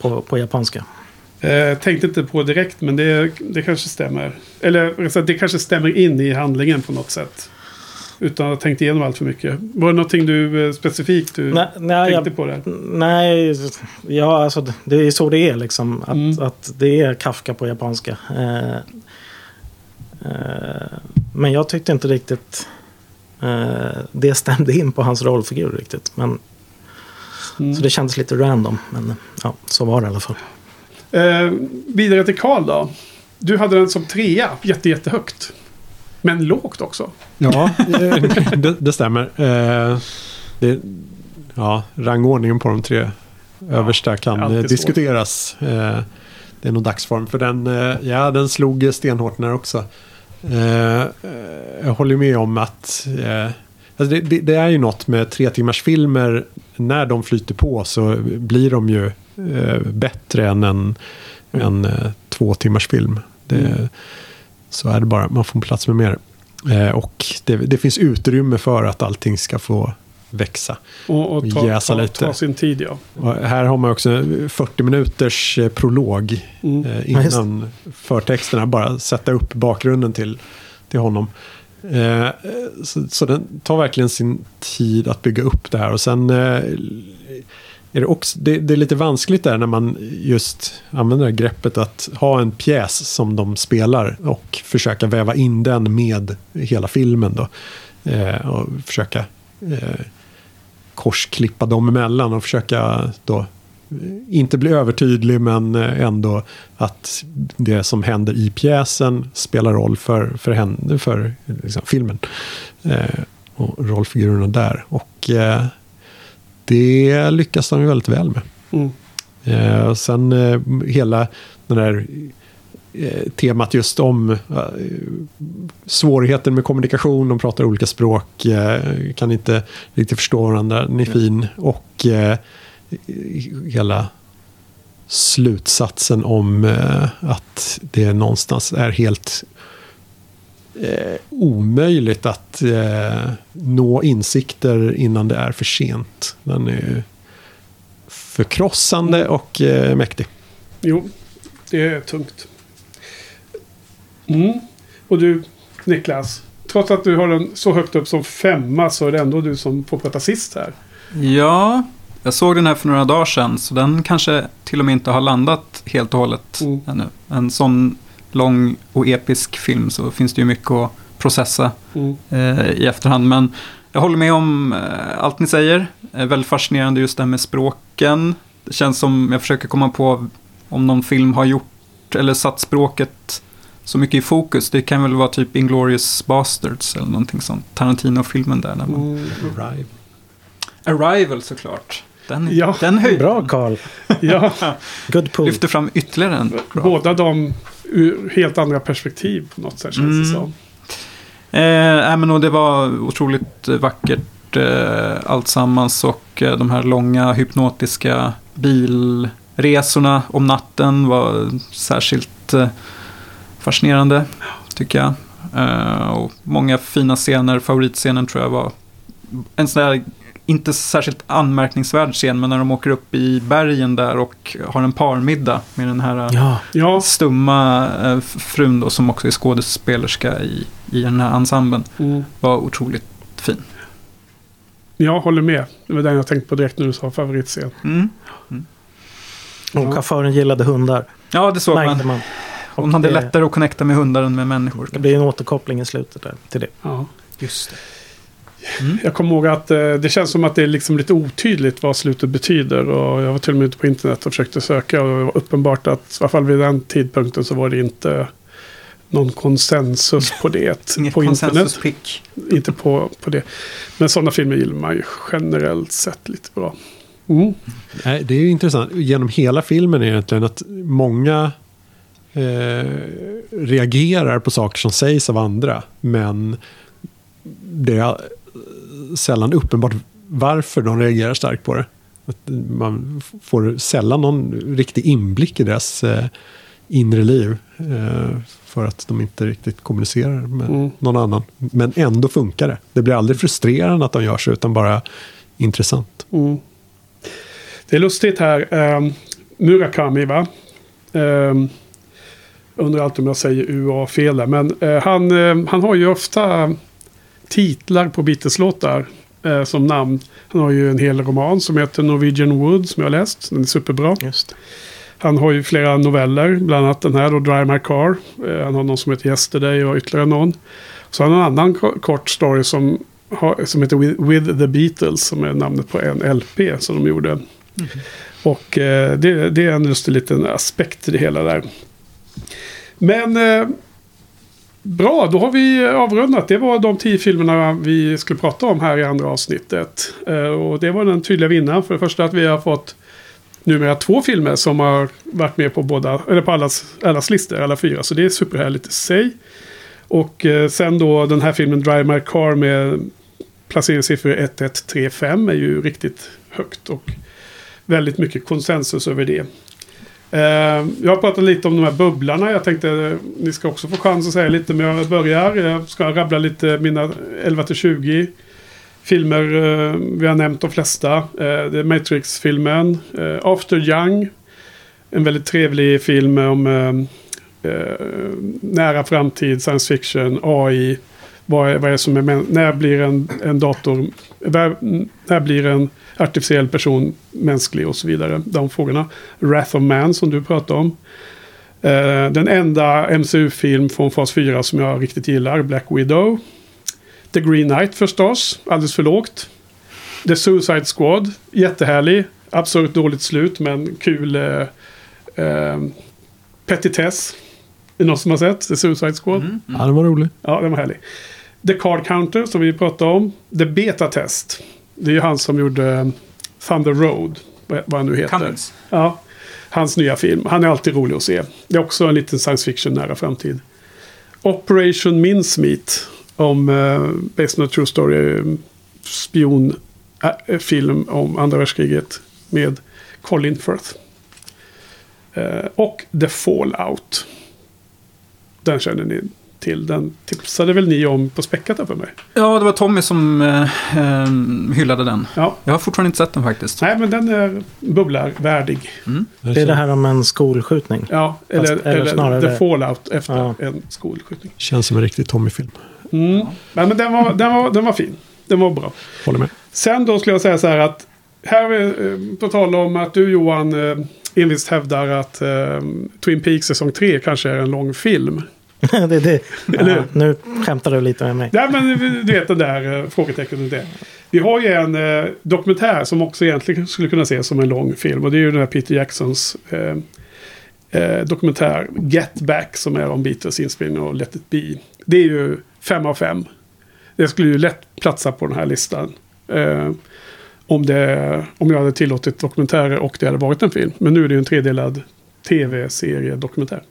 på, på japanska? Eh, tänkte inte på direkt men det, det kanske stämmer. Eller det kanske stämmer in i handlingen på något sätt. Utan att ha tänkt igenom allt för mycket. Var det någonting du eh, specifikt du Nej, nej, tänkte jag, på där? nej ja, alltså, det är så det är liksom. Att, Mm. att det är Kafka på japanska. Eh, eh, men jag tyckte inte riktigt eh, det stämde in på hans rollfigur riktigt. Men, Mm. Så det kändes lite random. Men ja, så var det i alla fall. Eh, vidare till Karl då. Du hade den som trea, jätte, jättehögt. Men lågt också. Ja, det, det stämmer. Eh, Det, ja, rangordningen på de tre översta kan eh, diskuteras. Eh, Det är nog dagsform för den. eh, Ja, den slog stenhårt när också. Eh, eh, Jag håller med om att eh, alltså det, det, det är ju något med tre timmars filmer. När de flyter på så blir de ju eh, bättre än en, en eh, två timmars film. Det, Mm. Så är det bara. Man får plats med mer. Eh, och det, det finns utrymme för att allting ska få växa. Och, och ta, Jäsa ta, lite. ta sin tid ja. Och här har man också 40 minuters eh, prolog Mm. eh, Ja, just innan förtexterna. Bara sätta upp bakgrunden till, till honom. Eh, så, så den tar verkligen sin tid att bygga upp det här. Och sen eh, är det också, det, det är lite vanskligt där när man just använder det här greppet att ha en pjäs som de spelar och försöka väva in den med hela filmen då. Eh, och försöka eh, korsklippa dem emellan och försöka då eh, inte bli övertydlig men eh, ändå att det som händer i pjäsen spelar roll för, för, henne, för liksom, filmen. Eh, och rollfigurerna där. Och eh, det lyckas de ju väldigt väl med. Mm. Eh, sen eh, hela den här eh, temat just om eh, svårigheten med kommunikation. De pratar olika språk, eh, kan inte riktigt förstå varandra. Den är fin. Och hela slutsatsen om att det någonstans är helt eh, omöjligt att eh, nå insikter innan det är för sent. Den är ju förkrossande och eh, mäktig. Jo, det är tungt. Mm. Och du, Niklas. Trots att du har den så högt upp som femma så är det ändå du som får prata sist här. Ja, jag såg den här för några dagar sedan, så den kanske till och med inte har landat helt och hållet Mm. ännu. En sån lång och episk film så finns det ju mycket att processa Mm. eh, i efterhand. Men jag håller med om eh, allt ni säger. Eh, väldigt fascinerande just det här med språken. Det känns som jag försöker komma på om någon film har gjort eller satt språket så mycket i fokus. Det kan väl vara typ Inglourious Basterds eller någonting sånt. Tarantino-filmen där. När man... Mm. Arrival såklart. Den, Ja, den höjden Bra Carl. Ja, Good pull. lyfter fram ytterligare en bra. båda de ur helt andra perspektiv på något sätt känns det Mm. som. Eh, men och det var otroligt vackert eh, alltsammans och eh, de här långa hypnotiska bilresorna om natten var särskilt eh, fascinerande tycker jag. Eh, och många fina scener, favoritscenen tror jag var en sån där inte särskilt anmärkningsvärd scen, men när de åker upp i bergen där och har en parmiddag med den här Ja, Ja, stumma eh, frun då, som också är skådespelerska i, i den här ensemblen, mm. var otroligt fin. jag håller med. Det var den jag tänkte på direkt när du sa favoritscen. Mm. och chauffören gillade hundar. Ja, det såg Märkte man. man. Och Hon hade det, lättare att connecta med hundar än med människor. det blir en återkoppling i slutet där, till det. Ja. Just det. Jag kommer ihåg att eh, det känns som att det är liksom lite otydligt vad slutet betyder. Och jag var till och med ute på internet och försökte söka. Och det var uppenbart att i alla fall vid den tidpunkten så var det inte någon konsensus på det. Inget på internet. Inte på, på det. Men sådana filmer gillar man ju generellt sett lite bra. Mm. Det är ju intressant. Genom hela filmen egentligen att många eh, reagerar på saker som sägs av andra. Men det är sällan uppenbart varför de reagerar starkt på det. Att man får sällan någon riktig inblick i deras eh, inre liv. Eh, för att de inte riktigt kommunicerar med Mm. någon annan. Men ändå funkar det. Det blir aldrig frustrerande att de gör så, utan bara intressant. Mm. Det är lustigt här. Um, Murakami va? Um, undrar alltid om jag säger UA fel där. Men eh, han, eh, han har ju ofta titlar på Beatles-låtar eh, som namn. Han har ju en hel roman som heter Norwegian Wood som jag har läst. Den är superbra. Just. Han har ju flera noveller, bland annat den här då, Drive My Car. Eh, han har någon som heter Yesterday och ytterligare någon. Så han har en annan ko- kort story som, har, som heter With, With the Beatles, som är namnet på en LP som de gjorde. Och eh, det, det är en lustig liten aspekt i det hela där. Men eh, bra, då har vi avrundat. Det var de tio filmerna vi skulle prata om här i andra avsnittet. Eh, och det var den tydliga vinnaren. För det första att vi har fått numera två filmer som har varit med på båda, eller på allas, allas listor, alla fyra. Så det är superhärligt i sig. Och eh, sen då den här filmen Drive My Car med placeringssiffror 1135 är ju riktigt högt. Och väldigt mycket konsensus över det. Eh, jag har pratat lite om de här bubblarna. Jag tänkte eh, ni ska också få chans att säga lite. Men jag börjar. Jag ska rabbla lite mina 11 till 20 filmer, eh, vi har nämnt de flesta. Eh, det är Matrix-filmen. Eh, After Young. En väldigt trevlig film om eh, eh, nära framtid, science fiction, AI. Vad är, vad är som är, när blir en, en dator, när, när blir en artificiell person mänsklig och så vidare. De frågorna. Wrath of Man som du pratade om. Eh, den enda MCU-film från fas 4 som jag riktigt gillar, Black Widow. The Green Knight förstås, alldeles för lågt. The Suicide Squad, jättehärlig. Absurt dåligt slut men kul eh, eh, petitess. Är någon som har sett The Suicide Squad? Ja, den var rolig. Ja, den var härlig. The Card Counter som vi pratade om. The Beta Test. Det är ju han som gjorde eh, Thunder Road. Vad han nu heter. Cummings. Ja, hans nya film. Han är alltid rolig att se. Det är också en liten science fiction nära framtid. Operation Mincemeat. Om uh, Based on a True Story. eh, Spion äh, film om andra världskriget. Med Colin Firth. Eh, och The Fallout. Den känner ni till. Den tipsade väl ni om på Späckat för mig? Ja, det var Tommy som eh, eh, hyllade den. Ja. Jag har fortfarande inte sett den faktiskt. Nej, men den är bubblarvärdig. Det är det här om en skolskjutning. Ja, eller, Fast- eller eller, snarare- The Fallout efter Ja. en skolskjutning. Känns som en riktig Tommy-film. Mm. Nej, men den var, den, var, den var fin. Den var bra. Håller med. Sen då skulle jag säga så här att här är, eh, på tal om att du Johan eh, envist hävdar att eh, Twin Peaks säsong 3 kanske är en lång film. det, det, ja, nu skämtar du lite med mig. Ja, men du vet den där eh, frågetecknet. Det. Vi har ju en eh, dokumentär som också egentligen skulle kunna ses som en lång film. Och det är ju den här Peter Jacksons eh, eh, dokumentär Get Back som är om Beatles inspelning och Let It Be. Det är ju fem av fem. Det skulle ju lätt platsa på den här listan. Om, det, om jag hade tillåtit dokumentärer och det hade varit en film. Men nu är det ju en tredelad tv-serie dokumentär.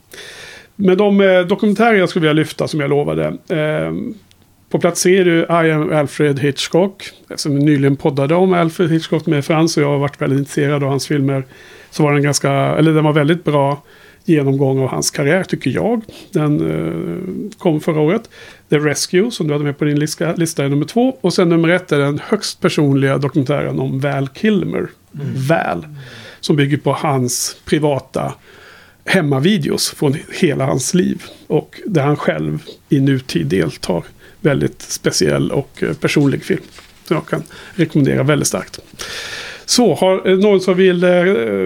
Men de eh, dokumentärer jag skulle vilja lyfta som jag lovade. Eh, på plats C är det I am Alfred Hitchcock. Som nyligen poddade om Alfred Hitchcock med Frans och jag har varit väldigt intresserad av hans filmer. Så var den ganska, eller den var väldigt bra genomgång av hans karriär tycker jag. Den eh, kom förra året. The Rescue som du hade med på din lista, lista är nummer två. Och sen nummer ett är den högst personliga dokumentären om Val Kilmer. Val. Som bygger på hans privata hemmavideos från hela hans liv. Och där han själv i nutid deltar. Väldigt speciell och eh, personlig film. Som jag kan rekommendera väldigt starkt. Så, har någon som vill eh,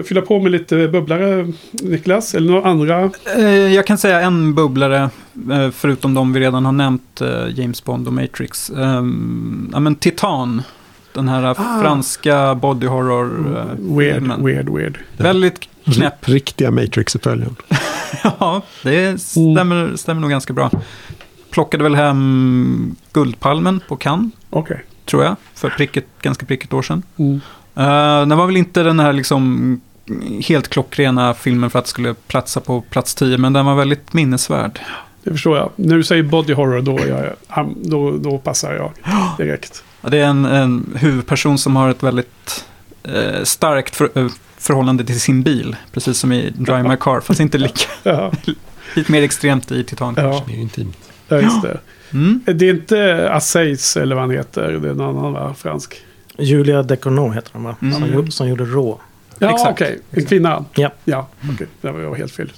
fylla på med lite bubblare, Niklas? Eller några andra? Eh, jag kan säga en bubblare, eh, förutom de vi redan har nämnt, eh, James Bond och Matrix. Ehm, ja, men Titan, den här Ah. franska body horror eh, Weird, filmen. weird, weird. Väldigt knäpp. Riktiga Matrix-uppföljaren. Ja, det stämmer, stämmer nog ganska bra. Plockade väl hem Guldpalmen på Cannes, Okej. tror jag, för prick ett, ganska prick ett år sedan. Mm. Uh, den var väl inte den här liksom helt klockrena filmen för att skulle platsa på plats 10, men den var väldigt minnesvärd. Det förstår jag. När du säger body horror då, jag, då, då passar jag direkt. Ja, Det är en, en huvudperson som har ett väldigt eh, starkt för, eh, förhållande till sin bil, precis som i Drive My Car, fast inte lika, Ja, lite mer extremt i Titan kanske. ja, Det är ju intimt. ja just det. Mm. Det är inte Assays eller vad han heter. Det är en annan va? Fransk. Julia Decournau heter hon va? Mm. Som, gjorde, som gjorde Rå. Ja, Exakt. okej. En kvinna. Ja. Ja, okej. Det var jag helt fel.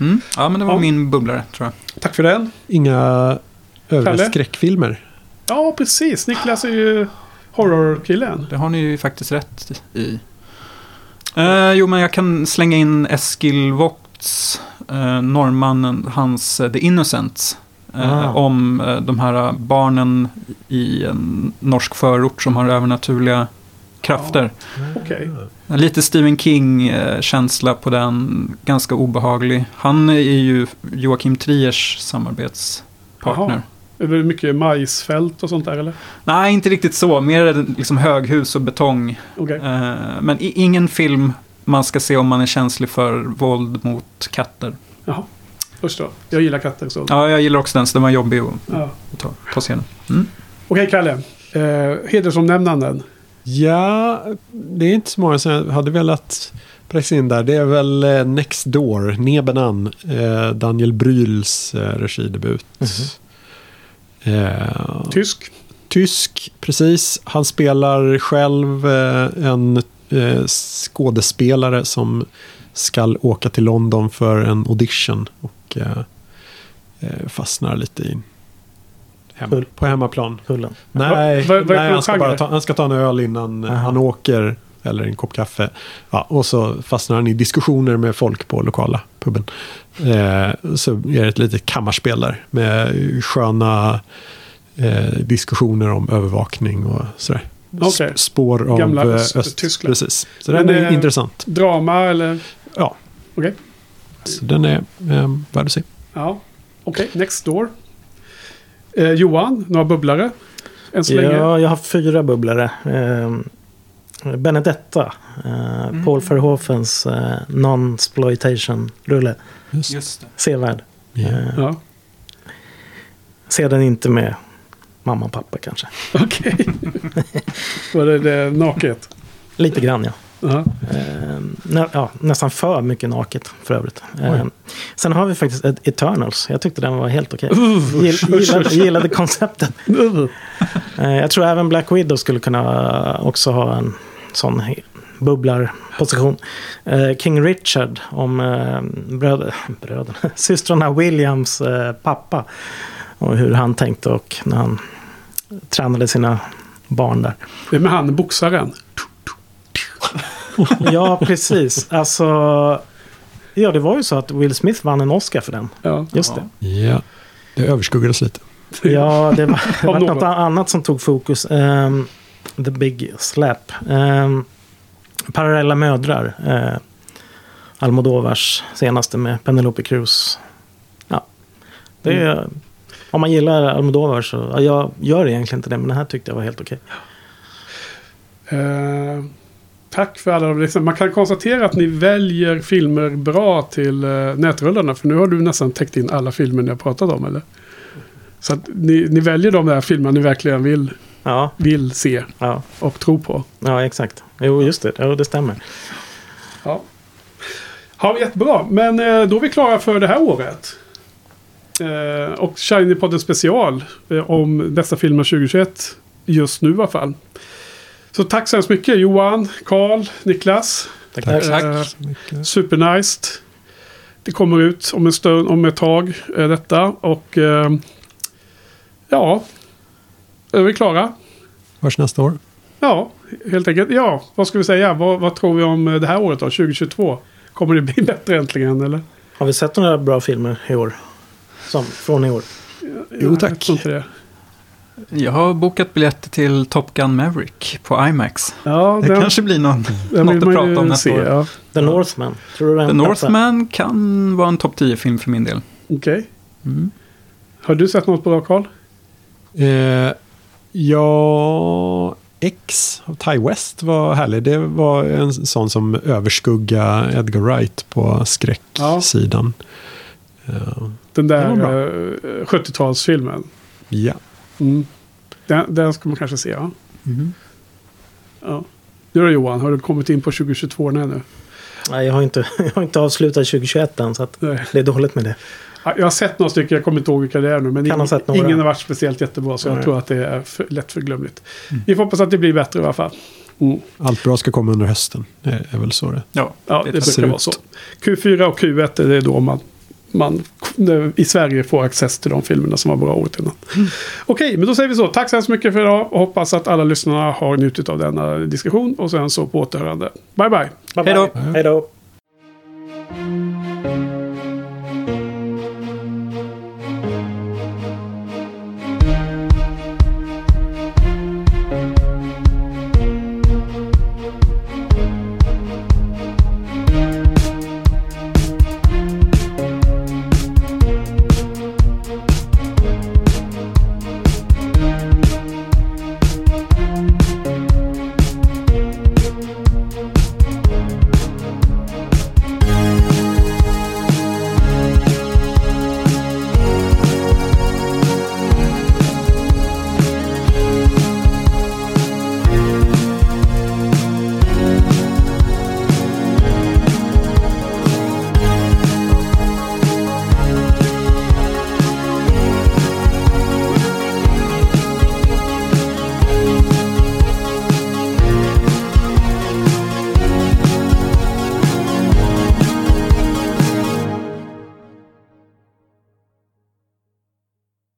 Mm. Ja, men det var Ja. min bubblare, tror jag. Tack för den. Inga övriga skräckfilmer. Ja, precis. Niklas är ju horrorkillen. Det har ni ju faktiskt rätt i. Eh, jo, men jag kan slänga in Eskil Vogts, uh, norrmannen, hans eh, The Innocents. Eh, Ah. Om eh, de här barnen i en norsk förort som har övernaturliga krafter. Okej. Lite Stephen King-känsla på den, ganska obehaglig. Han är ju Joakim Triers samarbetspartner. Jaha. Är det mycket majsfält och sånt där eller? Nej, inte riktigt så. Mer liksom höghus och betong. Okej. Eh, men i, ingen film man ska se om man är känslig för våld mot katter. Jaha. Först då. Jag gillar katter så. Ja, jag gillar också den, så den var jobbig att, Ja. att ta, ta sig igenom. Mm. Okej, Kalle. Eh, hedersomnämnanden. Ja, det är inte så många som jag hade velat pressa in där. Det är väl eh, Next Door, Nebenan, eh, Daniel Bryls eh, regidebut. Eh, Tysk. tysk, precis. Han spelar själv eh, en eh, skådespelare som ska åka till London för en audition. Och eh, eh, fastnar lite i hem, på hemmaplan. Hullen. Nej, är det nej han, ska bara ta, han ska ta en öl innan Aha. han åker. Eller en kopp kaffe. Ja, och så fastnar han i diskussioner med folk på lokala puben. Eh, så är det ett litet kammarspel där. Med sköna eh, diskussioner om övervakning och sådär. S- Spår av Gamla eh, Öst- öst. Tyskland. Precis. Så Men den är det- intressant. Drama eller? Ja. Okej. Den är eh, värd att se. Ja. Okej, next door. Eh, Johan, några bubblare? Än så länge? Ja, jag har fyra bubblare. Eh, Benedetta. Eh, Paul Verhoevens eh, non-exploitation-rulle. Just. Just det. Sevärd. Eh, Ja. se den inte med mamma och pappa kanske. Okej. Var det, det naket? Lite grann ja. Ja. Eh, nä, ja. Nästan för mycket naket för övrigt. Oj. sen har vi faktiskt Eternals. Jag tyckte den var helt okej. Uh, Gill, gillade, gillade konceptet. uh. Eh, Jag tror även Black Widow skulle kunna också ha en sån bubblarposition. King Richard om bröder, bröderna, systrarna Williams eh, pappa. Och hur han tänkte och när han tränade sina barn där. Det är med han boxaren. Ja, precis. Alltså, ja, det var ju så att Will Smith vann en Oscar för den. Ja. Just det. ja. Det överskuggades lite. Ja, det var, det var något annat som tog fokus. Ehm, the Big Slap. Ehm, Parallella mödrar. Uh, Almodovars senaste med Penelope Cruz. Ja, det är, Om man gillar Almodovar så... Ja, jag gör egentligen inte det, men den här tyckte jag var helt okej. Eh, tack för alla de liksom, Man kan konstatera att ni väljer filmer bra till uh, nätrullarna. För nu har du nästan täckt in alla filmer ni har pratat om, eller? Så att ni, ni väljer de där filmerna ni verkligen vill, Ja, vill se ja, och tro på. ja, exakt. Jo, just det. Jo, det stämmer. Ja. Ja, jättebra. Men eh, då är vi klara för det här året. Eh, och Shiny-podden special eh, om dessa filmer 2021. Just nu i alla fall. Så tack så hemskt mycket Johan, Karl, Niklas. Tack, Tack. tack. Eh. Supernice. Det kommer ut om en stund, om ett tag, eh, detta. Och eh, ja, är vi klara? Hörs nästa år. Ja, helt enkelt. Ja, vad ska vi säga? Vad, vad tror vi om eh, det här året då, 2022? Kommer det bli bättre äntligen eller? Har vi sett några bra filmer i år? Som, från i år? Jo, tack. Jag har bokat biljetter till Top Gun Maverick på IMAX. Ja, Det den, kanske blir någon, den något att prata om nästa se. år. Ja. The Northman. Tror du den The? Northman kan vara en topp 10-film för min del. Okej. Mm. Har du sett något bra Karl? Eh, ja, X av Ty West var härlig. Det var en sån som överskugga Edgar Wright på skräcksidan. Eh, Den där Den var eh, 70-talsfilmen. ja. Mm. Den, den ska man kanske se, ja. Mm. ja. Du då Johan, har du kommit in på 2022 ännu? Nej, jag har inte, jag har inte avslutat 2021 än. Så det är dåligt med det. Ja, Jag har sett några stycken, jag kommer inte ihåg vilka det är nu. Men Kan ha ing- sett några. ingen har varit speciellt jättebra. Så jag Nej. tror att det är för, lätt förglömligt. Vi får hoppas att det blir bättre i alla fall. Mm. Allt bra ska komma under hösten. Det är väl så det Ja, Ja, det det ser brukar vara ut. så. Q4 och Q1 det är då man, man i Sverige får access till de filmerna som var bra året innan. Mm. Okej, men då säger vi så. Tack så hemskt mycket för idag och hoppas att alla lyssnarna har njutit av denna diskussion och sen så på återhörande. Bye bye! bye, bye. Hej då!